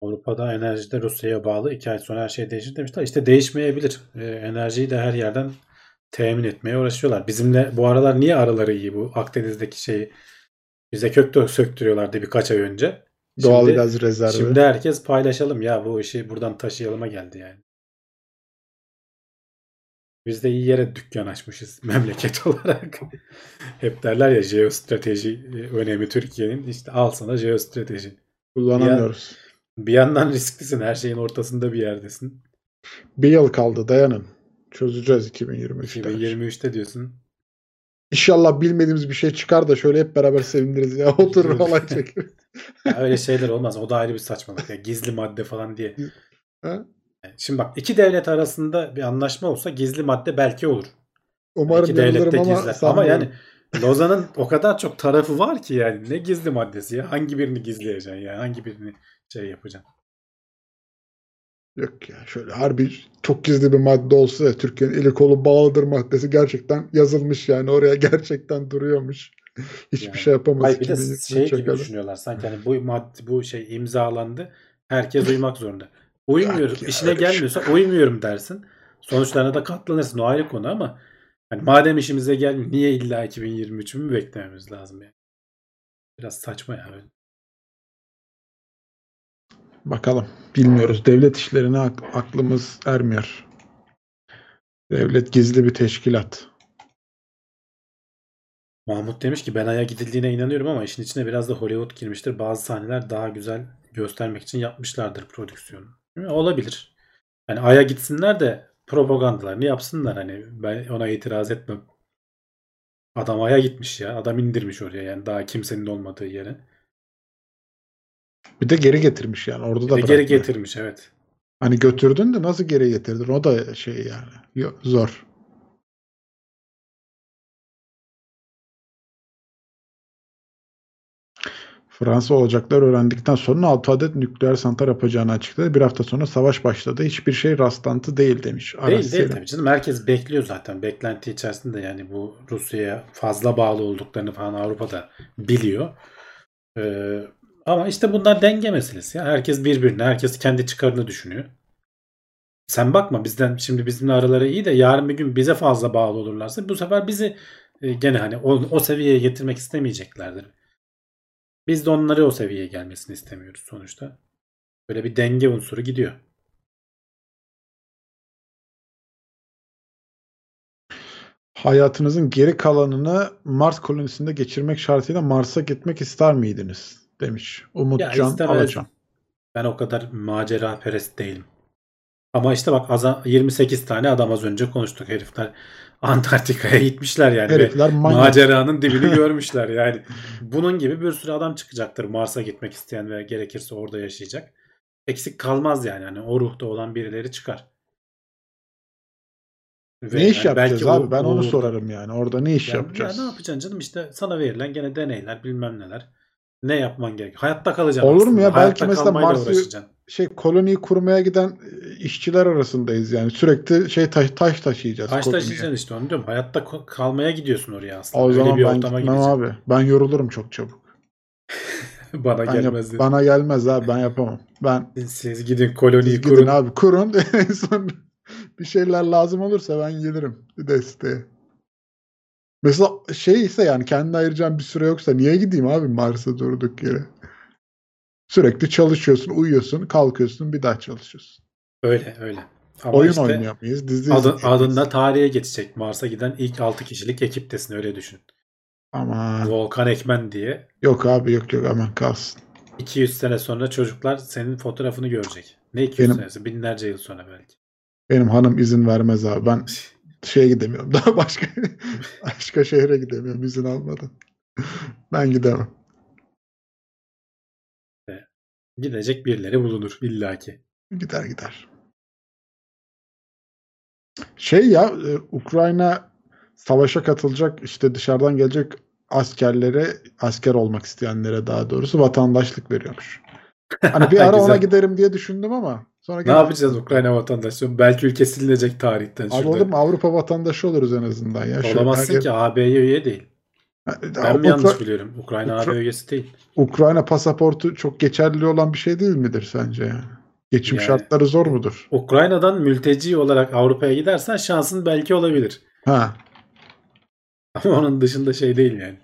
Avrupa'da enerjide Rusya'ya bağlı. iki ay sonra her şey değişir demişler. İşte değişmeyebilir. Ee, enerjiyi de her yerden temin etmeye uğraşıyorlar. Bizimle bu aralar niye araları iyi bu Akdeniz'deki şeyi bize kök söktürüyorlardı birkaç ay önce. Doğal Şimdi- gaz rezervi. Şimdi herkes paylaşalım ya bu işi buradan taşıyalıma geldi yani. Biz de iyi yere dükkan açmışız memleket olarak. Hep derler ya jeostrateji e, önemi Türkiye'nin. İşte al sana jeostrateji. Kullanamıyoruz. Bir yandan risklisin. Her şeyin ortasında bir yerdesin. Bir yıl kaldı dayanın. Çözeceğiz 2023'te. 2023'te diyorsun. İnşallah bilmediğimiz bir şey çıkar da şöyle hep beraber seviniriz ya. Oturur olay çekeriz. Öyle şeyler olmaz. O da ayrı bir saçmalık. Ya. Gizli madde falan diye. Ha? Yani Şimdi bak iki devlet arasında bir anlaşma olsa gizli madde belki olur. Umarım iki devlet de yanılırım ama gizli. Ama sanmıyorum. yani Lozan'ın o kadar çok tarafı var ki yani ne gizli maddesi ya. Hangi birini gizleyeceksin ya? Hangi birini şey yapacaksın? Yok ya şöyle harbi çok gizli bir madde olsa ya Türkiye'nin eli kolu bağlıdır maddesi gerçekten yazılmış yani oraya gerçekten duruyormuş. Hiçbir Yani. şey yapamaz. Hayır bir de 2023'e şey gibi düşünüyorlar. Sanki hani bu madde bu şey imzalandı. Herkes uymak zorunda. Uymuyorum. Ya, işine şey gelmiyorsa uymuyorum dersin. Sonuçlarına da katlanırsın. O ayrı konu ama hani madem işimize gelmiyor niye illa 2023'ü mü beklememiz lazım yani? Biraz saçma ya. öyle. Bakalım. Bilmiyoruz. Devlet işlerine ak- aklımız ermiyor. Devlet gizli bir teşkilat. Mahmut demiş ki ben Ay'a gidildiğine inanıyorum ama işin içine biraz da Hollywood girmiştir. Bazı sahneler daha güzel göstermek için yapmışlardır prodüksiyonu. Olabilir. Yani Ay'a gitsinler de propagandalarını yapsınlar. Hani ben ona itiraz etmem. Adam Ay'a gitmiş ya. Adam indirmiş oraya yani daha kimsenin olmadığı yere. Bir de geri getirmiş yani. Orada Bir da de geri getirmiş evet. Hani götürdün de nasıl geri getirdin? O da şey yani. Yo- Zor. Fransa olacaklar öğrendikten sonra 6 adet nükleer santral yapacağını açıkladı. Bir hafta sonra savaş başladı. Hiçbir şey rastlantı değil demiş. Aras Değil değil Selim. tabii canım. Herkes bekliyor zaten. Beklenti içerisinde yani bu Rusya'ya fazla bağlı olduklarını falan Avrupa'da biliyor. Ee, ama işte bunlar denge meselesi. Ya. Herkes birbirine, herkes kendi çıkarını düşünüyor. Sen bakma bizden şimdi bizimle araları iyi de yarın bir gün bize fazla bağlı olurlarsa bu sefer bizi e, gene hani o, o seviyeye getirmek istemeyeceklerdir. Biz de onları o seviyeye gelmesini istemiyoruz sonuçta. Böyle bir denge unsuru gidiyor. Hayatınızın geri kalanını Mars kolonisinde geçirmek şartıyla Mars'a gitmek ister miydiniz? Demiş. Ya Umutcan istemezdim. Alacan. Ben o kadar macera perest değilim. Ama işte bak aza- 28 tane adam az önce konuştuk herifler. Antarktika'ya gitmişler yani. Herifler manyak. maceranın dibini görmüşler yani. Bunun gibi bir sürü adam çıkacaktır Mars'a gitmek isteyen ve gerekirse orada yaşayacak. Eksik kalmaz yani. Hani o ruhta olan birileri çıkar. Ve Ne iş yani belki yapacağız abi? o- Ben onu sorarım yani. Orada ne iş Ya- yapacağız? Ya ne yapacaksın canım işte sana verilen gene deneyler bilmem neler. Ne yapman gerek? Hayatta kalacaksın Olur mu ya? Belki Hayatta mesela kalmayla Mars'ı-. Şey koloniyi kurmaya giden e, işçiler arasındayız yani. Sürekli şey taş, taş taşıyacağız. Taş koloniye. taşıyacaksın işte onu diyorum. Hayatta kalmaya gidiyorsun oraya aslında. O Öyle zaman bir ben ortama gitmem gideceksin. abi. Ben yorulurum çok çabuk. Bana Ben yap- gelmez dedi. bana gelmez abi ben yapamam. Ben Siz gidin koloniyi siz gidin kurun. abi kurun. en son bir şeyler lazım olursa ben gelirim bir desteğe. Mesela şey ise yani kendine ayıracağım bir süre yoksa niye gideyim abi Mars'a durduk yere? Sürekli çalışıyorsun, uyuyorsun, kalkıyorsun, bir daha çalışıyorsun. Öyle öyle. Ama Oyun işte oynayamayız, dizi adı, adında tarihe geçecek. Mars'a giden ilk 6 kişilik ekiptesin öyle düşün. Aman Volkan Ekmen diye. yok abi yok yok aman kalsın. 200 sene sonra çocuklar senin fotoğrafını görecek. Ne 200 Benim- senesi? Binlerce yıl sonra belki. Benim hanım izin vermez abi. Ben şeye gidemiyorum. Daha başka başka şehre gidemiyorum izin almadan. Ben gidemem. Gidecek birileri bulunur illaki. Gider gider. Şey ya e, Ukrayna savaşa katılacak işte dışarıdan gelecek askerlere asker olmak isteyenlere daha doğrusu vatandaşlık veriyormuş. Hani bir ara ona giderim diye düşündüm ama sonra Ne yapacağız Ukrayna vatandaşı? Belki ülke silinecek tarihten. Abi olur mu Avrupa vatandaşı oluruz en azından ya. Şöyle Olamazsın herkes- ki AB'ye üye değil. Ben mi yanlış biliyorum? Ukrayna Ukra- AB üyesi değil. Ukrayna pasaportu çok geçerli olan bir şey değil midir sence yani? Geçim Yani- şartları zor mudur? Ukrayna'dan mülteci olarak Avrupa'ya gidersen şansın belki olabilir. Ha, Ama onun dışında şey değil yani.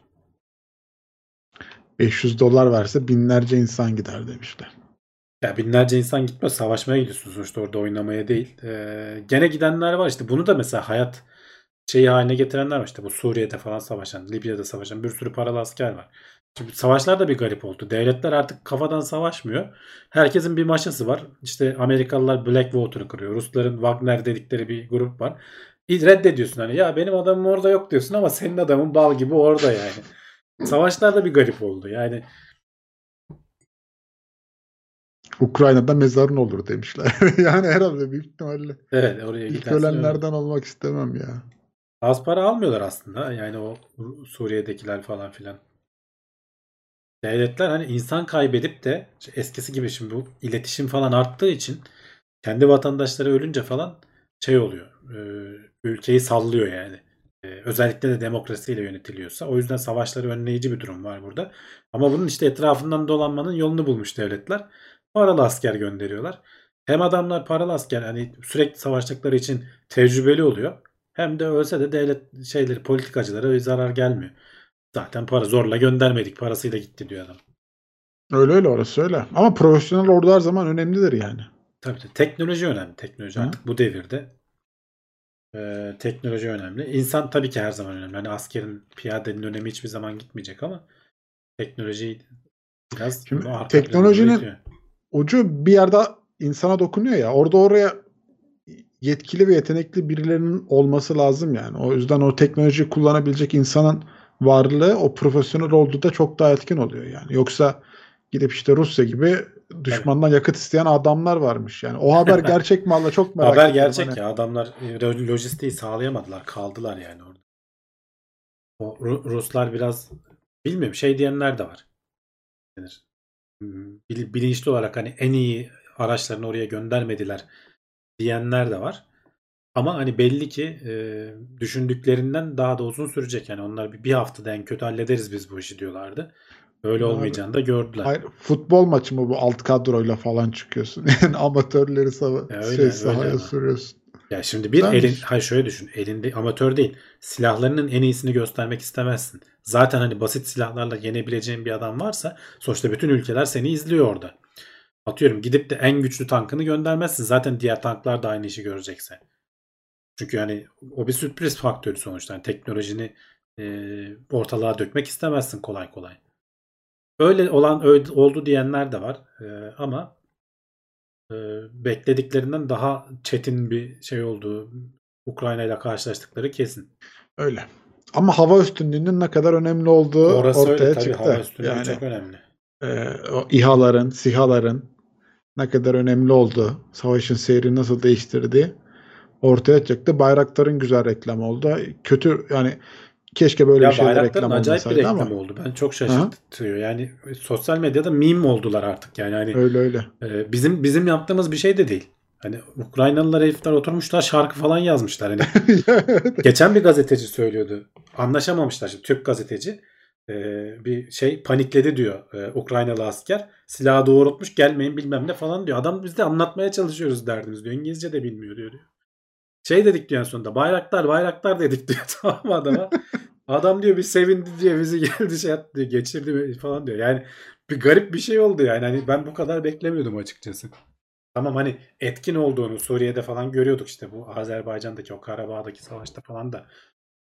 500 dolar verse binlerce insan gider demişler. Ya binlerce insan gitmez. Savaşmaya gidiyorsun sonuçta orada oynamaya değil. Ee, gene gidenler var işte. Bunu da mesela hayat şeyi haline getirenler var işte. Bu Suriye'de falan savaşan, Libya'da savaşan bir sürü paralı asker var. Şimdi savaşlar da bir garip oldu. Devletler artık kafadan savaşmıyor. Herkesin bir maşası var. İşte Amerikalılar Blackwater'ı kırıyor. Rusların Wagner dedikleri bir grup var. Reddediyorsun hani ya benim adamım orada yok diyorsun ama senin adamın bal gibi orada yani. Savaşlar da bir garip oldu. Yani Ukrayna'da mezarın olur demişler. yani herhalde büyük ihtimalle. evet oraya İlk ölenlerden olmak istemem ya. Az para almıyorlar aslında. Yani o Suriye'dekiler falan filan. Devletler hani insan kaybedip de işte eskisi gibi şimdi bu iletişim falan arttığı için kendi vatandaşları ölünce falan şey oluyor. e, ülkeyi sallıyor yani. E, özellikle de demokrasiyle yönetiliyorsa. O yüzden savaşları önleyici bir durum var burada. Ama bunun işte etrafından dolanmanın yolunu bulmuş devletler. Paralı asker gönderiyorlar. Hem adamlar paralı asker hani sürekli savaştıkları için tecrübeli oluyor. Hem de ölse de devlet şeyleri politikacılara bir zarar gelmiyor. Zaten para zorla göndermedik. Parasıyla gitti diyor adam. Öyle öyle orası öyle. Ama profesyonel ordu her zaman önemlidir yani. Tabii tabii. Teknoloji önemli. Teknoloji Hı. artık bu devirde e, teknoloji önemli. İnsan tabii ki her zaman önemli. Hani askerin, piyadenin önemi hiçbir zaman gitmeyecek ama teknoloji biraz Şimdi teknolojinin-. Ucu bir yerde insana dokunuyor ya. Orada oraya yetkili ve yetenekli birilerinin olması lazım yani. O yüzden o teknolojiyi kullanabilecek insanın varlığı o profesyonel olduğu da çok daha etkin oluyor yani. Yoksa gidip işte Rusya gibi düşmandan yakıt isteyen adamlar varmış yani. O haber gerçek mi Allah çok merak Haber ediyorum. gerçek Hani- ya. Adamlar e, lo- lojistiği sağlayamadılar. Kaldılar yani orada. O Ru- Ruslar biraz bilmiyorum şey diyenler de var. Hmm, bil- Bilinçli olarak hani en iyi araçlarını oraya göndermediler diyenler de var. Ama hani belli ki e, düşündüklerinden daha da uzun sürecek. Yani onlar bir, bir haftada en kötü hallederiz biz bu işi diyorlardı. Öyle olmayacağını da gördüler. Hayır, futbol maçı mı bu alt kadroyla falan çıkıyorsun. Yani amatörleri sava Ya öyle, şey, öyle sahaya ama. sürüyorsun. Ya şimdi bir Güzelmiş. elin hayır şöyle düşün. Elinde amatör değil. Silahlarının en iyisini göstermek istemezsin. Zaten hani basit silahlarla yenebileceğin bir adam varsa sonuçta bütün ülkeler seni izliyor orada. Atıyorum gidip de en güçlü tankını göndermezsin. Zaten diğer tanklar da aynı işi görecekse. Çünkü hani o bir sürpriz faktörü sonuçta. Yani teknolojini e, ortalığa dökmek istemezsin kolay kolay. Öyle olan öyle oldu diyenler de var. E, ama e, beklediklerinden daha çetin bir şey olduğu Ukrayna ile karşılaştıkları kesin. Öyle. Ama hava üstünlüğünün ne kadar önemli olduğu Orası ortaya öyle tabii çıktı. hava üstünlüğü yani çok önemli. e, o İHA'ların, SİHA'ların ne kadar önemli olduğu, savaşın seyrini nasıl değiştirdiği ortaya çıktı. Bayraktar'ın güzel reklamı oldu. Kötü yani keşke böyle Ya bir Bayraktar'ın reklam acayip bir reklam ama oldu. Ben çok şaşırtıyor. Yani sosyal medyada meme oldular artık. Yani hani öyle öyle. e, bizim bizim yaptığımız bir şey de değil. Hani Ukraynalılar herifler oturmuşlar şarkı falan yazmışlar. Hani geçen bir gazeteci söylüyordu. Anlaşamamışlar. Şimdi Türk gazeteci e, bir şey panikledi diyor e, Ukraynalı asker. Silahı doğrultmuş gelmeyin bilmem ne falan diyor. Adam biz de anlatmaya çalışıyoruz derdimiz diyor. İngilizce de bilmiyor diyor. diyor. Şey dedik diyor en sonunda bayraktar bayraktar dedik diyor tamam adama. Adam diyor bir sevindi diyor bizi geldi şey yaptı diyor geçirdi falan diyor. Yani bir garip bir şey oldu yani. Hani ben bu kadar beklemiyordum açıkçası. Tamam hani etkin olduğunu Suriye'de falan görüyorduk işte bu Azerbaycan'daki o Karabağ'daki savaşta falan da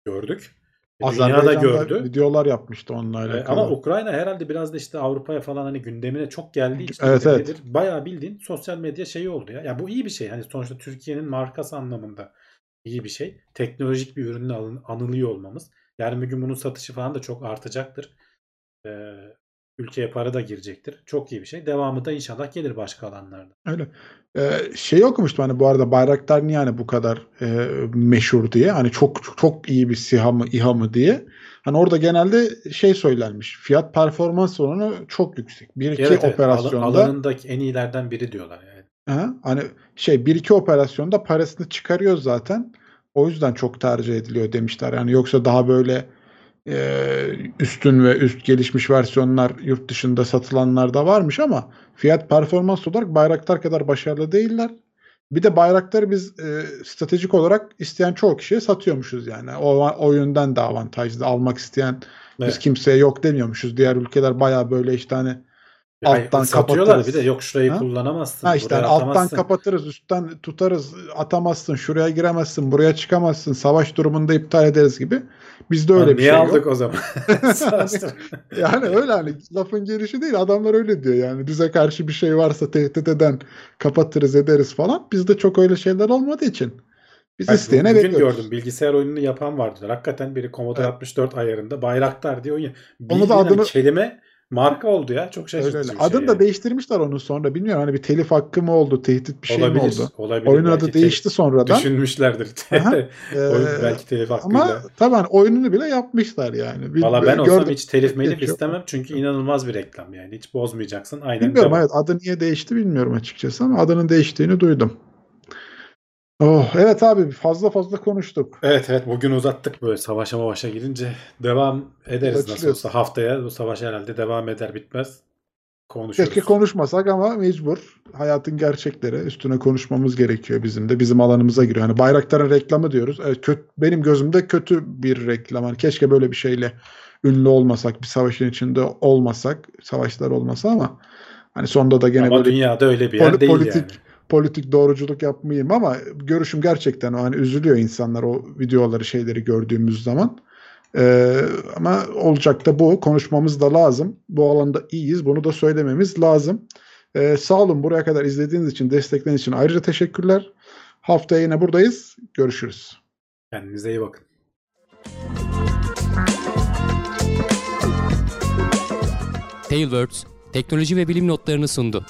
gördük. E, Azerbaycan'da gördü. videolar yapmıştı onunla E, alakalı. Ama Ukrayna herhalde biraz da işte Avrupa'ya falan hani gündemine çok geldiği için Evet, evet. nedir? bayağı bildiğin sosyal medya şeyi oldu ya. Ya bu iyi bir şey. Hani sonuçta Türkiye'nin markası anlamında iyi bir şey. Teknolojik bir ürünle anılıyor olmamız. Yarın bir gün bunun satışı falan da çok artacaktır. E, ülkeye para da girecektir. Çok iyi bir şey. Devamı da inşallah gelir başka alanlarda. Öyle. Ee, şeyi okumuştum hani bu arada Bayraktar niye hani bu kadar e, meşhur diye. Hani çok çok, çok iyi bir SİHA mı İHA mı diye. Hani orada genelde şey söylenmiş. Fiyat performans oranı çok yüksek. Bir iki Evet, operasyonda alanındaki en iyilerden biri diyorlar yani. Aha, hani şey bir iki operasyonda parasını çıkarıyor zaten. O yüzden çok tercih ediliyor demişler. Yani yoksa daha böyle e, üstün ve üst gelişmiş versiyonlar yurt dışında satılanlar da varmış ama fiyat performans olarak Bayraktar kadar başarılı değiller. Bir de Bayraktar'ı biz e, stratejik olarak isteyen çoğu kişiye satıyormuşuz yani. O, o yönden de avantajlı. Almak isteyen biz Evet. kimseye yok demiyormuşuz. Diğer ülkeler baya böyle işte hani alttan satıyorlar kapatırız. bir de yok şurayı Ha? kullanamazsın. Ha işte hani alttan kapatırız, üstten tutarız, atamazsın, şuraya giremezsin, buraya çıkamazsın, savaş durumunda iptal ederiz gibi. Bizde öyle Lan bir şey aldık yok. o zaman? Yani öyle hani lafın gelişi değil. Adamlar öyle diyor yani. Bize karşı bir şey varsa tehdit eden kapatırız ederiz falan. Bizde çok öyle şeyler olmadığı için. Biz Bak, isteyene bugün bekliyoruz. gördüm bilgisayar oyununu yapan vardı. Hakikaten biri Commodore Evet. 64 ayarında Bayraktar diye oyun. Onu da hani adını- kelime marka oldu ya. Çok Öyle şaşırtıcı öyle. bir şey Adını da yani. değiştirmişler onu sonra. Bilmiyorum hani bir telif hakkı mı oldu, tehdit bir şey olabilir, mi oldu? Olabilir. Oyunun adı te- değişti sonradan. Düşünmüşlerdir. Aha. Oyun Ee, belki telif hakkıyla. Ama tabii hani oyununu bile yapmışlar yani. Bil- Valla ben olsam gördüm. hiç telif melif istemem. Çünkü inanılmaz bir reklam yani. Hiç bozmayacaksın. Aynen Bilmiyorum devam. evet adı niye değişti bilmiyorum açıkçası ama adının değiştiğini duydum. Oh, evet abi fazla fazla konuştuk. Evet evet bugün uzattık böyle savaşa mavaşa girince devam ederiz nasıl Açılıyoruz. olsa haftaya bu savaş herhalde devam eder bitmez konuşuruz. Keşke konuşmasak ama mecbur. Hayatın gerçekleri üstüne konuşmamız gerekiyor bizim de. Bizim alanımıza giriyor. Hani Bayraktar'ın reklamı diyoruz. Evet, kötü, benim gözümde kötü bir reklam. Hani keşke böyle bir şeyle ünlü olmasak, bir savaşın içinde olmasak, savaşlar olmasa ama hani sonunda da gene Ama böyle dünyada öyle bir yer Poli- değil politik yani. Politik doğruculuk yapmayayım ama görüşüm gerçekten o hani üzülüyor insanlar o videoları şeyleri gördüğümüz zaman. Ee, ama olacak da bu. Konuşmamız da lazım. Bu alanda iyiyiz. Bunu da söylememiz lazım. Ee, sağ olun buraya kadar izlediğiniz için, destekleriniz için ayrıca teşekkürler. Haftaya yine buradayız. Görüşürüz. Kendinize iyi bakın. Tailwords teknoloji ve bilim notlarını sundu.